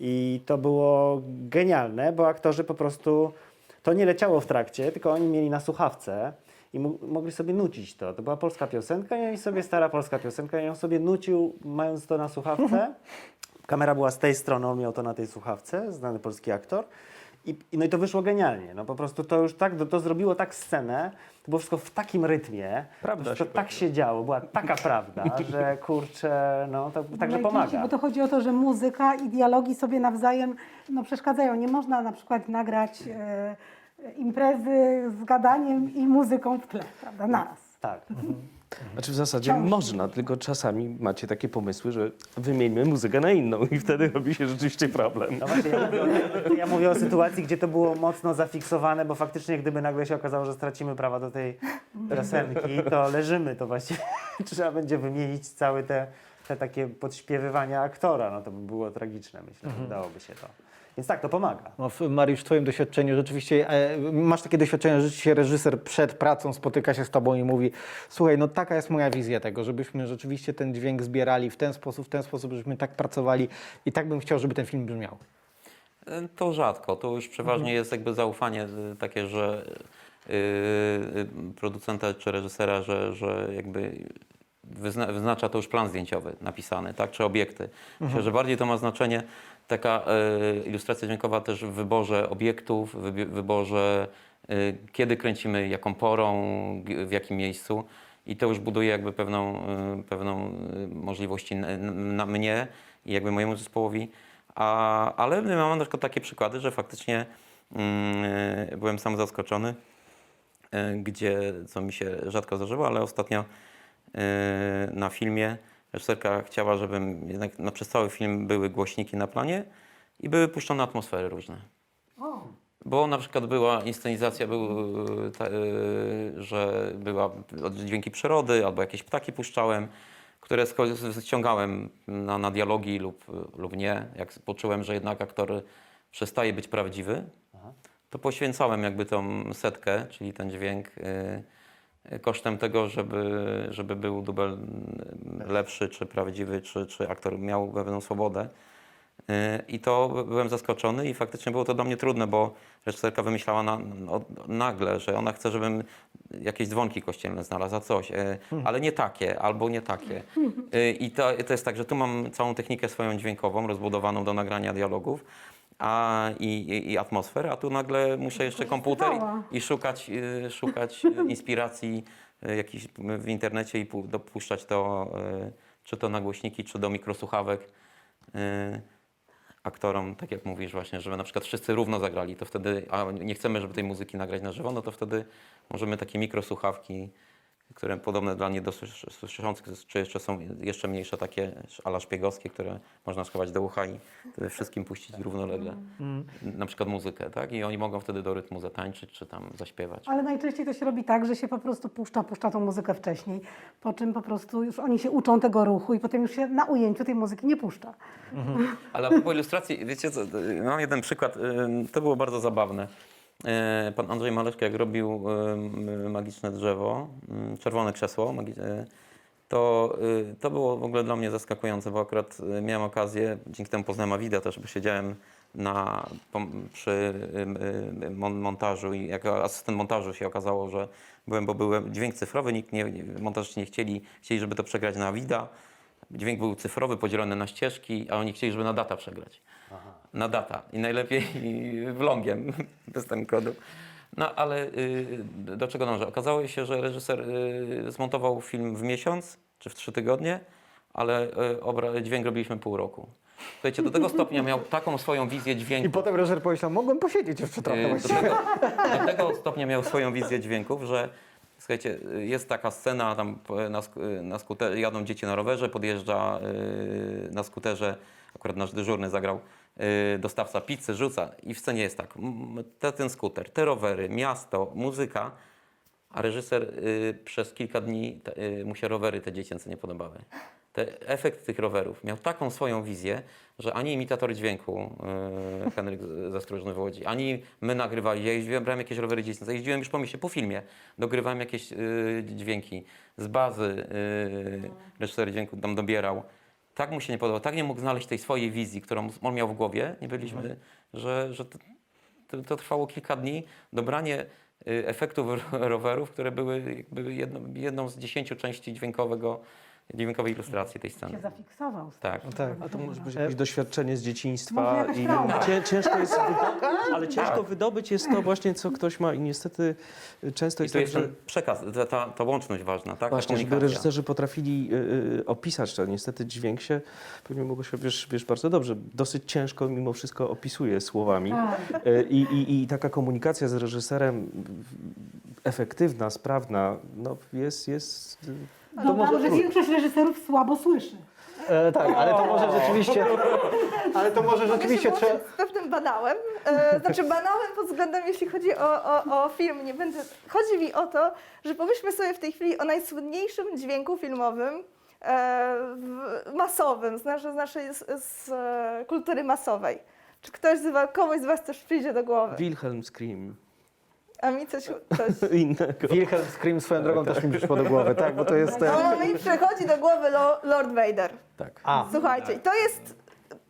I to było genialne, bo aktorzy po prostu, to nie leciało w trakcie, tylko oni mieli na słuchawce i mo- mogli sobie nucić to. To była polska piosenka i oni sobie, stara polska piosenka i on sobie nucił, mając to na słuchawce. Kamera była z tej strony, on miał to na tej słuchawce, znany polski aktor. I, no i to wyszło genialnie. No po prostu to już tak, to, to zrobiło tak scenę, to było wszystko w takim rytmie, Prawda to tak się działo, była taka prawda, że kurczę, no to także Najczęściej, pomaga. Bo to chodzi o to, że muzyka i dialogi sobie nawzajem no, przeszkadzają. Nie można na przykład nagrać e, imprezy z gadaniem i muzyką w tle, prawda, naraz. Tak. Znaczy w zasadzie można, tylko czasami macie takie pomysły, że wymieńmy muzykę na inną i wtedy robi się rzeczywiście problem. No właśnie, ja mówię, o, ja mówię o sytuacji, gdzie to było mocno zafiksowane, bo faktycznie gdyby nagle się okazało, że stracimy prawa do tej piosenki, to leżymy, to właściwie trzeba będzie wymienić całe te, te takie podśpiewywania aktora, no to by było tragiczne, myślę, że udałoby się to. Więc tak, to pomaga. No, w- Mariusz, w Twoim doświadczeniu rzeczywiście e, masz takie doświadczenie, że się reżyser przed pracą spotyka się z Tobą i mówi słuchaj, no taka jest moja wizja tego, żebyśmy rzeczywiście ten dźwięk zbierali w ten sposób, w ten sposób, żebyśmy tak pracowali i tak bym chciał, żeby ten film brzmiał. E, To rzadko. To już przeważnie jest jakby zaufanie y, takie, że producenta czy reżysera, że, że jakby wyzna, wyznacza to już plan zdjęciowy napisany, tak, czy obiekty. Myślę, że bardziej to ma znaczenie taka y, ilustracja dźwiękowa też w wyborze obiektów, w wyborze y, kiedy kręcimy, jaką porą, w jakim miejscu. I to już buduje jakby pewną, y, pewną możliwości na, na mnie i jakby mojemu zespołowi. A, ale my mamy na przykład takie przykłady, że faktycznie mm, byłem sam zaskoczony, gdzie, co mi się rzadko zdarzyło, ale ostatnio y, na filmie reżyserka chciała, żebym jednak na, przez cały film były głośniki na planie i były puszczone atmosfery różne. O, Bo na przykład była inscenizacja, był, ta, y, że była dźwięki przyrody albo jakieś ptaki puszczałem, które ściągałem na, na dialogi lub, lub nie. Jak poczułem, że jednak aktor przestaje być prawdziwy, to poświęcałem jakby tą setkę, czyli ten dźwięk y, kosztem tego, żeby, żeby był dubel lepszy, czy prawdziwy, czy, czy aktor miał pewną swobodę. Y, I to by- byłem zaskoczony i faktycznie było to dla mnie trudne, bo reżyserka wymyślała na, no, nagle, że ona chce, żebym jakieś dzwonki kościelne znalazł, a coś, y, ale nie takie, albo nie takie. Y, I to, to jest tak, że tu mam całą technikę swoją dźwiękową, rozbudowaną do nagrania dialogów a, i, i, i atmosfer, a tu nagle muszę jeszcze komputer i, i szukać, y, szukać y, inspiracji y, jakichś w internecie i pu- dopuszczać to, y, czy to na głośniki, czy do mikrosłuchawek y, aktorom, tak jak mówisz właśnie, żeby na przykład wszyscy równo zagrali, to wtedy, a nie chcemy, żeby tej muzyki nagrać na żywo, no to wtedy możemy takie mikrosłuchawki, które podobne dla niedosłyszących, czy jeszcze są jeszcze mniejsze takie ala szpiegowskie, które można schować do ucha i wszystkim puścić równolegle. Na przykład muzykę, tak? I oni mogą wtedy do rytmu zatańczyć, czy tam zaśpiewać. ale najczęściej to się robi tak, że się po prostu puszcza, puszcza tą muzykę wcześniej, po czym po prostu już oni się uczą tego ruchu i potem już się na ujęciu tej muzyki nie puszcza. Ale a propos ilustracji, wiecie co, mam jeden przykład, ym, to było bardzo zabawne. Yy, Pan Andrzej Maleczka, jak robił ym, magiczne drzewo, ym, czerwone krzesło, yy, to, to było w ogóle dla mnie zaskakujące, bo akurat miałem okazję, dzięki temu poznałem Awida też, bo siedziałem na, przy montażu i jako asystent montażu się okazało, że byłem, bo byłem dźwięk cyfrowy, nikt nie- montażyści nie chcieli, chcieli, żeby to przegrać na Awida. Dźwięk był cyfrowy, podzielony na ścieżki, a oni chcieli, żeby na data przegrać. Na data. I najlepiej vlogiem, bez ten kodu. No ale y, do czego dążę? Okazało się, że reżyser y, zmontował film w miesiąc, czy w trzy tygodnie, ale y, obra- dźwięk robiliśmy pół roku. Słuchajcie, do tego stopnia miał taką swoją wizję dźwięku. I potem reżyser pomyślał, mogłem posiedzieć jeszcze trochę Y, Do tego, do tego stopnia miał swoją wizję dźwięków, że słuchajcie, y, jest taka scena, tam na, y, na skuter, jadą dzieci na rowerze, podjeżdża na skuterze, akurat nasz dyżurny zagrał, dostawca pizzy, rzuca i w scenie jest tak, te, ten skuter, te rowery, miasto, muzyka, a reżyser y, przez kilka dni y, mu się rowery te dziecięce nie podobały. te, efekt tych rowerów miał taką swoją wizję, że ani imitator dźwięku Henryk Z- Zastrożny Łodzi, ani my nagrywali, ja jeździłem, brałem jakieś rowery dziecięce, jeździłem już po mieście, po filmie, dogrywałem jakieś dźwięki z bazy, yy, reżyser dźwięku tam dobierał. Tak mu się nie podobało, tak nie mógł znaleźć tej swojej wizji, którą on miał w głowie, nie byliśmy, że, że to, to, to trwało kilka dni, dobranie y, efektów ro- rowerów, które były jakby jedną, jedną z dziesięciu części dźwiękowego, dźwiękowej ilustracji tej się sceny. zafiksował. Tak. Tak. A to może być jakieś doświadczenie z dzieciństwa i cię, ciężko jest, wy- ale ciężko wydobyć jest to właśnie, co ktoś ma i niestety często I jest tu tak, jest że ten przekaz, ta, ta, ta łączność ważna, tak? Ta właśnie, żeby komunikacja. reżyserzy potrafili y, y, opisać to. Niestety dźwięk się, pewnie mogło się, wiesz, wiesz bardzo dobrze, dosyć ciężko mimo wszystko opisuje słowami. Tak. Y, I, i, I taka komunikacja z reżyserem y, efektywna, sprawna, no jest, jest y, Dodam, że większość reżyserów słabo słyszy. E, tak, ale to może rzeczywiście. Ale to może rzeczywiście trzeba. może z pewnym banałem. E, znaczy banałem pod względem, jeśli chodzi o, o, o film. Nie będę... Chodzi mi o to, że pomyślmy sobie w tej chwili o najsłynniejszym dźwięku filmowym e, w, masowym, z naszej, z, naszej z, z e, kultury masowej. Czy ktoś z was, komuś z Was coś przyjdzie do głowy? Wilhelm Scream, A mi coś... coś... innego. Wilhelm Scream swoją drogą też mi przyszło do głowy, tak, bo to jest. No, mi przychodzi do głowy Lo, Lord Vader. Tak. A, Słuchajcie, i to jest,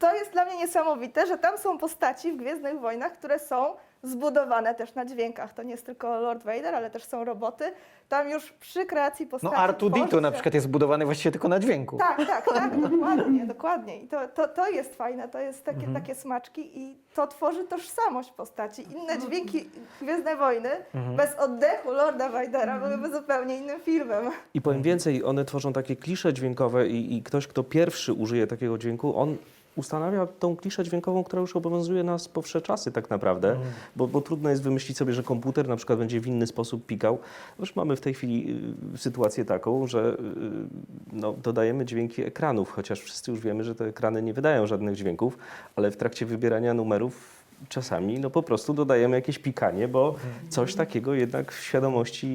to jest dla mnie niesamowite, że tam są postaci w Gwiezdnych Wojnach, które są zbudowane też na dźwiękach. To nie jest tylko Lord Vader, ale też są roboty. Tam już przy kreacji no postaci... R2D2 tworzy na przykład jest zbudowany właściwie tylko na dźwięku. Tak, tak, tak, dokładnie, dokładnie. I to, to, to jest fajne, to jest takie, Mhm. takie smaczki i to tworzy tożsamość postaci. Inne dźwięki Gwiezdne Wojny Mhm. bez oddechu Lorda Vadera byłyby zupełnie innym filmem. I powiem więcej, one tworzą takie klisze dźwiękowe i, i ktoś, kto pierwszy użyje takiego dźwięku, on ustanawia tą kliszę dźwiękową, która już obowiązuje nas po wsze czasy tak naprawdę, bo, bo trudno jest wymyślić sobie, że komputer na przykład będzie w inny sposób pikał. Już mamy w tej chwili y, sytuację taką, że y, no, dodajemy dźwięki ekranów, chociaż wszyscy już wiemy, że te ekrany nie wydają żadnych dźwięków, ale w trakcie wybierania numerów czasami no po prostu dodajemy jakieś pikanie, bo coś takiego jednak w świadomości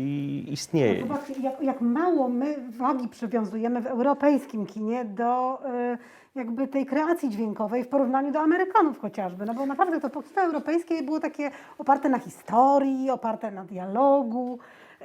istnieje. Zobaczcie, jak, jak mało my wagi przywiązujemy w europejskim kinie do y, jakby tej kreacji dźwiękowej w porównaniu do Amerykanów chociażby. No bo naprawdę to kino europejskie było takie oparte na historii, oparte na dialogu.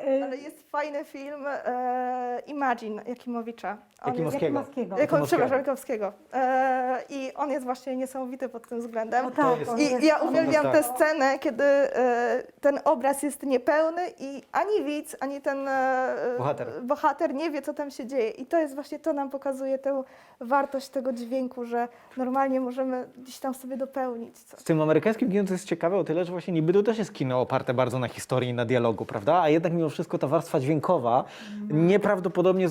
Y, Ale jest fajny film e, Imagine Jakimowicza. On jest- Jakimowskiego. Jakimowskiego. Jakimowskiego. przepraszam, Jakowskiego. E, I on jest właśnie niesamowity pod tym względem. No tak, jest- on I ja uwielbiam tak. tę scenę, kiedy e, ten obraz jest niepełny i ani widz, ani ten e, Bohater. bohater nie wie, co tam się dzieje. I to jest właśnie, to nam pokazuje tę wartość tego dźwięku, że normalnie możemy gdzieś tam sobie dopełnić coś. Z tym amerykańskim kinem to jest ciekawe o tyle, że właśnie niby to też jest kino oparte bardzo na historii i na dialogu, prawda? A jednak mimo wszystko ta warstwa dźwiękowa nieprawdopodobnie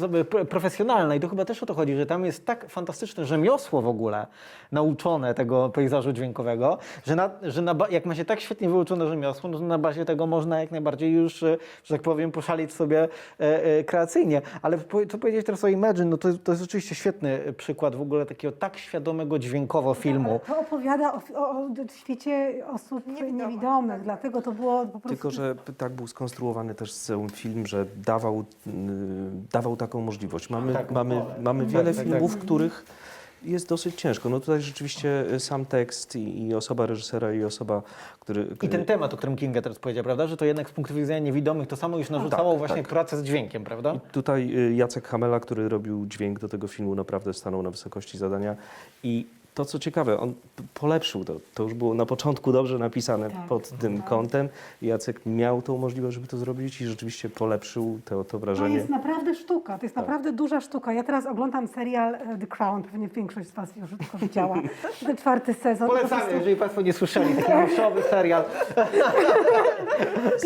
profesjonalna i to chyba też o to chodzi, że tam jest tak fantastyczne rzemiosło w ogóle nauczone tego pejzażu dźwiękowego, że, na, że na, jak ma się tak świetnie wyuczone rzemiosło, no to na bazie tego można jak najbardziej już, e, że tak powiem, poszalić sobie e, e, kreacyjnie. Ale co powiedzieć teraz o Imagine, no to, to jest oczywiście świetny przykład w ogóle takiego tak świadomego dźwiękowo filmu. To opowiada o, o, o świecie osób Niewidomych, niewidomych, tak. dlatego to było po prostu... Tylko, że tak był skonstruowany też cały film, że dawał, y, dawał taką możliwość. Mamy, Tak, mamy, mamy Tak, wiele tak, filmów, tak. których jest dosyć ciężko. No tutaj rzeczywiście y, sam tekst i, i osoba reżysera i osoba, który... I ten temat, o którym Kinga teraz powiedział, prawda, że to jednak z punktu widzenia niewidomych to samo już narzucało tak, właśnie tak. pracę z dźwiękiem, prawda? I tutaj y, Jacek Hamela, który robił dźwięk do tego filmu, naprawdę stanął na wysokości zadania. I to, co ciekawe, on polepszył to. To już było na początku dobrze napisane Tak, pod tym kątem. Jacek miał tą możliwość, żeby to zrobić i rzeczywiście polepszył to, to To wrażenie. jest naprawdę sztuka, to jest naprawdę duża sztuka. Ja teraz oglądam serial e, The Crown, pewnie większość z Was już tylko widziała. Ten czwarty sezon. Po Polecamy, prostu, jeżeli Państwo nie słyszeli, taki niszowy serial.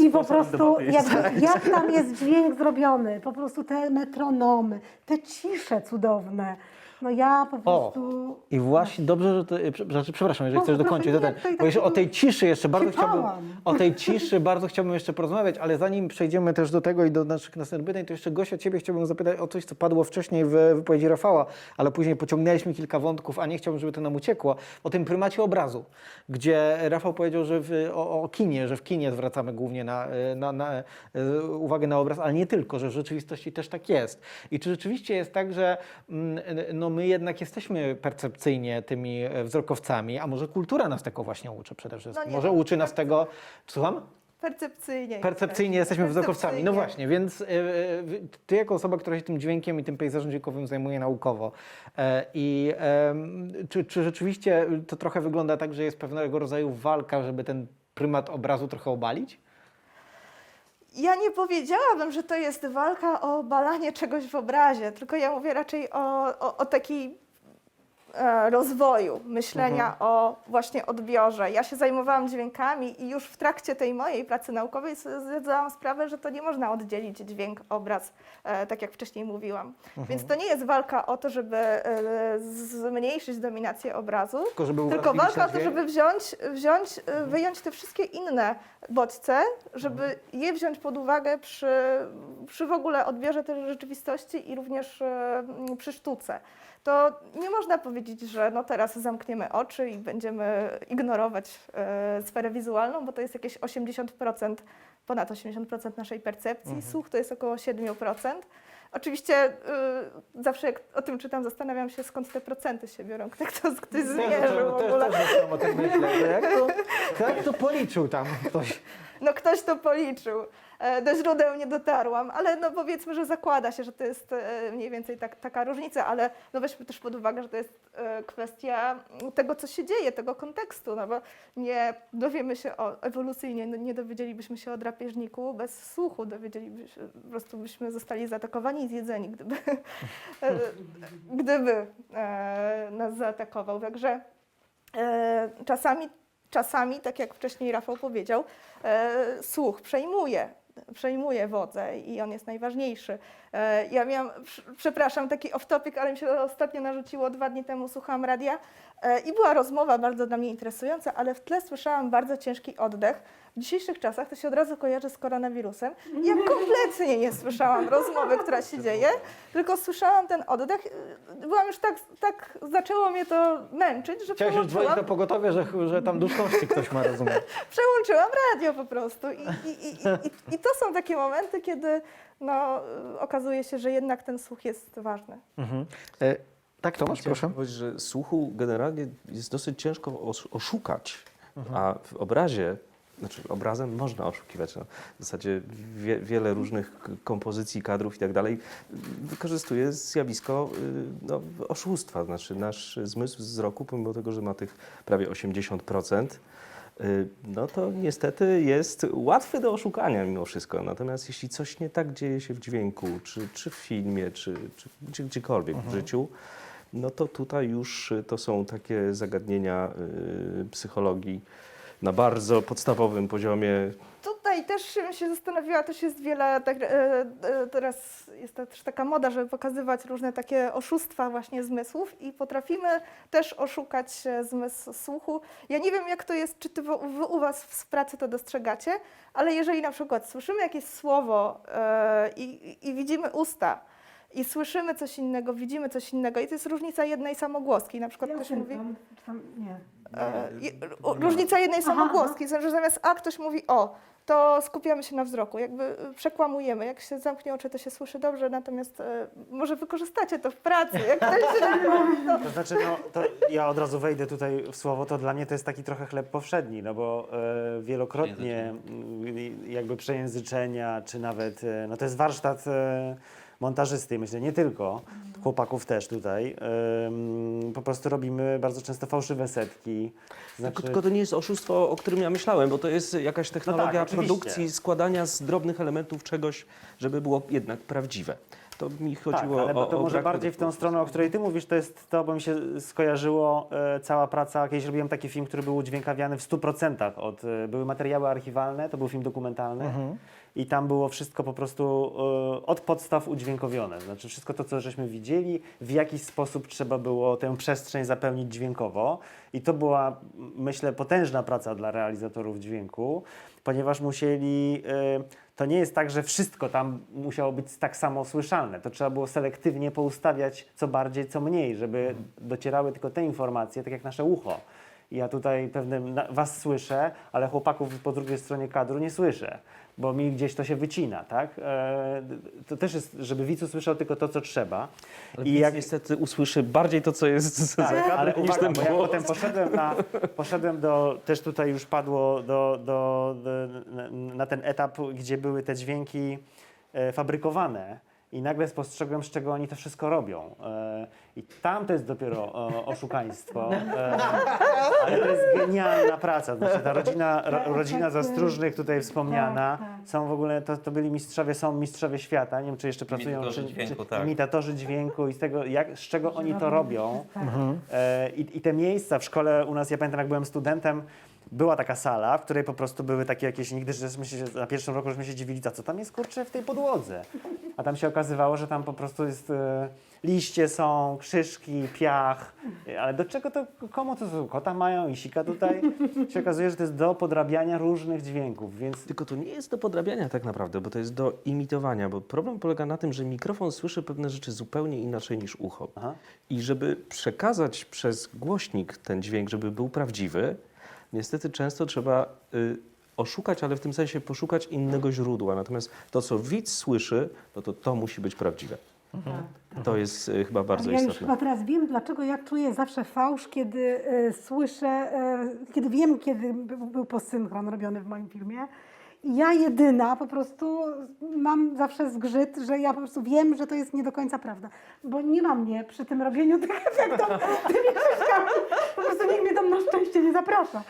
i po prostu jakby, jak tam jest dźwięk zrobiony, po prostu te metronomy, te cisze cudowne. No ja po O, prostu... I właśnie dobrze, że to, e, znaczy, przepraszam, jeżeli O, chcesz dokończyć, to nie, ten, to i bo tak jeszcze o tej ciszy jeszcze bardzo chciałbym, o tej ciszy bardzo chciałbym jeszcze porozmawiać, ale zanim przejdziemy też do tego i do naszych następnych pytań, to jeszcze Gosia, Ciebie chciałbym zapytać o coś, co padło wcześniej w wypowiedzi Rafała, ale później pociągnęliśmy kilka wątków, a nie chciałbym, żeby to nam uciekło, o tym prymacie obrazu, gdzie Rafał powiedział, że w, o, o kinie, że w kinie zwracamy głównie na, e, na, na, e, uwagę na obraz, ale nie tylko, że w rzeczywistości też tak jest. I czy rzeczywiście jest tak, że mm, no my jednak jesteśmy percepcyjnie tymi e, wzrokowcami, a może kultura nas tego właśnie uczy przede wszystkim? nie, może no, uczy nas tego, słucham? Percepcyjnie. Percepcyjnie jesteśmy wzrokowcami. No właśnie, więc e, ty jako osoba, która się tym dźwiękiem i tym pejzażem dźwiękowym zajmuje naukowo i em, czy, czy rzeczywiście to trochę wygląda tak, że jest pewnego rodzaju walka, żeby ten prymat obrazu trochę obalić? Ja nie powiedziałabym, że to jest walka o balanie czegoś w obrazie, tylko ja mówię raczej o, o, o takiej rozwoju myślenia o właśnie odbiorze. Ja się zajmowałam dźwiękami i już w trakcie tej mojej pracy naukowej zdałam sprawę, że to nie można oddzielić dźwięk, obraz, e, tak jak wcześniej mówiłam. Więc to nie jest walka o to, żeby e, zmniejszyć dominację obrazu, Tylko żeby tylko walka o to, żeby wziąć, wziąć, y, wyjąć te wszystkie inne bodźce, żeby je wziąć pod uwagę przy, przy w ogóle odbiorze tej rzeczywistości i również przy sztuce. To nie można powiedzieć, że no teraz zamkniemy oczy i będziemy ignorować y, sferę wizualną, bo to jest jakieś 80%, ponad 80% naszej percepcji. Słuch to jest około 7%. Oczywiście y, zawsze jak o tym czytam, zastanawiam się skąd te procenty się biorą, kto, kto, ktoś zmierzył w też, ogóle. też zaczynam o tym myśleć, że jak to, jak to policzył tam ktoś? No ktoś to policzył. E, Do źródeł nie dotarłam, ale no powiedzmy, że zakłada się, że to jest e, mniej więcej tak, taka różnica, ale no weźmy też pod uwagę, że to jest e, kwestia tego, co się dzieje, tego kontekstu, no bo nie dowiemy się o ewolucyjnie, no nie dowiedzielibyśmy się o drapieżniku bez słuchu, dowiedzielibyśmy po prostu byśmy zostali zaatakowani i zjedzeni, gdyby, gdyby nas zaatakował. Także czasami, czasami, tak jak wcześniej Rafał powiedział, słuch przejmuje, przejmuje wodzę i on jest najważniejszy. E, ja miałam, prz- przepraszam, taki off-topic, ale mi się ostatnio narzuciło, dwa dni temu słuchałam radia e, i była rozmowa bardzo dla mnie interesująca, ale w tle słyszałam bardzo ciężki oddech. W dzisiejszych czasach to się od razu kojarzy z koronawirusem. Ja kompletnie nie słyszałam rozmowy, która się dzieje, tylko słyszałam ten oddech. Byłam już tak, tak zaczęło mnie to męczyć, że Chciałeś już dzwonić do pogotowia, że, że tam duszności ktoś ma, rozumiem. przełączyłam radio po prostu. I, i, i, i, I to są takie momenty, kiedy no, okazuje się, że jednak ten słuch jest ważny. Mhm. E, tak, Tomasz, Chciałem proszę. powiedzieć, że słuchu generalnie jest dosyć ciężko os- oszukać, a w obrazie, znaczy obrazem można oszukiwać. No, w zasadzie wie, wiele różnych kompozycji, kadrów i tak dalej wykorzystuje zjawisko y, no, oszustwa. Znaczy nasz zmysł wzroku, pomimo tego, że ma tych prawie 80%, y, no to niestety jest łatwy do oszukania mimo wszystko. Natomiast jeśli coś nie tak dzieje się w dźwięku, czy, czy w filmie, czy, czy gdzie, gdziekolwiek w życiu, no to tutaj już to są takie zagadnienia y, psychologii na bardzo podstawowym poziomie. Tutaj też się zastanowiła, też jest wiele, tak, e, e, teraz jest też taka moda, żeby pokazywać różne takie oszustwa właśnie zmysłów i potrafimy też oszukać zmysł słuchu. Ja nie wiem, jak to jest, czy ty w, w, u Was w pracy to dostrzegacie, ale jeżeli na przykład słyszymy jakieś słowo e, i- i widzimy usta, i słyszymy coś innego, widzimy coś innego i to jest różnica jednej samogłoski. Na przykład ktoś mówi... Tam, nie. E, różnica jednej Aha, samogłoski, że zamiast A ktoś mówi o, to skupiamy się na wzroku, jakby y, przekłamujemy. Jak się zamknie oczy, to się słyszy dobrze, natomiast e, może wykorzystacie to w pracy. Jak ktoś się mówi, to To znaczy, no, to ja od razu wejdę tutaj w słowo, to dla mnie to jest taki trochę chleb powszedni, no bo e, wielokrotnie mm, jakby przejęzyczenia, czy nawet, e, no to jest warsztat e, montażysty, myślę, nie tylko, chłopaków też tutaj. Po prostu robimy bardzo często fałszywe setki. Znaczy, Tylko, tylko to nie jest oszustwo, o którym ja myślałem, bo to jest jakaś technologia tak, oczywiście. produkcji, składania z drobnych elementów czegoś, żeby było jednak prawdziwe. To mi chodziło tak, ale o, to o może bardziej w tą stronę, o której ty mówisz, to jest to, bo mi się skojarzyło e, cała praca, kiedyś robiłem taki film, który był udźwiękawiany w 100% od, e, były materiały archiwalne, to był film dokumentalny i tam było wszystko po prostu e, od podstaw udźwiękowione. Znaczy wszystko to, co żeśmy widzieli, w jakiś sposób trzeba było tę przestrzeń zapełnić dźwiękowo. I to była, myślę, potężna praca dla realizatorów dźwięku, ponieważ musieli. e, To nie jest tak, że wszystko tam musiało być tak samo słyszalne. To trzeba było selektywnie poustawiać co bardziej, co mniej, żeby docierały tylko te informacje, tak jak nasze ucho. Ja tutaj pewnie na- was słyszę, ale chłopaków po drugiej stronie kadru nie słyszę, bo mi gdzieś to się wycina, tak? E, to też jest, żeby widz usłyszał tylko to, co trzeba. I I jak niestety usłyszy bardziej to, co jest za tak, kadrem, ale niż uwaga, ten bo ja głos. potem poszedłem, na, poszedłem do, też tutaj już padło do, do, do, na, na ten etap, gdzie były te dźwięki e, fabrykowane i nagle spostrzegłem, z czego oni to wszystko robią. E, I tam to jest dopiero e, oszukaństwo, e, ale to jest genialna praca. Znaczy, ta rodzina, ro, rodzina Zastróżnych tutaj wspomniana, Tak, tak. są w ogóle, to, to byli mistrzowie, są mistrzowie świata, nie wiem, czy jeszcze pracują, Imitatorzy czy, dźwięku, czy tak. imitatorzy dźwięku i z tego, jak, z czego oni to robią. Tak. E, I, I te miejsca w szkole u nas, ja pamiętam jak byłem studentem, była taka sala, w której po prostu były takie jakieś, nigdy żeśmy się, na pierwszym roku żeśmy się dziwili, a co tam jest kurczę w tej podłodze? A tam się okazywało, że tam po prostu jest, e, liście są, krzyżki, piach, ale do czego to, komu to są? Kota mają i sika tutaj? się okazuje, że to jest do podrabiania różnych dźwięków, więc Tylko to nie jest do podrabiania tak naprawdę, bo to jest do imitowania, bo problem polega na tym, że mikrofon słyszy pewne rzeczy zupełnie inaczej niż ucho. Aha. I żeby przekazać przez głośnik ten dźwięk, żeby był prawdziwy, niestety często trzeba y, oszukać, ale w tym sensie poszukać innego źródła. Natomiast to, co widz słyszy, no to to musi być prawdziwe. To jest y, chyba bardzo ja już istotne. chyba teraz wiem, dlaczego ja czuję zawsze fałsz, kiedy e, słyszę, e, kiedy wiem, kiedy był, był posynchron robiony w moim filmie. Ja jedyna po prostu mam zawsze zgrzyt, że ja po prostu wiem, że to jest nie do końca prawda. Bo nie ma mnie przy tym robieniu tych efektów tymi krzyżkami. Po prostu nikt mnie tam na szczęście nie zaprasza.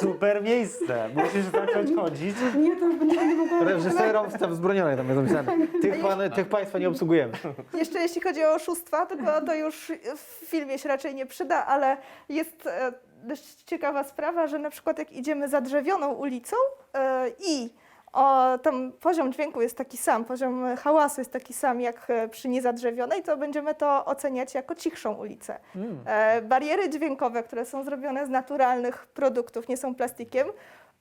super miejsce, musisz zacząć chodzić. Nie, to już nie będę mogła... Reżyserom wstęp wzbroniony tam jest napisane. Tych, pan, tych państwa nie obsługujemy. Jeszcze jeśli chodzi o oszustwa, tylko to już w filmie się raczej nie przyda, ale jest e, dość ciekawa sprawa, że na przykład jak idziemy zadrzewioną ulicą e, i o, tam poziom dźwięku jest taki sam, poziom hałasu jest taki sam jak e, przy niezadrzewionej, to będziemy to oceniać jako cichszą ulicę. E, bariery dźwiękowe, które są zrobione z naturalnych produktów, nie są plastikiem,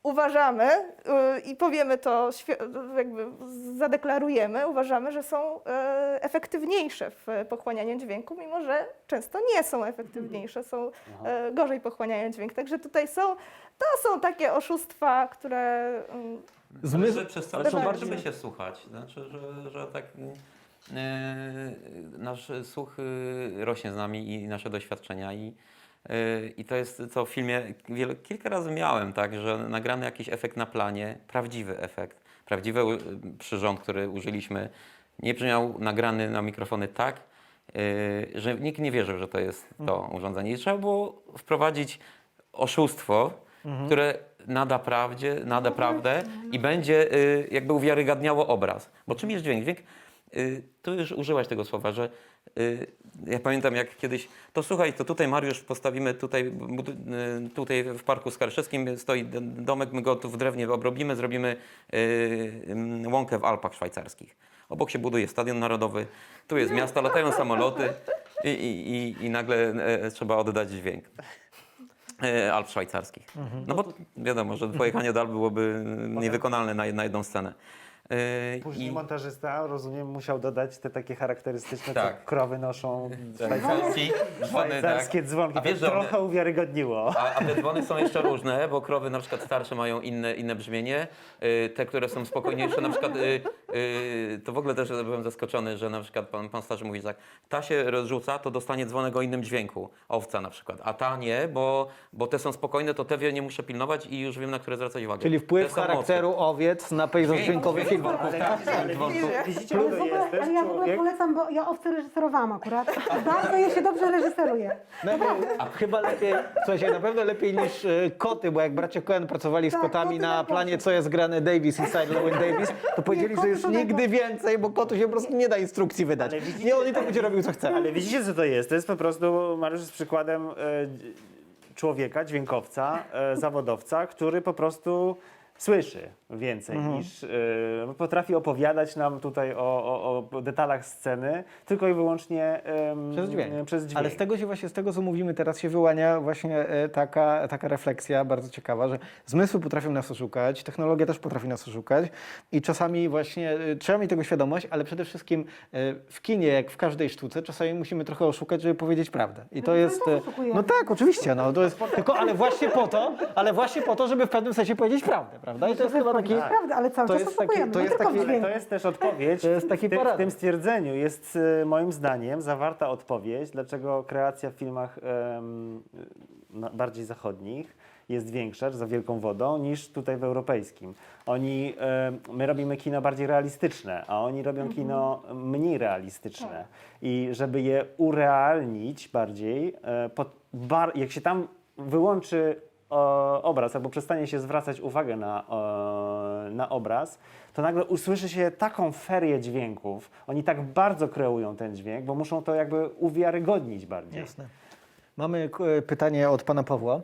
uważamy y, i powiemy to, jakby zadeklarujemy, uważamy, że są e, efektywniejsze w pochłanianiu dźwięku, mimo że często nie są efektywniejsze, są e, gorzej pochłaniają dźwięk. Także tutaj są, to są takie oszustwa, które mm, Zmysł, że przez cały czas żeby się słuchać. Znaczy, że, że tak e, nasz słuch rośnie z nami i nasze doświadczenia i, i to jest co w filmie wiele, kilka razy miałem, tak, że nagrany jakiś efekt na planie, prawdziwy efekt, prawdziwy u- przyrząd, który użyliśmy, nie brzmiał nagrany na mikrofony tak, e, że nikt nie wierzył, że to jest to urządzenie. I trzeba było wprowadzić oszustwo, które nada prawdzie, nada prawdę i będzie y, jakby uwiarygadniało obraz. Bo czym jest dźwięk? Dźwięk, y, tu już użyłaś tego słowa, że y, ja pamiętam jak kiedyś, to słuchaj, to tutaj Mariusz postawimy tutaj, y, tutaj w Parku Skarszewskim stoi domek, my go tu w drewnie obrobimy, zrobimy y, y, łąkę w Alpach szwajcarskich. Obok się buduje Stadion Narodowy, tu jest miasto, latają samoloty i, i, i, i nagle e, trzeba oddać dźwięk. E, Alp szwajcarskich. No bo wiadomo, że pojechanie do Alp byłoby niewykonalne na, na jedną scenę. E, Później i- montażysta, rozumiem, musiał dodać te takie charakterystyczne, Tak. co krowy noszą, Szwajcarski, dzwony, tak. szwajcarskie dzwonki. A wiesz, to trochę uwiarygodniło. A, a te dzwony są jeszcze różne, bo krowy na przykład starsze mają inne, inne brzmienie. Y, Te, które są spokojniejsze, na przykład y, y, to w ogóle też byłem zaskoczony, że na przykład pan, pan starzy mówi tak, ta się rozrzuca, to dostanie dzwonek o innym dźwięku, owca na przykład, a ta nie, bo, bo te są spokojne, to te wie, nie muszę pilnować i już wiem, na które zwracać uwagę. czyli wpływ charakteru owiec na pejzaż Dźwięk, dźwiękowy filmu. dzwonków, tak, Ale dzwonków. widzicie, widzicie Ale, w to ogóle, ja w ogóle człowiek, polecam, bo ja owce reżyserowałam akurat. Bardzo je się dobrze reżyseruje. No, a chyba lepiej, słuchajcie, na pewno lepiej niż y, koty, bo jak bracia Cohen pracowali z Tak, kotami koty na najgorsze. planie Co jest grane Davis i Silent Win Davis, to powiedzieli, że koty już to nigdy najgorsze. więcej, bo kotu się po prostu nie da instrukcji wydać. Ale widzicie- Nie, on i tak będzie robił co chce. Ale widzicie, co to jest? To jest po prostu, Mariusz jest przykładem e, człowieka, dźwiękowca, e, zawodowca, który po prostu słyszy więcej niż y, potrafi opowiadać nam tutaj o, o, o detalach sceny, tylko i wyłącznie ym, Przez dźwięk. Przez dźwięk. Ale z tego się właśnie, z tego co mówimy teraz się wyłania właśnie e, taka, taka refleksja bardzo ciekawa, że zmysły potrafią nas oszukać, technologia też potrafi nas oszukać i czasami właśnie e, trzeba mieć tego świadomość, ale przede wszystkim e, w kinie, jak w każdej sztuce, czasami musimy trochę oszukać, żeby powiedzieć prawdę. I to my jest... e. No tak, oczywiście, no to jest tylko, ale właśnie po to, ale właśnie po to, żeby w pewnym sensie powiedzieć prawdę, prawda? I to jest chyba taki... Prawda, ale cały to czas jest taki- oszukujemy, to nie jest taki- to jest też odpowiedź. To jest taki w, ty, w tym stwierdzeniu jest y, moim zdaniem zawarta odpowiedź, dlaczego kreacja w filmach no, bardziej zachodnich jest większa, za wielką wodą, niż tutaj w europejskim. Oni, my robimy kino bardziej realistyczne, a oni robią Mhm. kino mniej realistyczne. Tak. I żeby je urealnić bardziej, e, pod, bar, jak się tam wyłączy obraz albo przestanie się zwracać uwagę na, na obraz, to nagle usłyszy się taką ferię dźwięków. Oni tak bardzo kreują ten dźwięk, bo muszą to jakby uwiarygodnić bardziej. Jasne. Mamy e, pytanie od pana Pawła.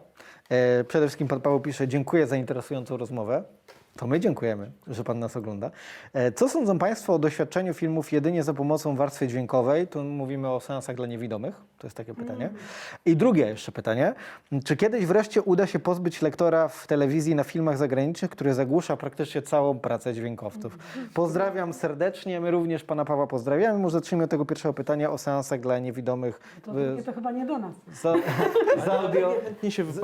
E, Przede wszystkim pan Paweł pisze, dziękuję za interesującą rozmowę. To my dziękujemy, że pan nas ogląda. E, Co sądzą państwo o doświadczeniu filmów jedynie za pomocą warstwy dźwiękowej? Tu mówimy o seansach dla niewidomych. To jest takie pytanie. I drugie jeszcze pytanie. Czy kiedyś wreszcie uda się pozbyć lektora w telewizji na filmach zagranicznych, który zagłusza praktycznie całą pracę dźwiękowców? Pozdrawiam serdecznie. My również pana Pawła pozdrawiamy. Może zacznijmy od tego pierwszego pytania o seansach dla niewidomych. To, to chyba nie do nas. za, za audio. Chętnie się. Za,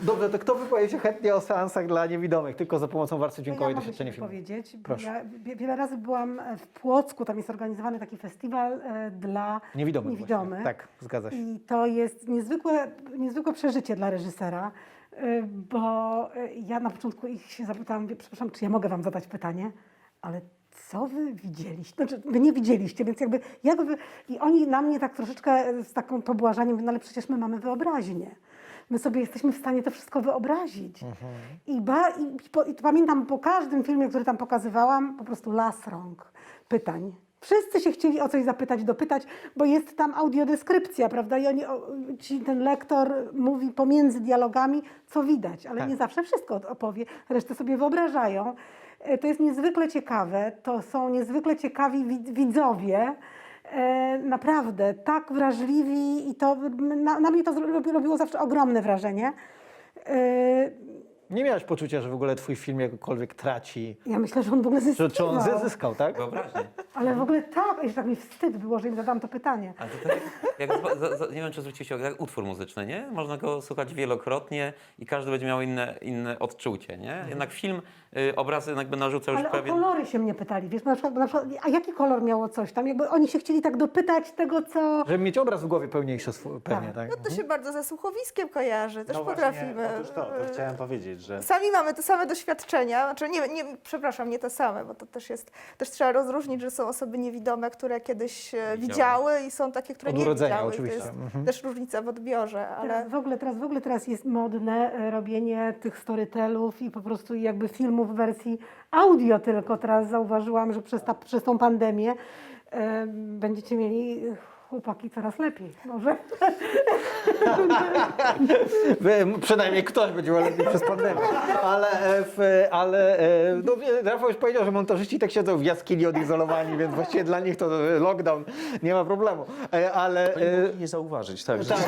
dobrze, to kto wypowie się chętnie o seansach dla niewidomych, tylko za pomocą warstwy dźwiękowej ja doświadczenia się filmu? powiedzieć. Proszę. Ja wie- wiele razy byłam w Płocku, tam jest organizowany taki festiwal e, dla Niewidomych. niewidomych. Tak, zgadza się. I to jest niezwykłe, niezwykłe przeżycie dla reżysera, y, bo y, ja na początku ich się zapytałam, przepraszam, czy ja mogę wam zadać pytanie, ale co wy widzieliście? Znaczy, wy nie widzieliście, więc jakby, jak wy... I oni na mnie tak troszeczkę z taką pobłażaniem, mówią, no ale przecież my mamy wyobraźnię. My sobie jesteśmy w stanie to wszystko wyobrazić. I, ba, i, po, I pamiętam po każdym filmie, który tam pokazywałam, po prostu las rąk pytań. Wszyscy się chcieli o coś zapytać, dopytać, bo jest tam audiodeskrypcja, prawda? I oni, o, ci, ten lektor mówi pomiędzy dialogami, co widać, ale Tak. nie zawsze wszystko opowie, resztę sobie wyobrażają. E, To jest niezwykle ciekawe, to są niezwykle ciekawi wid- widzowie, e, naprawdę tak wrażliwi i to na, na mnie to robiło zawsze ogromne wrażenie. Nie miałeś poczucia, że w ogóle twój film jakkolwiek traci, Ja myślę, że on w ogóle że zyskiwał. czy on zy- zyskał, tak? Wyobraźnie. Ale w ogóle tak, jeszcze tak mi wstyd było, że im zadałam to pytanie. Ale to tak jak, jak, za, za, nie wiem, czy zwróciliście uwagę, jak utwór muzyczny, nie? Można go słuchać wielokrotnie i każdy będzie miał inne, inne odczucie, nie? Jednak film, obrazy jakby narzuca już Ale o pewien... kolory się mnie pytali, wiesz, na przykład, na przykład, a jaki kolor miało coś tam? Jakby oni się chcieli tak dopytać tego, co... Żeby mieć obraz w głowie pełniejszy pewnie, Tak. tak? No to się bardzo ze słuchowiskiem kojarzy, też no potrafimy. Właśnie, otóż to, to chciałem powiedzieć, że Sami mamy te same doświadczenia, znaczy nie, nie, przepraszam, nie te same, bo to też jest, też trzeba rozróżnić, że są osoby niewidome, które kiedyś e, widziały i są takie, które Od nie urodzenia, widziały. oczywiście. To jest Mhm. też różnica w odbiorze, ale Teraz w, ogóle, teraz w ogóle teraz jest modne e, robienie tych storytelów i po prostu jakby filmów w wersji audio tylko. Teraz zauważyłam, że przez, ta, przez tą pandemię e, będziecie mieli chłopaki coraz lepiej. Może Przynajmniej ktoś będzie miał lepiej przez pandemię. Ale, e, w, ale e, no, Rafał już powiedział, że montażyści tak siedzą w jaskini odizolowani, więc właściwie dla nich to e, lockdown, nie ma problemu. Ale nie zauważyć, tak. tak.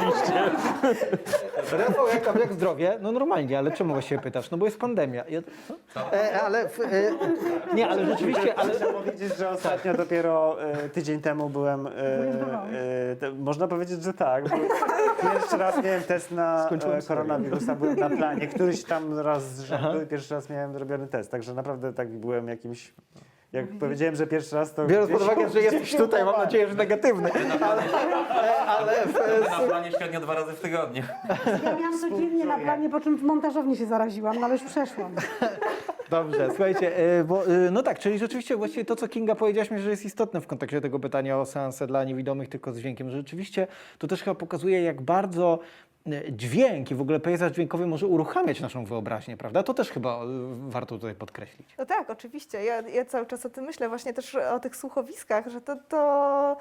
Rafał, jak, tam, jak zdrowie? No normalnie, ale czemu właściwie pytasz? No bo jest pandemia. Ale w, nie, ale rzeczywiście, ale Chcę powiedzieć, że ostatnio dopiero tydzień temu byłem. E, można powiedzieć, że tak. Bo pierwszy raz miałem test na Skończyłem e, serię. koronawirusa, byłem na planie. Któryś tam raz z rzędu i pierwszy raz miałem zrobiony test. Także naprawdę tak byłem jakimś. Jak powiedziałem, że pierwszy raz to. biorąc pod uwagę, że jesteś tutaj, mam nadzieję, że negatywny. Ale, e, ale w, Na planie średnio dwa razy w tygodniu. ja miałam codziennie na planie, po czym w montażowni się zaraziłam, no ale już przeszłam. Dobrze, słuchajcie, y, bo, y, no tak, czyli rzeczywiście właściwie to, co Kinga powiedziałaś mi, że jest istotne w kontekście tego pytania o seanse dla niewidomych tylko z dźwiękiem, że rzeczywiście to też chyba pokazuje, jak bardzo dźwięk i w ogóle pejzaż dźwiękowy może uruchamiać naszą wyobraźnię, prawda? To też chyba y, warto tutaj podkreślić. No tak, oczywiście. Ja, ja cały czas o tym myślę, właśnie też o tych słuchowiskach, że to, to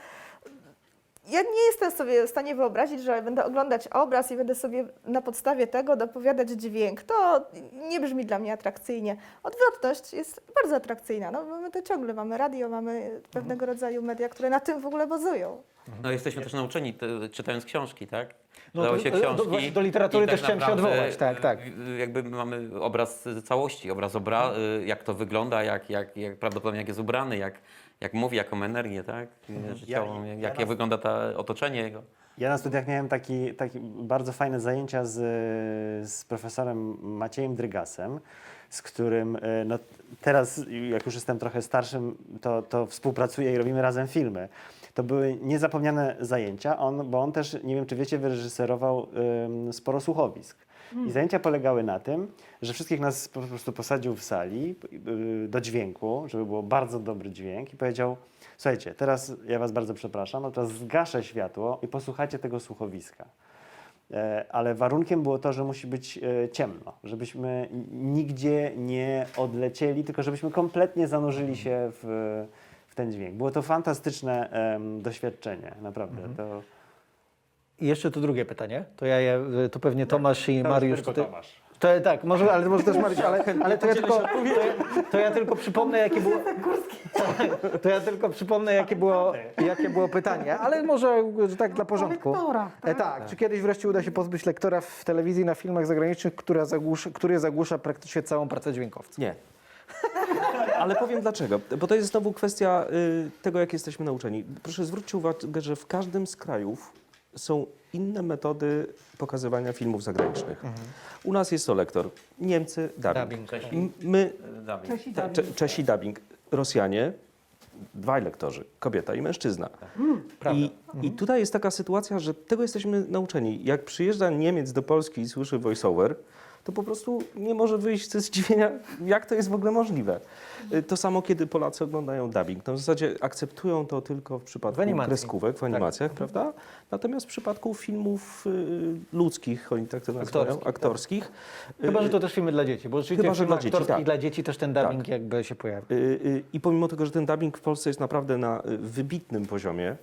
ja nie jestem sobie w stanie wyobrazić, że będę oglądać obraz i będę sobie na podstawie tego dopowiadać dźwięk. To nie brzmi dla mnie atrakcyjnie. Odwrotność jest bardzo atrakcyjna. No, bo my to ciągle mamy radio, mamy pewnego rodzaju media, które na tym w ogóle bazują. No jesteśmy też nauczeni, te, czytając książki, tak? No to- się do- książki. właśnie do literatury tak też chciałem się odwołać, tak, tak. y, Jakby mamy obraz całości, obraz obra, y, jak to wygląda, jak, jak, jak prawdopodobnie jak jest ubrany, jak, jak mówi, jaką energię, tak? Życiową, jak, jakie wygląda to otoczenie jego. Ja na studiach miałem taki, taki bardzo fajne zajęcia z, z profesorem Maciejem Drygasem, z którym no, teraz, jak już jestem trochę starszym, to, to współpracuję i robimy razem filmy. To były niezapomniane zajęcia, on, bo on też, nie wiem czy wiecie, wyreżyserował ym, sporo słuchowisk. I zajęcia polegały na tym, że wszystkich nas po prostu posadził w sali yy, do dźwięku, żeby było bardzo dobry dźwięk i powiedział, słuchajcie, teraz ja was bardzo przepraszam, teraz zgaszę światło i posłuchajcie tego słuchowiska. E, Ale warunkiem było to, że musi być e, ciemno, żebyśmy nigdzie nie odlecieli, tylko żebyśmy kompletnie zanurzyli się w, w ten dźwięk. Było to fantastyczne em, doświadczenie, naprawdę. To, I jeszcze tu drugie pytanie. To ja je, to pewnie Tomasz i to Mariusz tylko tutaj. Tomasz. To, tak, może, ale może też Mariusz, ale, ale to, ja tylko, to, ja, to ja tylko przypomnę, jakie było. To ja tylko przypomnę, jakie było, jakie było pytanie, ale może że tak dla porządku. lektora, E, tak, czy kiedyś wreszcie uda się pozbyć lektora w telewizji na filmach zagranicznych, która zagłusza, który zagłusza praktycznie całą pracę dźwiękowców? Nie. Ale powiem dlaczego. Bo to jest znowu kwestia y, tego, jak jesteśmy nauczeni. Proszę zwróćcie uwagę, że w każdym z krajów są inne metody pokazywania filmów zagranicznych. U nas jest to lektor. Niemcy dubbing. Dubbing. M- My, Dawid. Czesi dali. Cze- Czesi dubbing. Rosjanie, dwaj lektorzy, kobieta i mężczyzna. I, I tutaj jest taka sytuacja, że tego jesteśmy nauczeni. Jak przyjeżdża Niemiec do Polski i słyszy voiceover, to po prostu nie może wyjść ze zdziwienia, jak to jest w ogóle możliwe. Y, To samo, kiedy Polacy oglądają dubbing. No w zasadzie akceptują to tylko w przypadku W kreskówek, w animacjach, prawda? Natomiast w przypadku filmów y, ludzkich, oni tak to nazywają, Aktorskich, aktorskich. Chyba, y, że to też filmy dla dzieci, bo rzeczywiście Chyba, że dla dzieci, tak. dla dzieci też ten dubbing jakby się pojawia. I pomimo tego, że ten dubbing w Polsce jest naprawdę na wybitnym poziomie,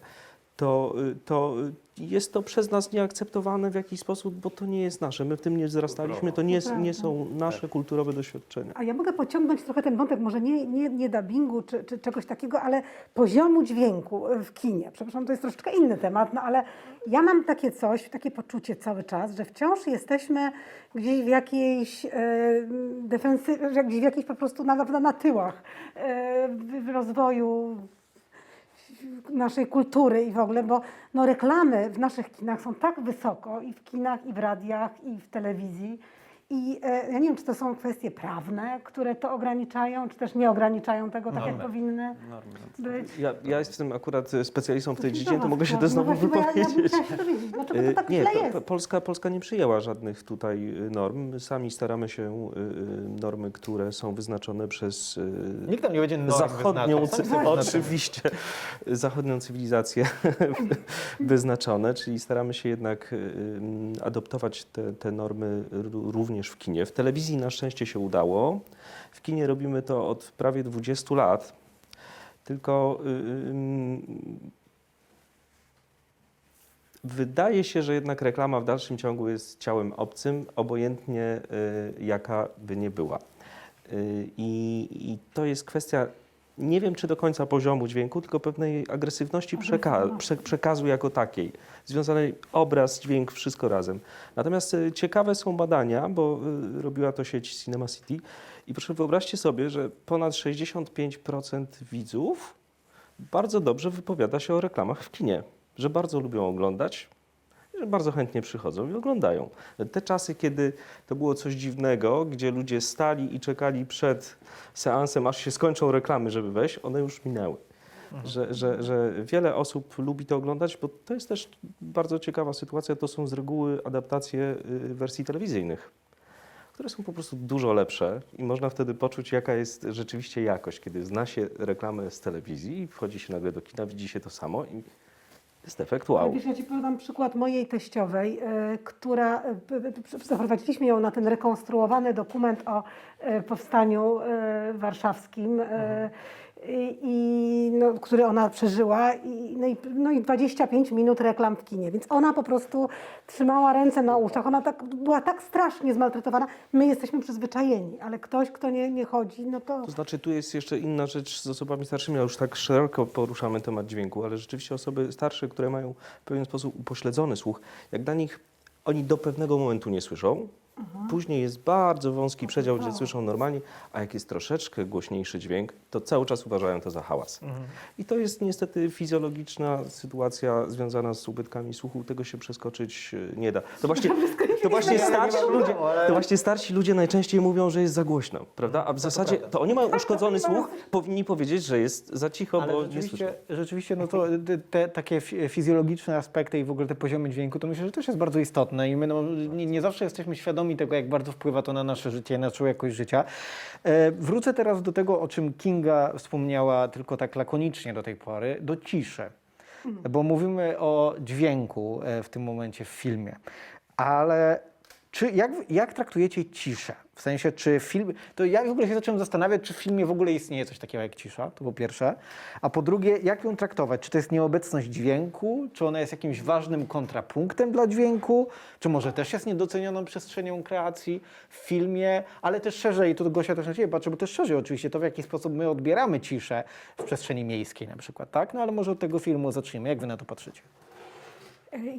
to, y, to y, jest to przez nas nieakceptowane w jakiś sposób, bo to nie jest nasze. My w tym nie wzrastaliśmy, to nie, nie są nasze kulturowe doświadczenia. A ja mogę pociągnąć trochę ten wątek, może nie, nie, nie dubbingu czy, czy czegoś takiego, ale poziomu dźwięku w kinie. Przepraszam, to jest troszeczkę inny temat, no ale ja mam takie coś, takie poczucie cały czas, że wciąż jesteśmy gdzieś w jakiejś e, defensy, gdzieś w jakiejś po prostu na, na tyłach e, w rozwoju naszej kultury i w ogóle, bo no, reklamy w naszych kinach są tak wysoko i w kinach, i w radiach, i w telewizji. I e, ja nie wiem, czy to są kwestie prawne, które to ograniczają, czy też nie ograniczają tego tak, jak powinny być. Ja, ja jestem akurat specjalistą w tej dziedzinie, to mogę się to znowu no bo ja, ja wypowiedzieć. się dlaczego to tak Nie, źle jest. po- Polska, Polska nie przyjęła żadnych tutaj norm. My sami staramy się normy, które są wyznaczone przez y, Nikt tam nie będzie norm zachodnią, oczywiście, zachodnią cywilizację wyznaczone, czyli staramy się jednak adoptować te, te normy r- również w kinie. W telewizji na szczęście się udało. W kinie robimy to od prawie 20 lat. Tylko y, y, Wydaje się, że jednak reklama w dalszym ciągu jest ciałem obcym, obojętnie y, jaka by nie była. Y, I, I to jest kwestia, nie wiem czy do końca poziomu dźwięku, tylko pewnej agresywności przeka prze przekazu jako takiej, związanej obraz, dźwięk, wszystko razem. Natomiast y, ciekawe są badania, bo y, robiła to sieć Cinema City i proszę wyobraźcie sobie, że ponad 65% widzów bardzo dobrze wypowiada się o reklamach w kinie, że bardzo lubią oglądać, bardzo chętnie przychodzą i oglądają. Te czasy, kiedy to było coś dziwnego, gdzie ludzie stali i czekali przed seansem, aż się skończą reklamy, żeby wejść, one już minęły. Że, że, że wiele osób lubi to oglądać, bo to jest też bardzo ciekawa sytuacja. To są z reguły adaptacje y, wersji telewizyjnych, które są po prostu dużo lepsze i można wtedy poczuć, jaka jest rzeczywiście jakość, kiedy zna się reklamę z telewizji i wchodzi się nagle do kina, widzi się to samo i jest efekt wow. Wiesz, ja Ci podam przykład mojej teściowej, e, która, e, p- zaprowadziliśmy ją na ten rekonstruowany dokument o e, powstaniu e, warszawskim. E, i, no, który ona przeżyła i, no, i, no i 25 minut reklam w kinie, więc ona po prostu trzymała ręce na uszach, ona tak, była tak strasznie zmaltretowana, my jesteśmy przyzwyczajeni, ale ktoś, kto nie, nie chodzi, no to... To znaczy, tu jest jeszcze inna rzecz z osobami starszymi, a już tak szeroko poruszamy temat dźwięku, ale rzeczywiście osoby starsze, które mają w pewien sposób upośledzony słuch, jak dla nich oni do pewnego momentu nie słyszą, później jest bardzo wąski przedział, gdzie słyszą normalnie, a jak jest troszeczkę głośniejszy dźwięk, to cały czas uważają to za hałas. I to jest niestety fizjologiczna sytuacja związana z ubytkami słuchu, tego się przeskoczyć e, nie da. To właśnie, to właśnie starsi ludzie, to właśnie starsi ludzie najczęściej mówią, że jest za głośno, prawda? A w zasadzie to oni mają uszkodzony słuch, powinni powiedzieć, że jest za cicho, Ale bo nie rzeczywiście, słyszą. rzeczywiście no to te, te takie fi- fizjologiczne aspekty i w ogóle te poziomy dźwięku, to myślę, że też jest bardzo istotne i my no, nie, nie zawsze jesteśmy świadomi tego, jak bardzo wpływa to na nasze życie, na naszą jakość życia. E, wrócę teraz do tego, o czym Kinga wspomniała tylko tak lakonicznie do tej pory, do ciszy. Bo mówimy o dźwięku e, w tym momencie w filmie. Ale czy, jak, jak traktujecie ciszę? W sensie, czy film. To ja w ogóle się zacząłem zastanawiać, czy w filmie w ogóle istnieje coś takiego jak cisza, to po pierwsze. A po drugie, jak ją traktować? Czy to jest nieobecność dźwięku? Czy ona jest jakimś ważnym kontrapunktem dla dźwięku? Czy może też jest niedocenioną przestrzenią kreacji w filmie? Ale też szerzej, tu Gosia też na Ciebie patrzy, bo też szerzej oczywiście to, w jaki sposób my odbieramy ciszę w przestrzeni miejskiej na przykład, tak? No ale może od tego filmu zacznijmy. Jak Wy na to patrzycie?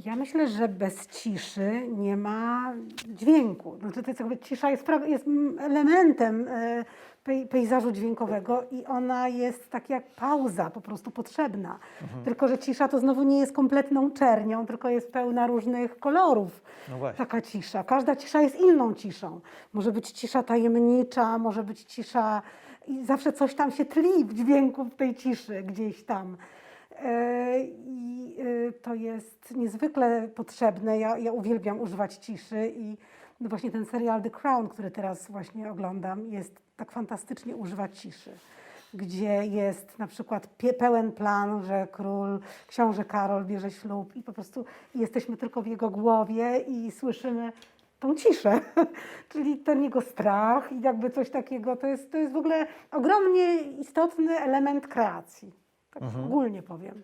Ja myślę, że bez ciszy nie ma dźwięku. Znaczy, to jest jakby, cisza jest, jest elementem e, pej, pejzażu dźwiękowego i ona jest tak jak pauza po prostu potrzebna. Tylko, że cisza to znowu nie jest kompletną czernią, tylko jest pełna różnych kolorów. No. Taka cisza. Każda cisza jest inną ciszą. Może być cisza tajemnicza, może być cisza i zawsze coś tam się tli w dźwięku w tej ciszy gdzieś tam. E, I e, to jest niezwykle potrzebne. Ja, ja uwielbiam używać ciszy i właśnie ten serial The Crown, który teraz właśnie oglądam, jest tak fantastycznie używać ciszy. Gdzie jest na przykład pełen plan, że król, książę Karol bierze ślub i po prostu jesteśmy tylko w jego głowie i słyszymy tą ciszę, czyli ten jego strach i jakby coś takiego. To jest, to jest w ogóle ogromnie istotny element kreacji. Tak ogólnie powiem.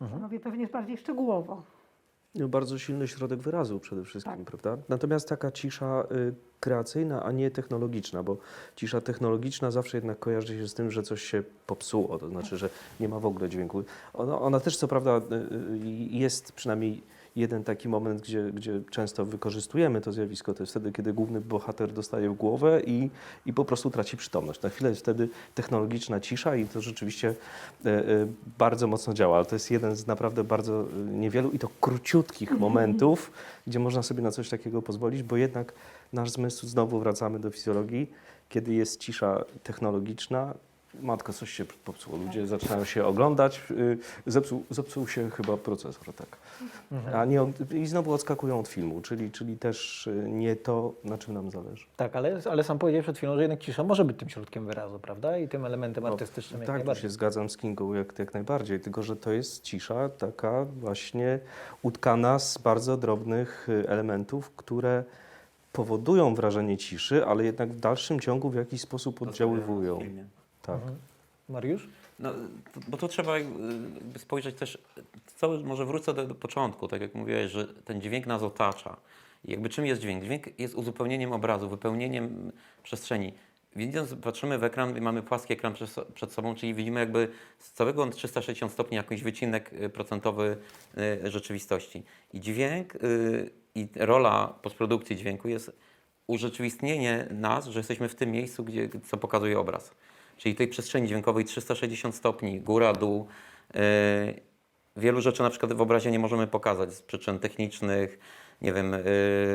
Mówię pewnie bardziej szczegółowo. No, Bardzo silny środek wyrazu przede wszystkim, Tak. prawda? Natomiast taka cisza y, kreacyjna, a nie technologiczna, bo cisza technologiczna zawsze jednak kojarzy się z tym, że coś się popsuło, to znaczy, że nie ma w ogóle dźwięku. Ona, ona też co prawda y, y, jest przynajmniej jeden taki moment, gdzie, gdzie często wykorzystujemy to zjawisko, to jest wtedy, kiedy główny bohater dostaje w głowę i, i po prostu traci przytomność. Na chwilę jest wtedy technologiczna cisza i to rzeczywiście e, e, bardzo mocno działa, ale to jest jeden z naprawdę bardzo e, niewielu i to króciutkich momentów, gdzie można sobie na coś takiego pozwolić, bo jednak nasz zmysł, znowu wracamy do fizjologii, kiedy jest cisza technologiczna, Matko, coś się popsuło. Ludzie zaczynają się oglądać. y, Zepsuł, zepsuł się chyba procesor, tak. A nie, od- I znowu odskakują od filmu, czyli, czyli też y, nie to, na czym nam zależy. Tak, ale, ale sam powiedziałeś przed chwilą, że jednak cisza może być tym środkiem wyrazu, prawda? I tym elementem No, artystycznym jak tak, tu najbardziej. się zgadzam z Kingą jak, jak najbardziej, tylko że to jest cisza taka właśnie utkana z bardzo drobnych y, elementów, które powodują wrażenie ciszy, ale jednak w dalszym ciągu w jakiś sposób oddziaływują. W filmie. Tak. Mariusz? No, bo to trzeba jakby spojrzeć też, cały, może wrócę do, do początku, tak jak mówiłeś, że ten dźwięk nas otacza. I jakby czym jest dźwięk? Dźwięk jest uzupełnieniem obrazu, wypełnieniem przestrzeni. Widząc, patrzymy w ekran i mamy płaski ekran przed sobą, czyli widzimy jakby z całego 360 stopni jakiś wycinek y, procentowy y, rzeczywistości. I dźwięk y, i rola postprodukcji dźwięku jest urzeczywistnienie nas, że jesteśmy w tym miejscu, gdzie, co pokazuje obraz. Czyli tej przestrzeni dźwiękowej 360 stopni, góra, dół. Yy, wielu rzeczy na przykład w obrazie nie możemy pokazać z przyczyn technicznych, nie wiem,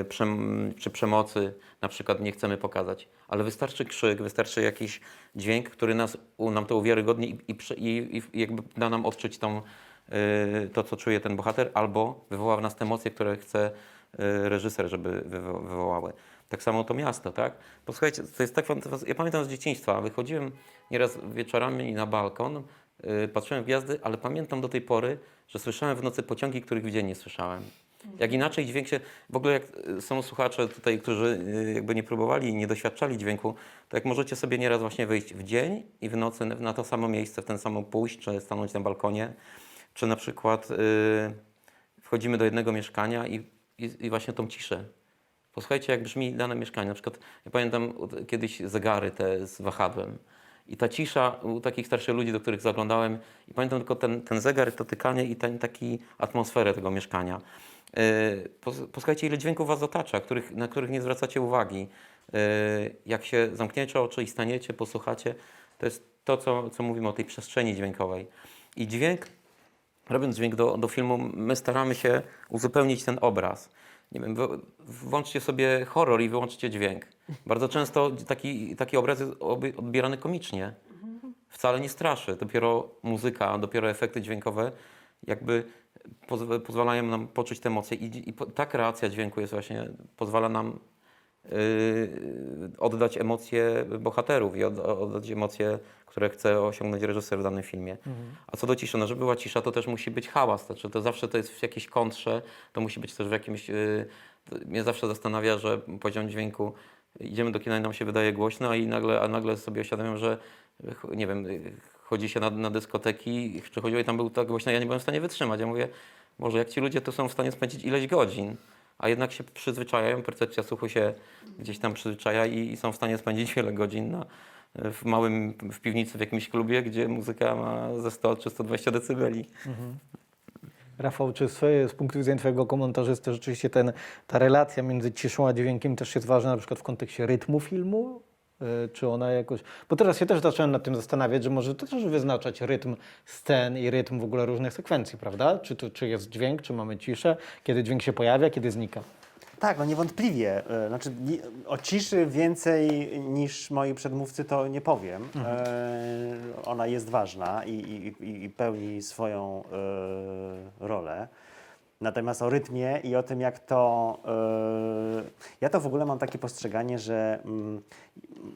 przem, czy przemocy na przykład nie chcemy pokazać. Ale wystarczy krzyk, wystarczy jakiś dźwięk, który nas, nam to uwiarygodni i, i, i, jakby da nam odczuć tą, yy, to, co czuje ten bohater, albo wywoła w nas te emocje, które chce reżyser, żeby wywo- wywołały. Tak samo to miasto, tak? Posłuchajcie, to jest tak. Ja pamiętam z dzieciństwa, wychodziłem nieraz wieczorami na balkon, yy, patrzyłem w gwiazdy, ale pamiętam do tej pory, że słyszałem w nocy pociągi, których w dzień nie słyszałem. Jak inaczej dźwięk się, w ogóle jak y, są słuchacze tutaj, którzy y, jakby nie próbowali i nie doświadczali dźwięku, to jak możecie sobie nieraz właśnie wyjść w dzień i w nocy na to samo miejsce, w ten samo pójść, czy stanąć na balkonie, czy na przykład y, wchodzimy do jednego mieszkania i, i, i właśnie tą ciszę. Posłuchajcie, jak brzmi dane mieszkanie. Na przykład, ja pamiętam kiedyś zegary te z wahadłem. I ta cisza u takich starszych ludzi, do których zaglądałem, i pamiętam tylko ten, ten zegar, to tykanie i ten taki atmosferę tego mieszkania. Yy, pos- Posłuchajcie, ile dźwięków was otacza, których, na których nie zwracacie uwagi. Yy, Jak się zamkniecie oczy i staniecie, posłuchacie, to jest to, co, co mówimy o tej przestrzeni dźwiękowej. I dźwięk robiąc dźwięk do, do filmu, my staramy się uzupełnić ten obraz. Nie wiem, włączcie sobie horror i wyłączcie dźwięk. Bardzo często taki, taki obraz jest odbierany komicznie. Wcale nie straszy. Dopiero muzyka, dopiero efekty dźwiękowe jakby poz- pozwalają nam poczuć te emocje i, i ta kreacja dźwięku jest właśnie, pozwala nam oddać emocje bohaterów i od, oddać emocje, które chce osiągnąć reżyser w danym filmie. A co do ciszy, no żeby była cisza, to też musi być hałas, znaczy to zawsze to jest w jakiejś kontrze, to musi być też w jakimś... Yy, mnie zawsze zastanawia, że poziom dźwięku, idziemy do kina i nam się wydaje głośno, a, i nagle, a nagle sobie uświadamiam, że nie wiem, chodzi się na, na dyskoteki, czy chodziło i tam był tak głośno, ja nie byłem w stanie wytrzymać. Ja mówię, może jak ci ludzie to są w stanie spędzić ileś godzin, a jednak się przyzwyczajają, percepcja słuchu się gdzieś tam przyzwyczaja i, i są w stanie spędzić wiele godzin na, w małym, w piwnicy w jakimś klubie, gdzie muzyka ma ze 100 czy 120 decybeli. Rafał, czy z, z punktu widzenia Twojego komentarzysty rzeczywiście ten, ta relacja między ciszą a dźwiękiem też jest ważna na przykład w kontekście rytmu filmu? Y, Czy ona jakoś... Bo teraz się też zacząłem nad tym zastanawiać, że może to też wyznaczać rytm scen i rytm w ogóle różnych sekwencji, prawda? Czy, to, czy jest dźwięk, czy mamy ciszę, kiedy dźwięk się pojawia, kiedy znika? Tak, no niewątpliwie. E, Znaczy, o ciszy więcej niż moi przedmówcy to nie powiem. E, ona jest ważna i, i, i- i pełni swoją e, rolę. Natomiast o rytmie i o tym, jak to. E, ja to w ogóle mam takie postrzeganie, że. Mm,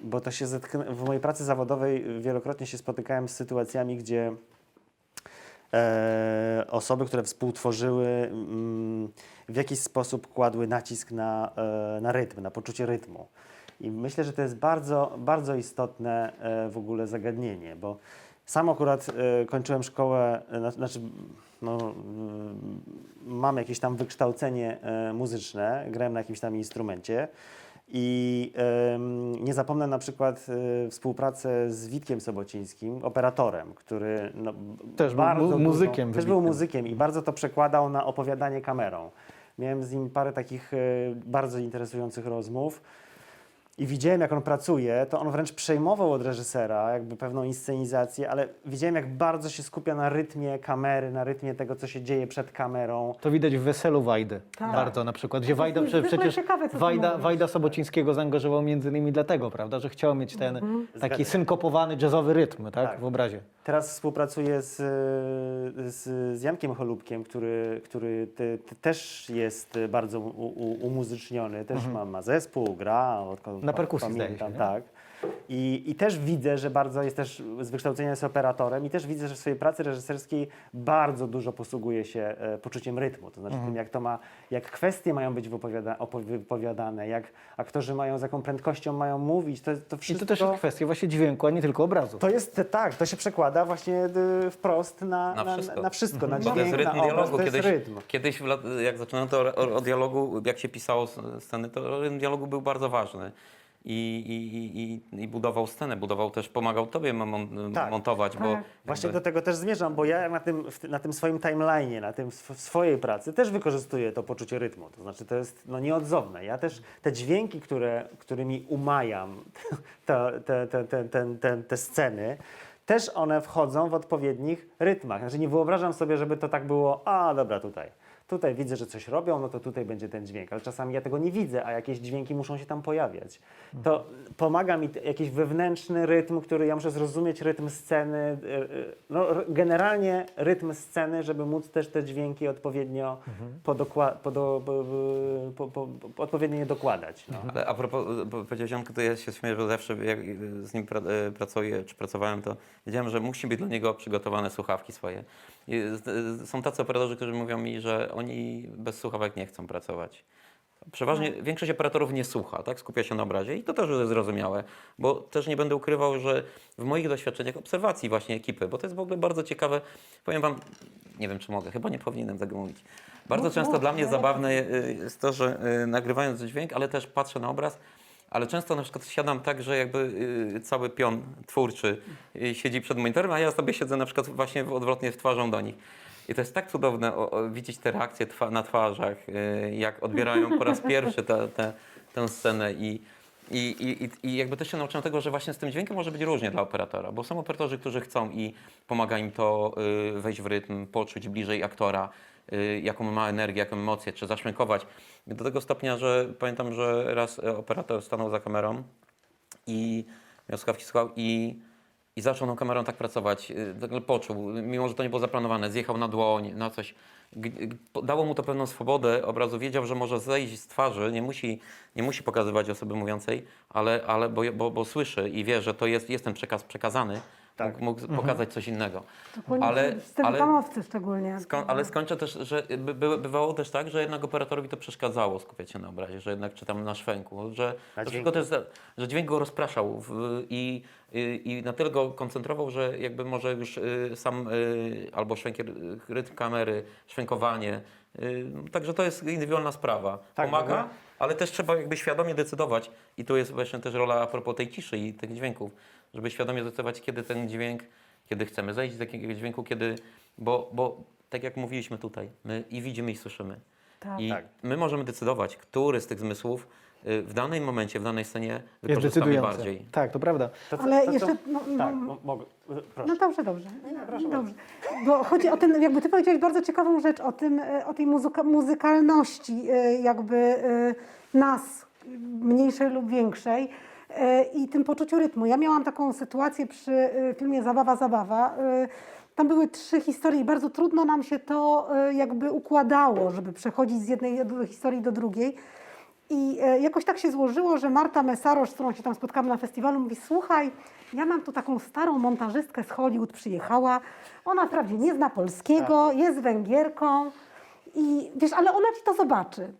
bo to się zetknę, w mojej pracy zawodowej wielokrotnie się spotykałem z sytuacjami, gdzie e, osoby, które współtworzyły, mm, w jakiś sposób kładły nacisk na, e, na rytm, na poczucie rytmu. I myślę, że to jest bardzo, bardzo istotne w ogóle zagadnienie, bo sam akurat kończyłem szkołę, na- znaczy no, mm, mam jakieś tam wykształcenie e, muzyczne, grałem na jakimś tam instrumencie. I em, nie zapomnę na przykład e, współpracę z Witkiem Sobocińskim, operatorem, który no, Też był bardzo dużo- muzykiem Też był muzykiem i bardzo to przekładał na opowiadanie kamerą. Miałem z nim parę takich e, bardzo interesujących rozmów i widziałem, jak on pracuje, to on wręcz przejmował od reżysera jakby pewną inscenizację, ale widziałem, jak bardzo się skupia na rytmie kamery, na rytmie tego, co się dzieje przed kamerą. To widać w Weselu Wajdy. Tak. Bardzo na przykład, gdzie To Wajda, jest prze, przecież ciekawe, Wajda. Wajda Sobocińskiego zaangażował między innymi dlatego, prawda, że chciał mieć ten Mhm. taki Zgadza synkopowany jazzowy rytm, tak, Tak. w obrazie. Teraz współpracuję z, z, z Jankiem Cholubkiem, który, który te, te też jest bardzo u, u, umuzyczniony, też ma, ma zespół, gra. Odkąd Mhm. Na perkusji zdaje pamiętam, się, nie? tak. I, I też widzę, że bardzo jest też z wykształcenia jest operatorem i też widzę, że w swojej pracy reżyserskiej bardzo dużo posługuje się e, poczuciem rytmu. To znaczy Mhm. tym, jak to ma, jak kwestie mają być wypowiada, opo- wypowiadane, jak aktorzy mają, z jaką prędkością mają mówić, to, to I wszystko... to też jest kwestia właśnie dźwięku, a nie tylko obrazu. To jest tak, to się przekłada właśnie y, wprost na, Na wszystko. na, wszystko, na Bo to jest dźwięk, rytm na obraz, dialogu. to jest Kiedyś, rytm. kiedyś w lat, jak zaczynałem to o, o dialogu, jak się pisało s- sceny, to rytm dialogu był bardzo ważny. I, i, i, i budował scenę, budował też, pomagał tobie mon, Tak. montować, bo Tak. Właśnie jakby- do tego też zmierzam, bo ja na tym, na tym swoim timeline'ie, na tym swojej pracy też wykorzystuję to poczucie rytmu. To znaczy to jest no, nieodzowne. Ja też te dźwięki, które, którymi umajam te, te, te, te, te, te, te sceny, też one wchodzą w odpowiednich rytmach. Znaczy nie wyobrażam sobie, żeby to tak było, a dobra, tutaj. Tutaj widzę, że coś robią, no to tutaj będzie ten dźwięk, ale czasami ja tego nie widzę, a jakieś dźwięki muszą się tam pojawiać. To pomaga mi jakiś wewnętrzny rytm, który ja muszę zrozumieć rytm sceny, y, y, no, generalnie rytm sceny, żeby móc też te dźwięki odpowiednio, podokła- podo, po, po, po, po, odpowiednio dokładać. No. Ale a propos, powiedziałeś to ja się śmieję, że zawsze jak z nim pra, e, pracuję, czy pracowałem, to wiedziałem, że musi być dla niego przygotowane słuchawki swoje. Są tacy operatorzy, którzy mówią mi, że oni bez słuchawek nie chcą pracować. Przeważnie większość operatorów nie słucha, tak? Skupia się na obrazie i to też jest zrozumiałe, bo też nie będę ukrywał, że w moich doświadczeniach obserwacji właśnie ekipy, bo to jest w ogóle bardzo ciekawe, powiem wam, nie wiem czy mogę, chyba nie powinienem tego mówić. Bardzo Mów, często mów, dla mnie no. zabawne y, jest to, że y, nagrywając dźwięk, ale też patrzę na obraz, ale często na przykład siadam tak, że jakby y, cały pion twórczy y, siedzi przed monitorem, a ja sobie siedzę na przykład właśnie odwrotnie w twarzą do nich. I to jest tak cudowne o, o, widzieć te reakcje twa, na twarzach, y, jak odbierają po raz pierwszy tę te, tę scenę i, i, i, i- jakby też się nauczyłem tego, że właśnie z tym dźwiękiem może być różnie dla operatora, bo są operatorzy, którzy chcą i pomaga im to wejść w rytm, poczuć bliżej aktora, jaką ma energię, jaką emocje, czy zaszmynkować. Do tego stopnia, że pamiętam, że raz e, operator stanął za kamerą i miał słuchawki słuchał i, i zaczął tą kamerą tak pracować. y, Nagle poczuł, mimo że to nie było zaplanowane, zjechał na dłoń, na coś. Dało mu to pewną swobodę obrazu, wiedział, że może zejść z twarzy, nie musi, nie musi pokazywać osoby mówiącej, ale, ale bo, bo, bo słyszy i wie, że to jest, jest ten przekaz przekazany, Tak. mógł, mógł pokazać coś innego. Dokładnie, Ale- z tym ale- kamowcy szczególnie. Ską- ale skończę też, że by, by, bywało też tak, że jednak operatorowi to przeszkadzało skupiać się na obrazie, że jednak czytam na szwęku, że Na to dźwięku. też, że dźwięk go rozpraszał w, i, i, i na tyle go koncentrował, że jakby może już y, sam y, albo szwęk, rytm kamery, szwękowanie, y, także to jest indywidualna sprawa. Tak, Pomaga, dobra. ale też trzeba jakby świadomie decydować i tu jest właśnie też rola a propos tej ciszy i tych dźwięków, żeby świadomie decydować, kiedy ten dźwięk, kiedy chcemy zejść z takiego dźwięku, kiedy, bo, bo tak jak mówiliśmy tutaj, my i widzimy i słyszymy. Tak. I Tak. my możemy decydować, który z tych zmysłów y, w danym momencie, w danej scenie Jest wykorzystamy bardziej. Tak, to prawda. To co- Ale to co- jeszcze... No, no, Tak, mo- mogę. Proszę. No dobrze, dobrze. dobrze. Bo chodzi o ten, jakby ty powiedziałeś bardzo ciekawą rzecz o tym, e, o tej muzyka, muzykalności jakby nas, mniejszej lub większej i tym poczuciu rytmu. Ja miałam taką sytuację przy e, filmie Zabawa, Zabawa. E, Tam były trzy historie i bardzo trudno nam się to e, jakby układało, żeby przechodzić z jednej historii do drugiej. I e, jakoś tak się złożyło, że Marta Mesarosz, z którą się tam spotkałam na festiwalu, mówi: Słuchaj, ja mam tu taką starą montażystkę z Hollywood, przyjechała. Ona wprawdzie nie zna polskiego, jest Węgierką. I wiesz, ale ona ci to zobaczy.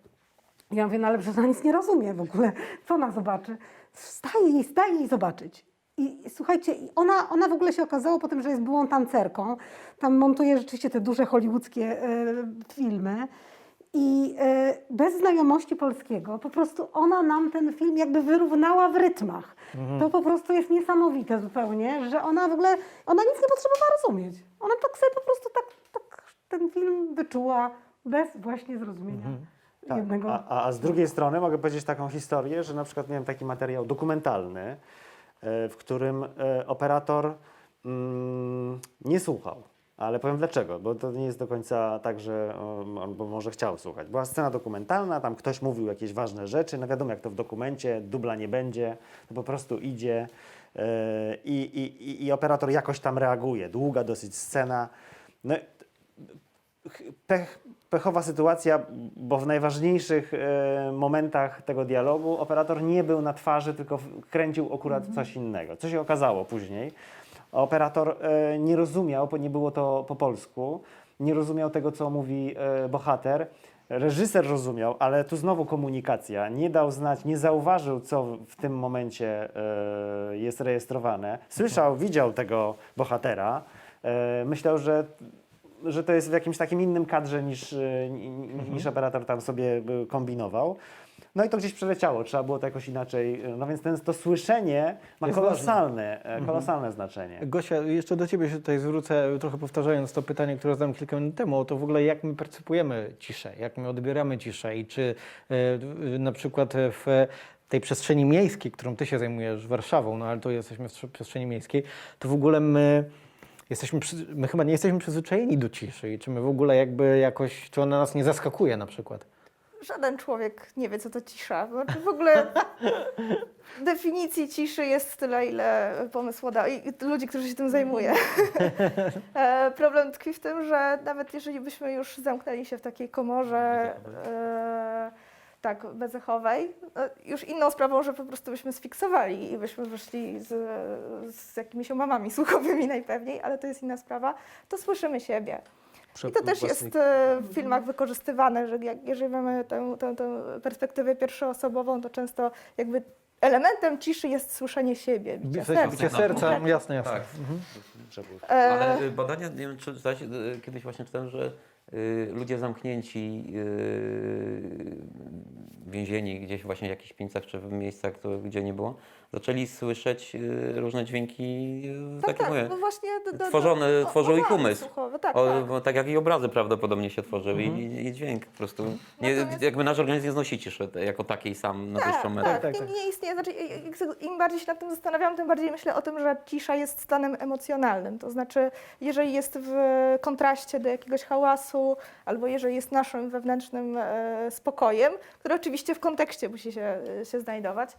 Ja mówię, no ale przecież ona nic nie rozumie w ogóle. Co ona zobaczy? Staje jej, staje jej zobaczyć. I słuchajcie, i ona, ona w ogóle się okazało potem, że jest byłą tancerką. Tam montuje rzeczywiście te duże hollywoodzkie e, filmy. I e, bez znajomości polskiego, po prostu ona nam ten film jakby wyrównała w rytmach. To po prostu jest niesamowite zupełnie, że ona w ogóle, ona nic nie potrzebowała rozumieć. Ona tak sobie po prostu tak, tak ten film wyczuła bez właśnie zrozumienia Tak. jednego. A, a, z drugiej strony mogę powiedzieć taką historię, że na przykład miałem taki materiał dokumentalny, e, w którym e, operator mm, nie słuchał. Ale powiem dlaczego, bo to nie jest do końca tak, że on może chciał słuchać. Była scena dokumentalna, tam ktoś mówił jakieś ważne rzeczy, no wiadomo jak to w dokumencie, dubla nie będzie, to po prostu idzie i, i, i, i operator jakoś tam reaguje. Długa dosyć scena. No, pech, pechowa sytuacja, bo w najważniejszych e, momentach tego dialogu operator nie był na twarzy, tylko kręcił akurat coś innego. Co się okazało później? Operator e, nie rozumiał, bo nie było to po polsku, nie rozumiał tego, co mówi e, bohater. Reżyser rozumiał, ale tu znowu komunikacja. Nie dał znać, nie zauważył, co w- tym momencie e, jest rejestrowane. Słyszał, widział tego bohatera. Myślał, że że to jest w jakimś takim innym kadrze niż, y, ni- niż operator tam sobie y, kombinował. No i to gdzieś przeleciało, trzeba było to jakoś inaczej. y, No więc ten, to słyszenie ma Jest kolosalne, e, kolosalne znaczenie. Gosia, jeszcze do Ciebie się tutaj zwrócę, trochę powtarzając to pytanie, które zadałem kilka minut temu, to w ogóle jak my percypujemy ciszę, jak my odbieramy ciszę i czy w- na przykład w tej przestrzeni miejskiej, którą Ty się zajmujesz Warszawą, no ale tu jesteśmy w trze- przestrzeni miejskiej, to w ogóle my jesteśmy, my chyba nie jesteśmy przyzwyczajeni do ciszy i czy my w ogóle jakby jakoś, czy ona nas nie zaskakuje na przykład? Żaden człowiek nie wie, co to cisza. Znaczy w ogóle definicji ciszy jest tyle, ile pomysłodawców i ludzi, którzy się tym zajmują. E, Problem tkwi w tym, że nawet jeżeli byśmy już zamknęli się w takiej komorze tak, bezechowej, e, już inną sprawą, że po prostu byśmy sfiksowali i byśmy wyszli z, z jakimiś omamami słuchowymi najpewniej, ale to jest inna sprawa, to słyszymy siebie. I to też jest e, w filmach wykorzystywane, że jak, jeżeli mamy tę, tę, tę perspektywę pierwszoosobową, to często jakby elementem ciszy jest słyszenie siebie, bicie serca. bicie serca, jasne, jasne. Tak. Żeby... E, Ale badania, nie wiem czy y, kiedyś właśnie czytałem, że ludzie zamknięci, y, więzieni gdzieś właśnie w jakichś pińcach czy w miejscach, to, gdzie nie było, zaczęli słyszeć y, różne dźwięki, y, tak, takie tak, mówię, no właśnie do, do, tworzone, o- tworzył ich umysł. słuchowe, tak, O, tak. bo tak jak i obrazy prawdopodobnie się tworzyły Mhm. i, i dźwięk po prostu. Nie, Natomiast- Jakby nasz organizm nie znosi ciszy jako takiej sam na Tak, dłuższą metę. tak, Tak, nie, tak. nie istnieje. Znaczy, im bardziej się nad tym zastanawiam, tym bardziej myślę o tym, że cisza jest stanem emocjonalnym. To znaczy, jeżeli jest w kontraście do jakiegoś hałasu, albo jeżeli jest naszym wewnętrznym e, spokojem, który oczywiście w kontekście musi się, się znajdować.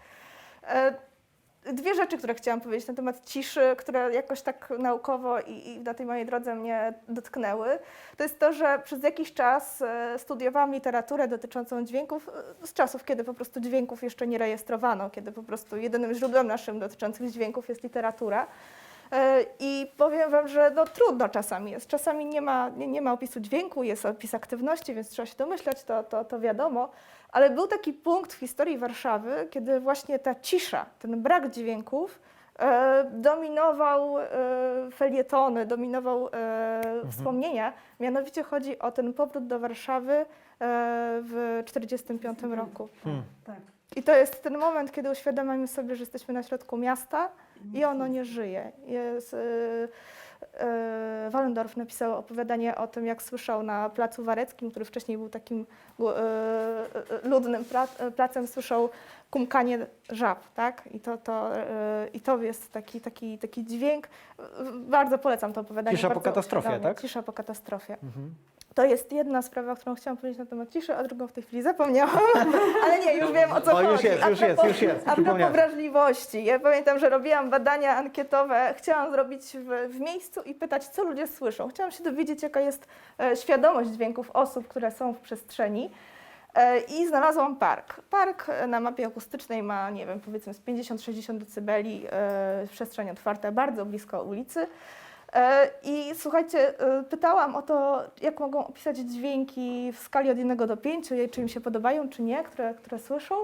Dwie rzeczy, które chciałam powiedzieć na temat ciszy, które jakoś tak naukowo i, i na tej mojej drodze mnie dotknęły, to jest to, że przez jakiś czas e, studiowałam literaturę dotyczącą dźwięków e, z czasów, kiedy po prostu dźwięków jeszcze nie rejestrowano, kiedy po prostu jedynym źródłem naszym dotyczących dźwięków jest literatura. E, I powiem Wam, że no, trudno czasami jest. Czasami nie ma, nie, nie ma opisu dźwięku, jest opis aktywności, więc trzeba się domyślać, to, to, to wiadomo. Ale był taki punkt w historii Warszawy, kiedy właśnie ta cisza, ten brak dźwięków e, dominował e, felietony, dominował e, wspomnienia. Mianowicie chodzi o ten powrót do Warszawy e, w 1945 roku. Tak. I to jest ten moment, kiedy uświadamiamy sobie, że jesteśmy na środku miasta i ono nie żyje. Jest, Wallendorf napisał opowiadanie o tym, jak słyszał na Placu Wareckim, który wcześniej był takim yy, yy, ludnym pla- placem, słyszał kumkanie żab, tak? I to, to, i to jest taki, taki, taki dźwięk. Bardzo polecam to opowiadanie. Cisza po katastrofie, tak? Cisza po katastrofie. Mhm. To jest jedna sprawa, którą chciałam powiedzieć na temat ciszy, a drugą w tej chwili zapomniałam. Ale nie, już wiem o co O, chodzi. już jest, już jest, już jest, A propos wrażliwości. Ja pamiętam, że robiłam badania ankietowe. Chciałam zrobić w, w miejscu i pytać, co ludzie słyszą. Chciałam się dowiedzieć, jaka jest e, świadomość dźwięków osób, które są w przestrzeni. E, I znalazłam park. Park e, na mapie akustycznej ma, nie wiem, powiedzmy z 50-60 decybeli, e, przestrzeń otwarta, bardzo blisko ulicy. E, I słuchajcie, e, pytałam o to, jak mogą opisać dźwięki w skali od 1 do 5, czy im się podobają, czy nie, które, które słyszą.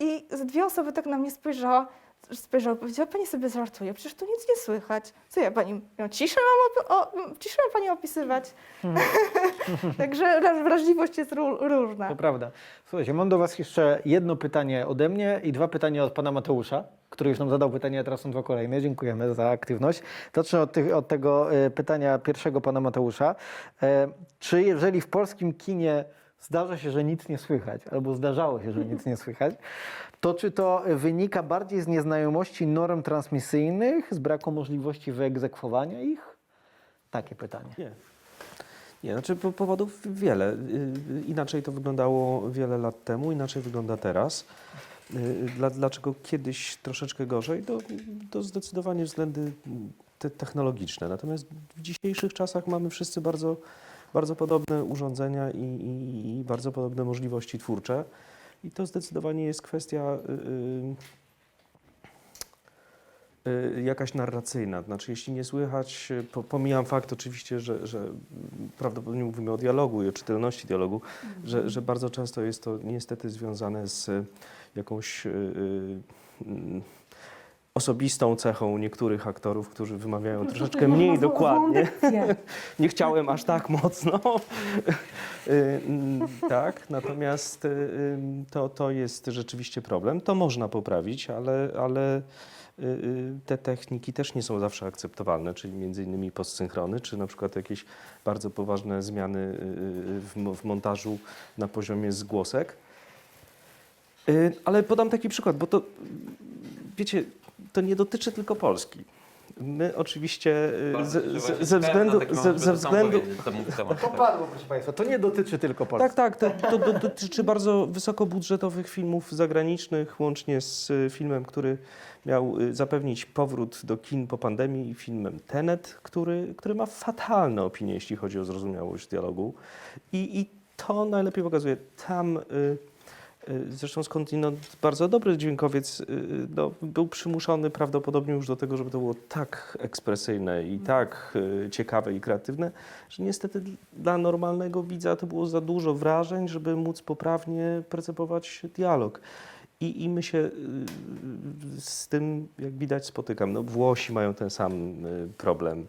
I dwie osoby tak na mnie spojrzała, spojrzała, powiedziała, pani sobie żartuje, przecież tu nic nie słychać. Co ja pani, ją ciszę mam, o, ciszę mam pani opisywać? Także wraż- wrażliwość jest ró- różna. To prawda. Słuchajcie, mam do Was jeszcze jedno pytanie ode mnie i dwa pytania od pana Mateusza, który już nam zadał pytanie, a teraz są dwa kolejne. Dziękujemy za aktywność. Zacznę od, tych, od tego e, pytania pierwszego pana Mateusza. E, czy jeżeli w polskim kinie zdarza się, że nic nie słychać, albo zdarzało się, że nic nie słychać, to czy to wynika bardziej z nieznajomości norm transmisyjnych, z braku możliwości wyegzekwowania ich? Takie pytanie. Nie. Nie, znaczy po- powodów wiele. Y, y, Inaczej to wyglądało wiele lat temu, inaczej wygląda teraz. Y, Dla, dlaczego kiedyś troszeczkę gorzej? To, to zdecydowanie względy te technologiczne. Natomiast w dzisiejszych czasach mamy wszyscy bardzo, bardzo podobne urządzenia i, i, i bardzo podobne możliwości twórcze. I to zdecydowanie jest kwestia y, y, y, jakaś narracyjna. Znaczy, jeśli nie słychać, y, po, pomijam fakt oczywiście, że, że prawdopodobnie mówimy o dialogu i o czytelności dialogu, że, że bardzo często jest to niestety związane z jakąś y, y, mm, osobistą cechą niektórych aktorów, którzy wymawiają troszeczkę Można mniej dokładnie. Nie chciałem aż tak mocno. Y, mm, tak, natomiast to, to jest rzeczywiście problem. To można poprawić, ale, ale te techniki też nie są zawsze akceptowalne, czyli między innymi postsynchrony, czy na przykład jakieś bardzo poważne zmiany w montażu na poziomie zgłosek. Y, Ale podam taki przykład, bo to wiecie, to nie dotyczy tylko Polski. My oczywiście y, ze, ze, ze względu, ze, ze względu, To padło, proszę Państwa. To nie dotyczy tylko Polski. tak, tak. To, to, dotyczy bardzo wysokobudżetowych filmów zagranicznych, łącznie z y, filmem, który miał zapewnić powrót do kin po pandemii, i filmem Tenet, który, który ma fatalne opinie, jeśli chodzi o zrozumiałość dialogu. I, i to najlepiej pokazuje. Tam Y, Zresztą skądinąd bardzo dobry dźwiękowiec y, no, był przymuszony prawdopodobnie już do tego, żeby to było tak ekspresyjne i tak y, ciekawe i kreatywne, że niestety dla normalnego widza to było za dużo wrażeń, żeby móc poprawnie percepować dialog. I, I my się y, z tym, jak widać, spotykam. No, Włosi mają ten sam y, problem.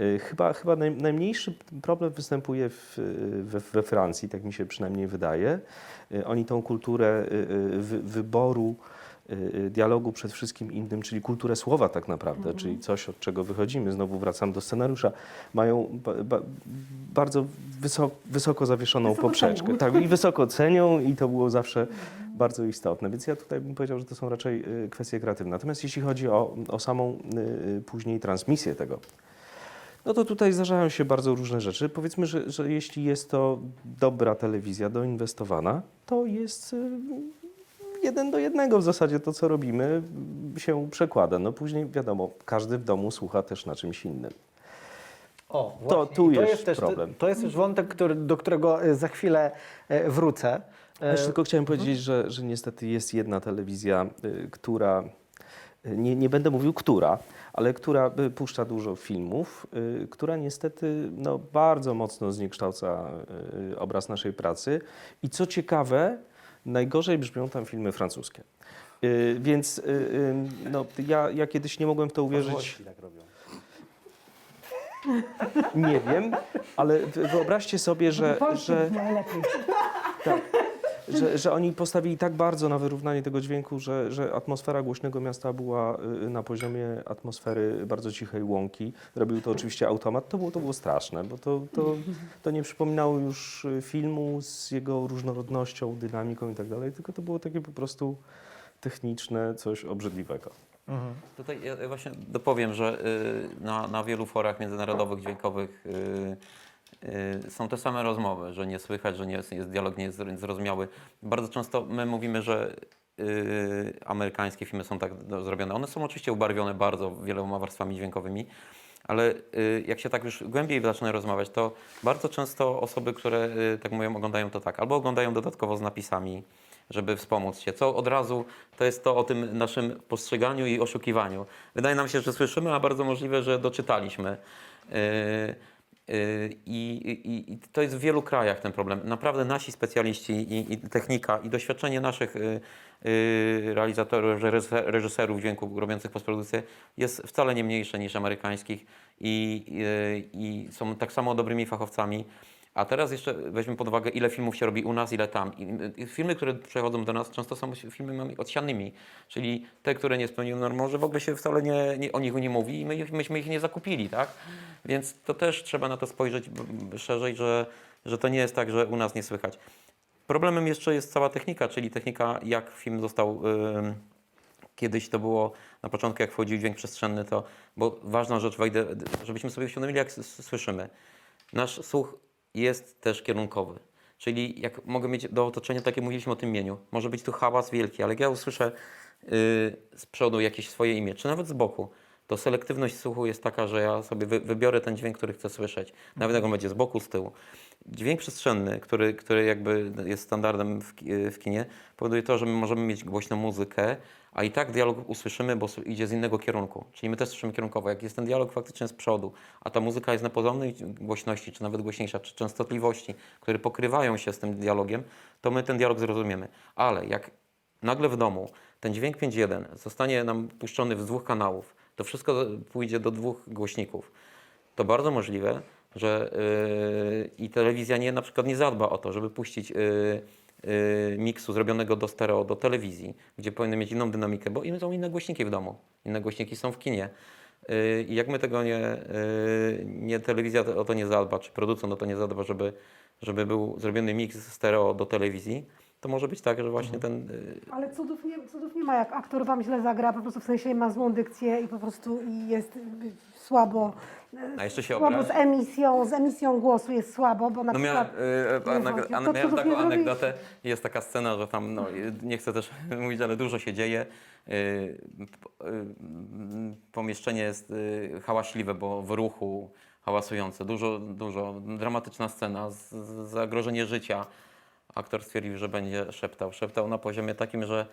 Y, Chyba, chyba naj, najmniejszy problem występuje w, y, we, we Francji, tak mi się przynajmniej wydaje. Y, Oni tą kulturę wy, wyboru dialogu przed wszystkim innym, czyli kulturę słowa tak naprawdę, czyli coś, od czego wychodzimy. Znowu wracam do scenariusza. Mają ba, ba, bardzo wysoko, wysoko zawieszoną Wysoko poprzeczkę. cenią. Tak, i wysoko cenią i to było zawsze bardzo istotne. Więc ja tutaj bym powiedział, że to są raczej kwestie kreatywne. Natomiast jeśli chodzi o, o samą y, później transmisję tego, no to tutaj zdarzają się bardzo różne rzeczy. Powiedzmy, że, że jeśli jest to dobra telewizja doinwestowana, to jest y, jeden do jednego w zasadzie to, co robimy, się przekłada. No później wiadomo, każdy w domu słucha też na czymś innym. O, To tu jest jest też, problem. To jest też wątek, który, do którego e, za chwilę e, wrócę. E, Jeszcze tylko chciałem powiedzieć, że, że niestety jest jedna telewizja, y, która, y, nie, nie będę mówił która, ale która y, puszcza dużo filmów, y, która niestety no, bardzo mocno zniekształca y, obraz naszej pracy. I co ciekawe, najgorzej brzmią tam filmy francuskie. Więc no, ja, ja kiedyś nie mogłem w to uwierzyć. Tak robią. Nie wiem, ale wy- wyobraźcie sobie, że, że, najlepiej. tak, że, że oni postawili tak bardzo na wyrównanie tego dźwięku, że, że atmosfera głośnego miasta była y, na poziomie atmosfery bardzo cichej łąki. Robił to oczywiście automat. To było, to było straszne, bo to, to, to nie przypominało już y, filmu z jego różnorodnością, dynamiką i tak dalej, tylko to było takie po prostu techniczne, coś obrzydliwego. mhm. Tutaj ja właśnie dopowiem, że y, na, na wielu forach międzynarodowych, dźwiękowych y, są te same rozmowy, że nie słychać, że nie jest, jest dialog nie jest zro- zrozumiały. Bardzo często my mówimy, że y, amerykańskie filmy są tak zrobione. One są oczywiście ubarwione bardzo wieloma warstwami dźwiękowymi, ale y, jak się tak już głębiej zaczyna rozmawiać, to bardzo często osoby, które y, tak mówią, oglądają to tak, albo oglądają dodatkowo z napisami, żeby wspomóc się, co od razu to jest to o tym naszym postrzeganiu i oszukiwaniu. Wydaje nam się, że słyszymy, a bardzo możliwe, że doczytaliśmy. Yy, yy, I, i, I to jest w wielu krajach ten problem. Naprawdę nasi specjaliści i, i technika i doświadczenie naszych yy, yy, realizatorów, reżyser- reżyserów dźwięku robiących postprodukcję jest wcale nie mniejsze niż amerykańskich i, i są tak samo dobrymi fachowcami. A teraz jeszcze weźmy pod uwagę, ile filmów się robi u nas, ile tam. I, filmy, które przechodzą do nas, często są filmami odsianymi, czyli te, które nie spełniły norm, może w ogóle się wcale nie, nie, o nich nie mówi i my, myśmy ich nie zakupili, tak? Więc to też trzeba na to spojrzeć szerzej, że, że to nie jest tak, że u nas nie słychać. Problemem jeszcze jest cała technika, czyli technika, jak film został. ym, Kiedyś to było na początku, jak wchodził dźwięk przestrzenny, to, bo ważna rzecz, wejdę, żebyśmy sobie uświadomili, jak słyszymy. Nasz słuch jest też kierunkowy. Czyli jak mogę mieć do otoczenia, tak jak mówiliśmy o tym mieniu, może być tu hałas wielki, ale jak ja usłyszę yy, z przodu jakieś swoje imię, czy nawet z boku, to selektywność słuchu jest taka, że ja sobie wy, wybiorę ten dźwięk, który chcę słyszeć. Nawet jak on będzie z boku, z tyłu. Dźwięk przestrzenny, który, który jakby jest standardem w, w kinie, powoduje to, że my możemy mieć głośną muzykę, a i tak dialog usłyszymy, bo idzie z innego kierunku. Czyli my też słyszymy kierunkowo. Jak jest ten dialog faktycznie z przodu, a ta muzyka jest na podobnej głośności, czy nawet głośniejsza, czy częstotliwości, które pokrywają się z tym dialogiem, to my ten dialog zrozumiemy. Ale jak nagle w domu ten dźwięk 5.1 zostanie nam puszczony z dwóch kanałów, to wszystko pójdzie do dwóch głośników, to bardzo możliwe, że yy, i telewizja nie, na przykład nie zadba o to, żeby puścić yy, miksu zrobionego do stereo, do telewizji, gdzie powinny mieć inną dynamikę, bo im są inne głośniki w domu, inne głośniki są w kinie. Yy, I jak my tego nie, yy, nie telewizja o to nie zadba, czy producent o to nie zadba, żeby, żeby był zrobiony miks stereo do telewizji, to może być tak, że właśnie ten yy, Ale cudów nie, cudów nie ma, jak aktor wam źle zagra, po prostu w sensie ma złą dykcję i po prostu i jest y, słabo. A jeszcze się Słabo z emisją, z emisją głosu jest słabo, bo na No miałem, To cudów miałem taką anegdotę, jest taka scena, że tam, no, nie chcę też mówić, ale dużo się dzieje. E, p- Pomieszczenie jest hałaśliwe, bo w ruchu hałasujące, dużo, dużo, dramatyczna scena, z- z- zagrożenie życia. aktor stwierdził, że będzie szeptał. Szeptał na poziomie takim, że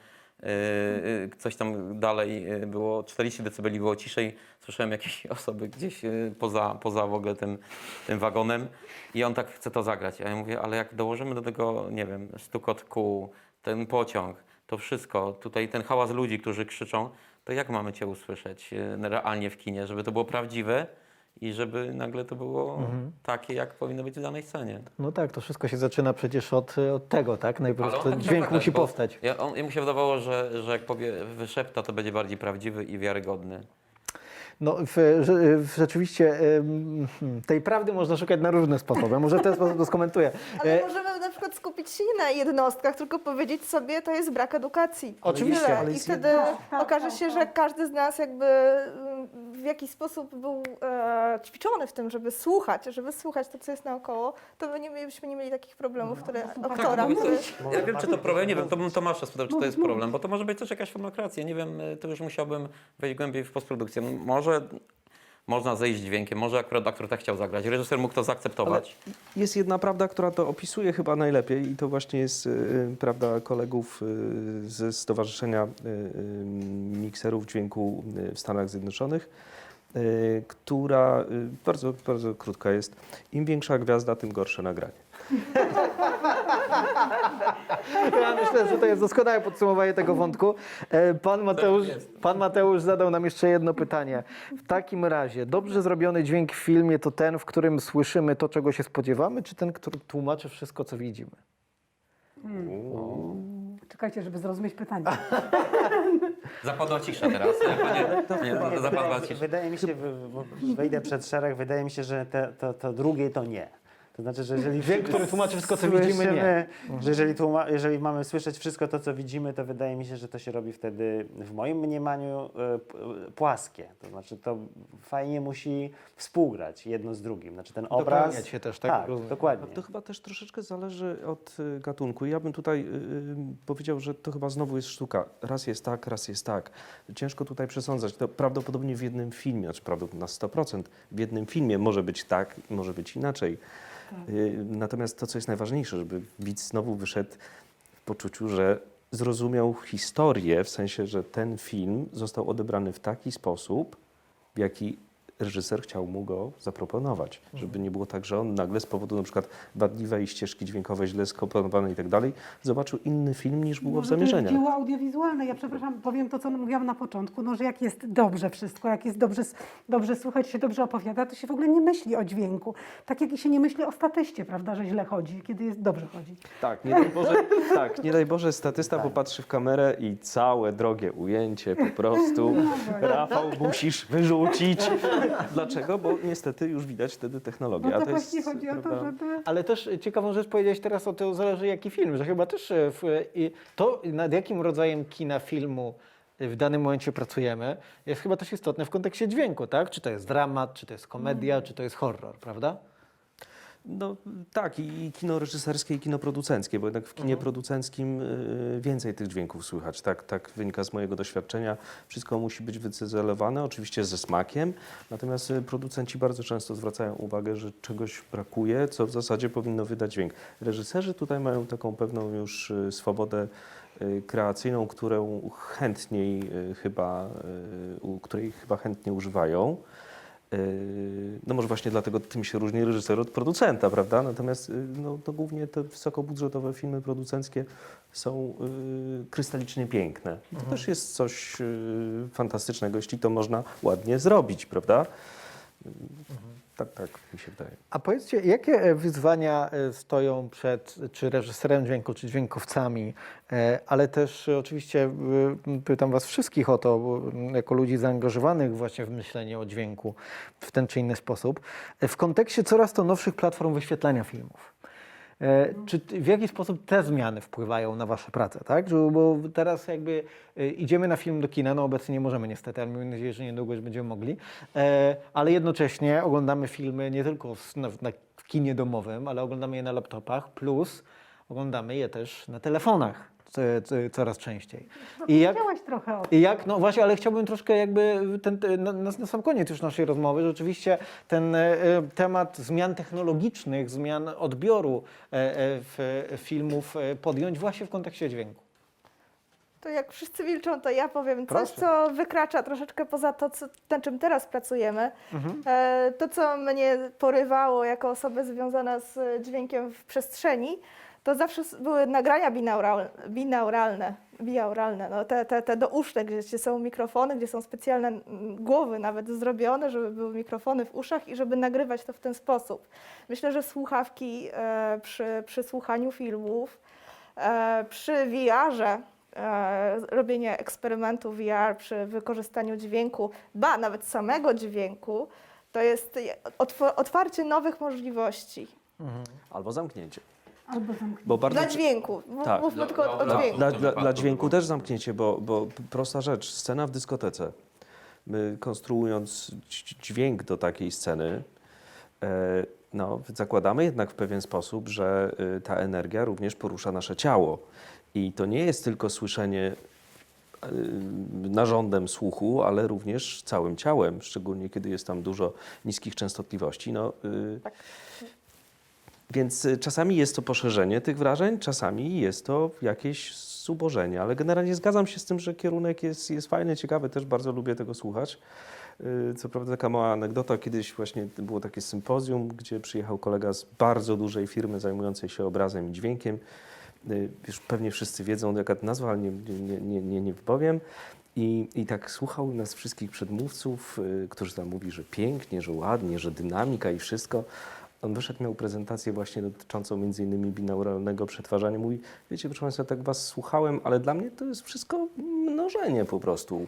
coś tam dalej y, było, 40 dB było ciszej. Słyszałem jakieś osoby gdzieś poza, poza w ogóle tym, tym wagonem i on tak chce to zagrać. A ja mówię, ale jak dołożymy do tego, nie wiem, stukot kół, ten pociąg, to wszystko, tutaj ten hałas ludzi, którzy krzyczą, to jak mamy Cię usłyszeć realnie w kinie, żeby to było prawdziwe i żeby nagle to było takie, jak powinno być w danej scenie. No tak, to wszystko się zaczyna przecież od, od tego, tak? Najpierw on tak dźwięk miał musi powstać. Ja, on, mu się wydawało, że, że jak powie wyszepta, to będzie bardziej prawdziwy i wiarygodny. No, w, w, rzeczywiście tej prawdy można szukać na różne sposoby. Może w ten sposób to skomentuję. Ale E, możemy na przykład skupić się nie na jednostkach, tylko powiedzieć sobie, to jest brak edukacji. Oczywiście, I wtedy Tak, tak, okaże tak, się, że tak. każdy z nas jakby w jakiś sposób był e, ćwiczony w tym, żeby słuchać, żeby słuchać to, co jest naokoło, to my nie mielibyśmy nie mieli takich problemów, które aktora, Tak, który... Ja wiem, czy to problem, nie wiem, to bym Tomasza spytał, czy to jest problem, bo to może być też jakaś forma kreacji. Ja nie wiem, y, to już musiałbym wejść głębiej w postprodukcję. Może można zejść dźwiękiem, może akurat aktor tak chciał zagrać, reżyser mógł to zaakceptować. Jest jedna prawda, która to opisuje chyba najlepiej i to właśnie jest y, prawda kolegów y, ze Stowarzyszenia y, y, Mikserów Dźwięku y, w Stanach Zjednoczonych, y, która y, bardzo, bardzo krótka jest. Im większa gwiazda, tym gorsze nagranie. Ja myślę, że to jest doskonałe podsumowanie tego wątku. E, Pan Mateusz, pan Mateusz zadał nam jeszcze jedno pytanie. W takim razie, dobrze zrobiony dźwięk w filmie to ten, w którym słyszymy to, czego się spodziewamy, czy ten, który tłumaczy wszystko, co widzimy? Czekajcie, żeby zrozumieć pytanie. Zapadła cisza teraz. Panie, nie, Wydaje, zapadła mi- cisza. wydaje mi się, w- w- wejdę przed szereg, wydaje mi się, że te, to, to drugie to nie. To znaczy, że jeżeli Dźwięk, który tłumaczy wszystko, co widzimy, nie. słyszymy, Że jeżeli, tłuma, jeżeli mamy słyszeć wszystko to, co widzimy, to wydaje mi się, że to się robi wtedy, w moim mniemaniu, e, p- płaskie. To znaczy, to fajnie musi współgrać jedno z drugim. Znaczy ten obraz... Dopełniać się też, tak? Tak, Rozumiem. dokładnie. To chyba też troszeczkę zależy od y, gatunku. Ja bym tutaj y, y, powiedział, że to chyba znowu jest sztuka. Raz jest tak, raz jest tak. Ciężko tutaj przesądzać. To prawdopodobnie w jednym filmie, znaczy prawdopodobnie na 100%, w jednym filmie może być tak może być inaczej. Y, Natomiast to, co jest najważniejsze, żeby widz znowu wyszedł w poczuciu, że zrozumiał historię, w sensie, że ten film został odebrany w taki sposób, w jaki reżyser chciał mu go zaproponować. Żeby nie było tak, że on nagle z powodu na przykład wadliwej ścieżki dźwiękowej, źle skomponowanej i tak dalej, zobaczył inny film niż było w Może jest zamierzeniach. dzieło audiowizualne. Ja przepraszam, powiem to, co mówiłam na początku, no, że jak jest dobrze wszystko, jak jest dobrze, dobrze słuchać, się dobrze opowiada, to się w ogóle nie myśli o dźwięku. Tak jak i się nie myśli o statyście, prawda, że źle chodzi, kiedy jest dobrze chodzi. Tak, nie daj Boże, tak, nie daj Boże statysta popatrzy w kamerę i całe drogie ujęcie po prostu Rafał musisz wyrzucić. Dlaczego? Bo niestety już widać wtedy technologię. No to, to jest, właśnie chodzi o to, żeby... Ale też ciekawą rzecz powiedziałeś teraz o tym, zależy jaki film, że chyba też e, w, i to, nad jakim rodzajem kina, filmu w danym momencie pracujemy, jest chyba też istotne w kontekście dźwięku, tak? Czy to jest dramat, czy to jest komedia, czy to jest horror, prawda? No tak, i kino reżyserskie, i kino producenckie, bo jednak w kinie producenckim y, więcej tych dźwięków słychać. Tak, tak wynika z mojego doświadczenia. Wszystko musi być wycyzelowane, oczywiście ze smakiem, natomiast y, producenci bardzo często zwracają uwagę, że czegoś brakuje, co w zasadzie powinno wydać dźwięk. Reżyserzy tutaj mają taką pewną już y, swobodę y, kreacyjną, którą chętniej y, chyba, y, której chyba chętnie używają. Yy, No może właśnie dlatego tym się różni reżyser od producenta, prawda? Natomiast yy, no, to głównie te wysokobudżetowe filmy producenckie są yy, krystalicznie piękne. To też jest coś yy, fantastycznego, jeśli to można ładnie zrobić, prawda? Yy, Tak, tak mi się wydaje. A powiedzcie, jakie e, wyzwania e, stoją przed czy reżyserem dźwięku, czy dźwiękowcami, e, ale też oczywiście pytam Was wszystkich o to, jako ludzi zaangażowanych właśnie w myślenie o dźwięku w ten czy inny sposób, w kontekście coraz to nowszych platform wyświetlania filmów. E, Czy w jaki sposób te zmiany wpływają na Wasze pracę, tak? Bo teraz jakby e, idziemy na film do kina, no obecnie nie możemy niestety, ale mam nadzieję, że niedługo już będziemy mogli, e, ale jednocześnie oglądamy filmy nie tylko w, na, kinie domowym, ale oglądamy je na laptopach, plus oglądamy je też na telefonach. Coraz częściej. I jak, trochę o tym. i jak, no właśnie, ale chciałbym troszkę jakby ten, na, na sam koniec już naszej rozmowy, rzeczywiście ten e, temat zmian technologicznych, zmian odbioru e, e, w, filmów podjąć właśnie w kontekście dźwięku. To jak wszyscy milczą, to ja powiem coś, Proszę. co wykracza troszeczkę poza to, co, nad czym teraz pracujemy. Mhm. To, co mnie porywało jako osobę związana z dźwiękiem w przestrzeni, to zawsze były nagrania binaural, binauralne, binauralne no te, te, te douszne, gdzie, gdzie są mikrofony, gdzie są specjalne głowy nawet zrobione, żeby były mikrofony w uszach i żeby nagrywać to w ten sposób. Myślę, że słuchawki e, przy, przy słuchaniu filmów, e, przy VR-ze, e, robienie eksperymentu VR przy wykorzystaniu dźwięku, ba, nawet samego dźwięku, to jest je- otw- otwarcie nowych możliwości. Albo zamknięcie. Albo. Bo bardzo Dla dźwięku. M- Tak. Mówmy tylko o, o Dla- dźwięku. Dla, dla, dla dźwięku też zamknięcie, bo, bo p- prosta rzecz, scena w dyskotece. My konstruując dź- dźwięk do takiej sceny, e, no, zakładamy jednak w pewien sposób, że y, ta energia również porusza nasze ciało. I to nie jest tylko słyszenie y, narządem słuchu, ale również całym ciałem, szczególnie kiedy jest tam dużo niskich częstotliwości. No, y, Tak. Więc y, czasami jest to poszerzenie tych wrażeń, czasami jest to jakieś zubożenie, ale generalnie zgadzam się z tym, że kierunek jest, jest fajny, ciekawy, też bardzo lubię tego słuchać. Y, Co prawda taka mała anegdota, kiedyś właśnie było takie sympozjum, gdzie przyjechał kolega z bardzo dużej firmy zajmującej się obrazem i dźwiękiem. Y, Już pewnie wszyscy wiedzą, jaka nazwa, ale nie, nie, nie, nie, nie wypowiem. I, I tak słuchał nas wszystkich przedmówców, którzy tam mówi, że pięknie, że ładnie, że dynamika i wszystko. On wyszedł, miał prezentację właśnie dotyczącą między innymi binauralnego przetwarzania. Mówi, wiecie, proszę Państwa, tak Was słuchałem, ale dla mnie to jest wszystko mnożenie po prostu.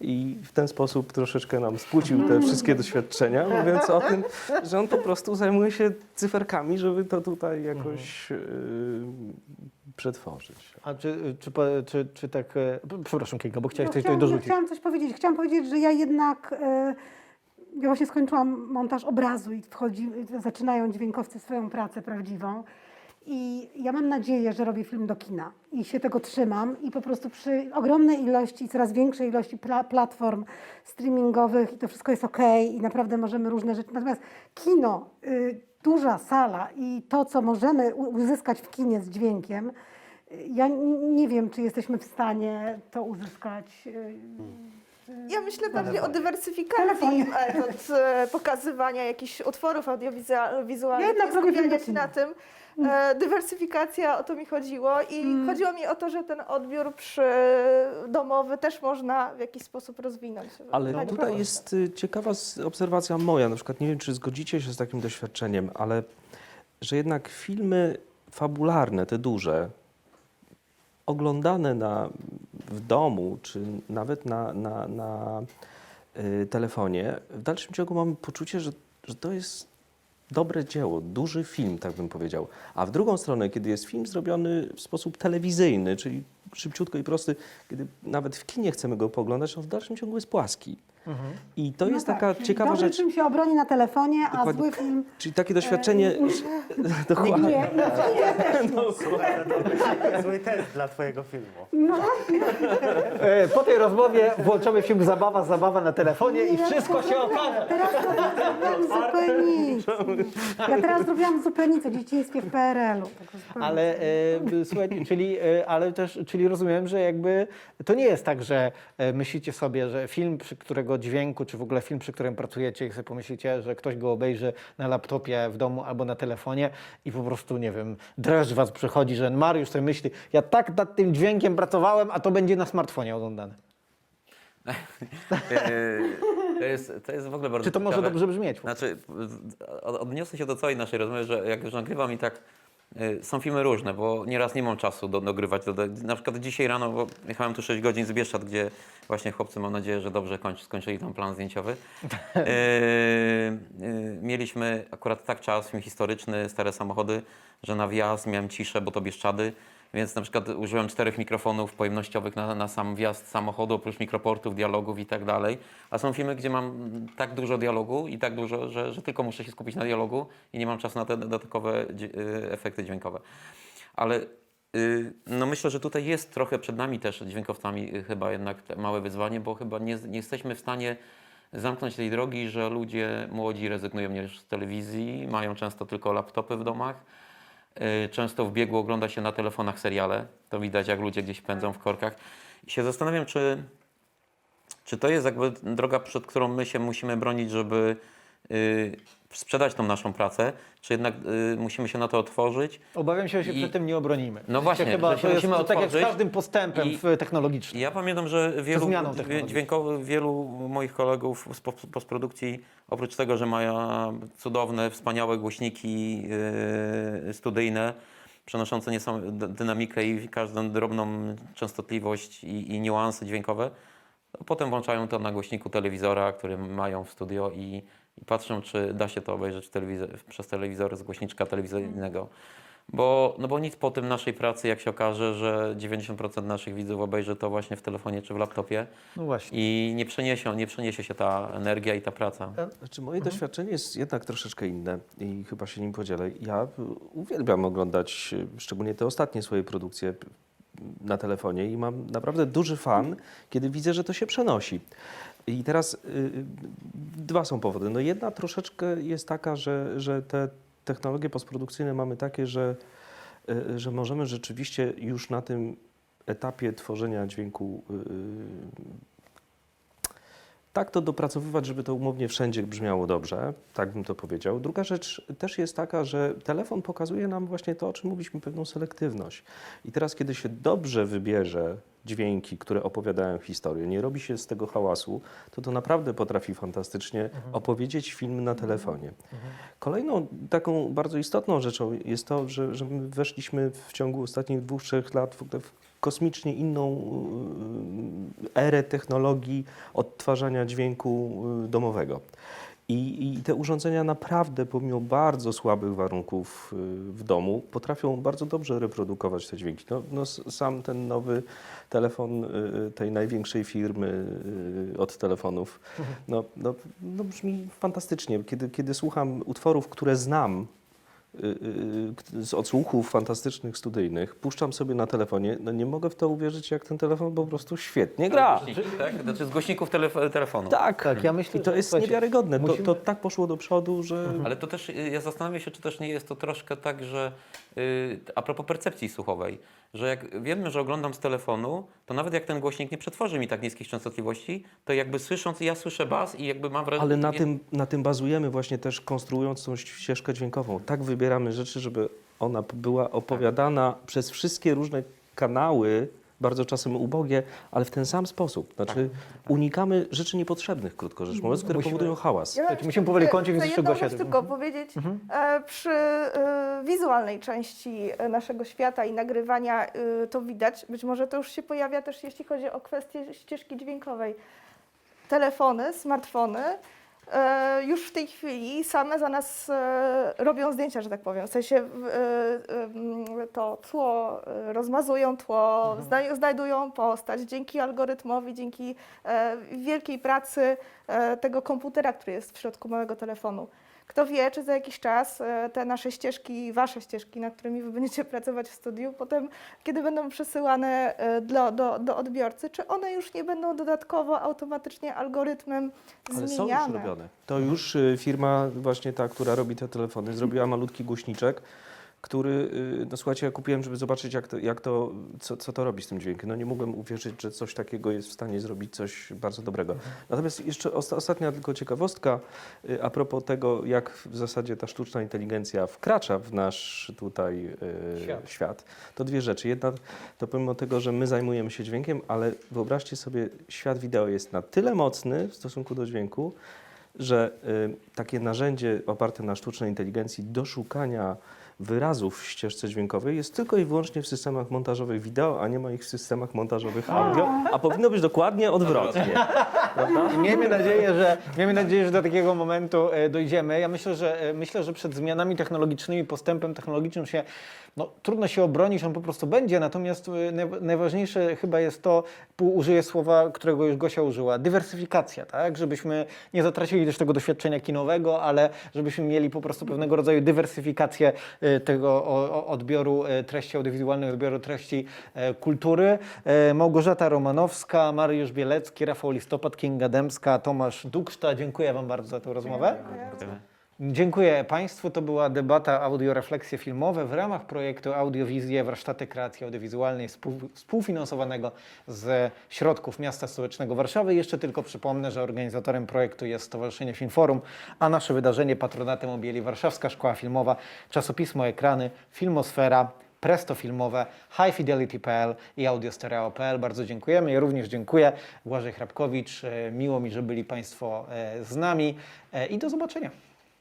I w ten sposób troszeczkę nam spłucił te wszystkie doświadczenia, mówiąc o tym, że on po prostu zajmuje się cyferkami, żeby to tutaj jakoś yy, przetworzyć. A czy, czy, czy, czy tak, e, przepraszam Kinga, bo chciałeś No, coś chciałam, tutaj dorzucić. Chciałam coś powiedzieć. Chciałam powiedzieć, że ja jednak. e, Ja właśnie skończyłam montaż obrazu i wchodzi, zaczynają dźwiękowcy swoją pracę prawdziwą. I ja mam nadzieję, że robię film do kina i się tego trzymam. I po prostu przy ogromnej ilości, coraz większej ilości pla platform streamingowych i to wszystko jest ok i naprawdę możemy różne rzeczy. Natomiast kino, y, duża sala i to, co możemy uzyskać w kinie z dźwiękiem, y, ja nie wiem, czy jesteśmy w stanie to uzyskać. y, Ja myślę bardziej o dywersyfikacji metod e, pokazywania jakichś utworów audiowizualnych. Ja jednak robię film skupiania się na tym. E, dywersyfikacja, o to mi chodziło i Mm. chodziło mi o to, że ten odbiór przy domowy też można w jakiś sposób rozwinąć. Ale tutaj jest y, ciekawa obserwacja moja, na przykład nie wiem, czy zgodzicie się z takim doświadczeniem, ale że jednak filmy fabularne, te duże, oglądane na, w domu, czy nawet na, na, na y, telefonie, w dalszym ciągu mamy poczucie, że, że to jest dobre dzieło, duży film, tak bym powiedział. A w drugą stronę, kiedy jest film zrobiony w sposób telewizyjny, czyli szybciutko i prosty, kiedy nawet w kinie chcemy go poglądać, on w dalszym ciągu jest płaski. I to no jest tak, taka ciekawa dobry rzecz. film się obroni na telefonie, a Dokładnie. zły film... Czyli takie doświadczenie. Dokładnie. Nie, Zły test dla twojego filmu. no, E, Po tej rozmowie włączamy film Zabawa, Zabawa na telefonie i wszystko się okaże. teraz zrobiłam zupełnie nic. Ja teraz zrobiłam zupełnie nic o dzieciństwie w PRL-u. tak. Ale e, słuchajcie, czyli, e, ale też, czyli rozumiem, że jakby to nie jest tak, że e, myślicie sobie, że film, przy którego dźwięku, czy w ogóle film, przy którym pracujecie i sobie pomyślicie, że ktoś go obejrzy na laptopie w domu albo na telefonie i po prostu, nie wiem, dreszcz was przychodzi, że Mariusz sobie myśli, ja tak nad tym dźwiękiem pracowałem, a to będzie na smartfonie oglądane. E, To jest, to jest w ogóle bardzo Czy to może ciekawe. dobrze brzmieć? Znaczy, od- odniosę się do całej naszej rozmowy, że jak już nagrywam i tak są filmy różne, bo nieraz nie mam czasu do, dogrywać. Do, do, na przykład dzisiaj rano, bo jechałem tu 6 godzin z Bieszczad, gdzie właśnie chłopcy, mam nadzieję, że dobrze kończy, skończyli tam plan zdjęciowy. Y, y, mieliśmy akurat tak czas, film historyczny, stare samochody, że na wjazd miałem ciszę, bo to Bieszczady. Więc na przykład użyłem czterech mikrofonów pojemnościowych na, na sam wjazd samochodu, oprócz mikroportów, dialogów i tak dalej. A są filmy, gdzie mam tak dużo dialogu i tak dużo, że, że tylko muszę się skupić na dialogu i nie mam czasu na te dodatkowe y, efekty dźwiękowe. Ale Y, No myślę, że tutaj jest trochę przed nami też dźwiękowcami y, chyba jednak małe wyzwanie, bo chyba nie, nie jesteśmy w stanie zamknąć tej drogi, że ludzie młodzi rezygnują nie z telewizji, mają często tylko laptopy w domach. Y, Często w biegu ogląda się na telefonach seriale. To widać, jak ludzie gdzieś pędzą w korkach. I się zastanawiam, czy, czy to jest jakby droga, przed którą my się musimy bronić, żeby sprzedać tą naszą pracę, czy jednak y, musimy się na to otworzyć Obawiam się, że się I- przed tym nie obronimy. No właśnie, chyba że się to jest musimy tak jak z każdym postępem i- technologicznym. Ja pamiętam, że wielu, wielu moich kolegów z pos- postprodukcji, oprócz tego, że mają cudowne, wspaniałe głośniki yy, studyjne, przenoszące niesam- d- dynamikę i każdą drobną częstotliwość i, i niuanse dźwiękowe, potem włączają to na głośniku telewizora, który mają w studio i, i patrzą, czy da się to obejrzeć telewizor, przez telewizor z głośniczka telewizyjnego. Bo, no bo nic po tym naszej pracy, jak się okaże, że 90% naszych widzów obejrzy to właśnie w telefonie czy w laptopie No właśnie. i nie przeniesie, nie przeniesie się ta energia i ta praca. Znaczy, moje doświadczenie jest jednak troszeczkę inne i chyba się nim podzielę. Ja y, uwielbiam oglądać y, szczególnie te ostatnie swoje produkcje na telefonie i mam naprawdę duży fan, kiedy widzę, że to się przenosi. I teraz y, y, dwa są powody. No jedna troszeczkę jest taka, że, że te technologie postprodukcyjne mamy takie, że, y, że możemy rzeczywiście już na tym etapie tworzenia dźwięku y, tak to dopracowywać, żeby to umownie wszędzie brzmiało dobrze, tak bym to powiedział. Druga rzecz też jest taka, że telefon pokazuje nam właśnie to, o czym mówiliśmy, pewną selektywność. I teraz, kiedy się dobrze wybierze dźwięki, które opowiadają historię, nie robi się z tego hałasu, to to naprawdę potrafi fantastycznie opowiedzieć film na telefonie. Kolejną taką bardzo istotną rzeczą jest to, że, że my weszliśmy w ciągu ostatnich dwóch, trzech lat w, ogóle w kosmicznie inną y, erę technologii odtwarzania dźwięku y, domowego. I, I te urządzenia naprawdę, pomimo bardzo słabych warunków y, w domu, potrafią bardzo dobrze reprodukować te dźwięki. No, no, sam ten nowy telefon tej największej firmy od telefonów, no, no, no brzmi fantastycznie. Kiedy, kiedy słucham utworów, które znam, z odsłuchów fantastycznych studyjnych, puszczam sobie na telefonie, no nie mogę w to uwierzyć, jak ten telefon po prostu świetnie gra. Tak? Znaczy z głośników telef- telefonu. Tak, Tak, ja myślę, I to jest niewiarygodne. To, musimy- to tak poszło do przodu, że... Ale to też, y, ja zastanawiam się, czy też nie jest to troszkę tak, że y, a propos percepcji słuchowej, że jak wiemy, że oglądam z telefonu, to nawet jak ten głośnik nie przetworzy mi tak niskich częstotliwości, to jakby słysząc, ja słyszę bas i jakby mam wrażenie... Ale na tym, na tym bazujemy właśnie też konstruując tą ścieżkę dźwiękową. Tak wybieramy rzeczy, żeby ona była opowiadana przez wszystkie różne kanały, bardzo czasem ubogie, ale w ten sam sposób. Znaczy unikamy rzeczy niepotrzebnych, krótko rzecz mówiąc, które Musimy- powodują hałas. Ja Słuchajcie, musimy powoli kończyć, więc chcę jeszcze jedną Gosia. rzecz tylko powiedzieć. E, przy e, wizualnej części e, naszego świata i nagrywania e, to widać. Być może to już się pojawia też, jeśli chodzi o kwestię ścieżki dźwiękowej. Telefony, smartfony już w tej chwili same za nas e, robią zdjęcia, że tak powiem. W sensie e, e, to tło e, rozmazują, tło znaj- znajdują postać dzięki algorytmowi, dzięki e, wielkiej pracy e, tego komputera, który jest w środku małego telefonu. Kto wie, czy za jakiś czas e, te nasze ścieżki, wasze ścieżki, nad którymi wy będziecie pracować w studiu, potem, kiedy będą przesyłane e, do, do, do odbiorcy, czy one już nie będą dodatkowo automatycznie algorytmem Ale są już robione. To już y, firma właśnie ta, która robi te telefony, zrobiła malutki głośniczek, który, y, no słuchajcie, ja kupiłem, żeby zobaczyć, jak to, jak to co, co to robi z tym dźwiękiem. No nie mogłem uwierzyć, że coś takiego jest w stanie zrobić coś bardzo dobrego. Natomiast jeszcze osta, ostatnia tylko ciekawostka y, a propos tego, jak w zasadzie ta sztuczna inteligencja wkracza w nasz tutaj y, Świat. świat. To dwie rzeczy. Jedna to pomimo tego, że my zajmujemy się dźwiękiem, ale wyobraźcie sobie, świat wideo jest na tyle mocny w stosunku do dźwięku, że takie narzędzie oparte na sztucznej inteligencji do szukania wyrazów w ścieżce dźwiękowej jest tylko i wyłącznie w systemach montażowych wideo, a nie ma ich w systemach montażowych audio, a powinno być dokładnie odwrotnie. I miejmy nadzieję, że, miejmy nadzieję, że do takiego momentu e, dojdziemy. Ja myślę, że, e, myślę, że przed zmianami technologicznymi, postępem technologicznym się, no, trudno się obronić, on po prostu będzie. Natomiast naj- najważniejsze chyba jest to, użyję słowa, którego już Gosia użyła, dywersyfikacja, tak? Żebyśmy nie zatracili też tego doświadczenia kinowego, ale żebyśmy mieli po prostu pewnego rodzaju dywersyfikację e, tego odbioru e, treści audiowizualnej, odbioru treści e, kultury. E, Małgorzata Romanowska, Mariusz Bielecki, Rafał Listopad, Kinga Dębska, Tomasz Dukszta. Dziękuję Wam bardzo za tę rozmowę. Dziękuję Państwu. To była debata audiorefleksje filmowe w ramach projektu Audiowizje Warsztaty Kreacji Audiowizualnej współ- współfinansowanego z środków Miasta Stołecznego Warszawy. Jeszcze tylko przypomnę, że organizatorem projektu jest Stowarzyszenie Filmforum, a nasze wydarzenie patronatem objęli Warszawska Szkoła Filmowa, czasopismo Ekrany, Filmosfera, Presto Filmowe, highfidelity.pl i audiostereo.pl. Bardzo dziękujemy. Ja również dziękuję. Błażej Hrabkowicz. E, Miło mi, że byli Państwo e, z nami e, i do zobaczenia.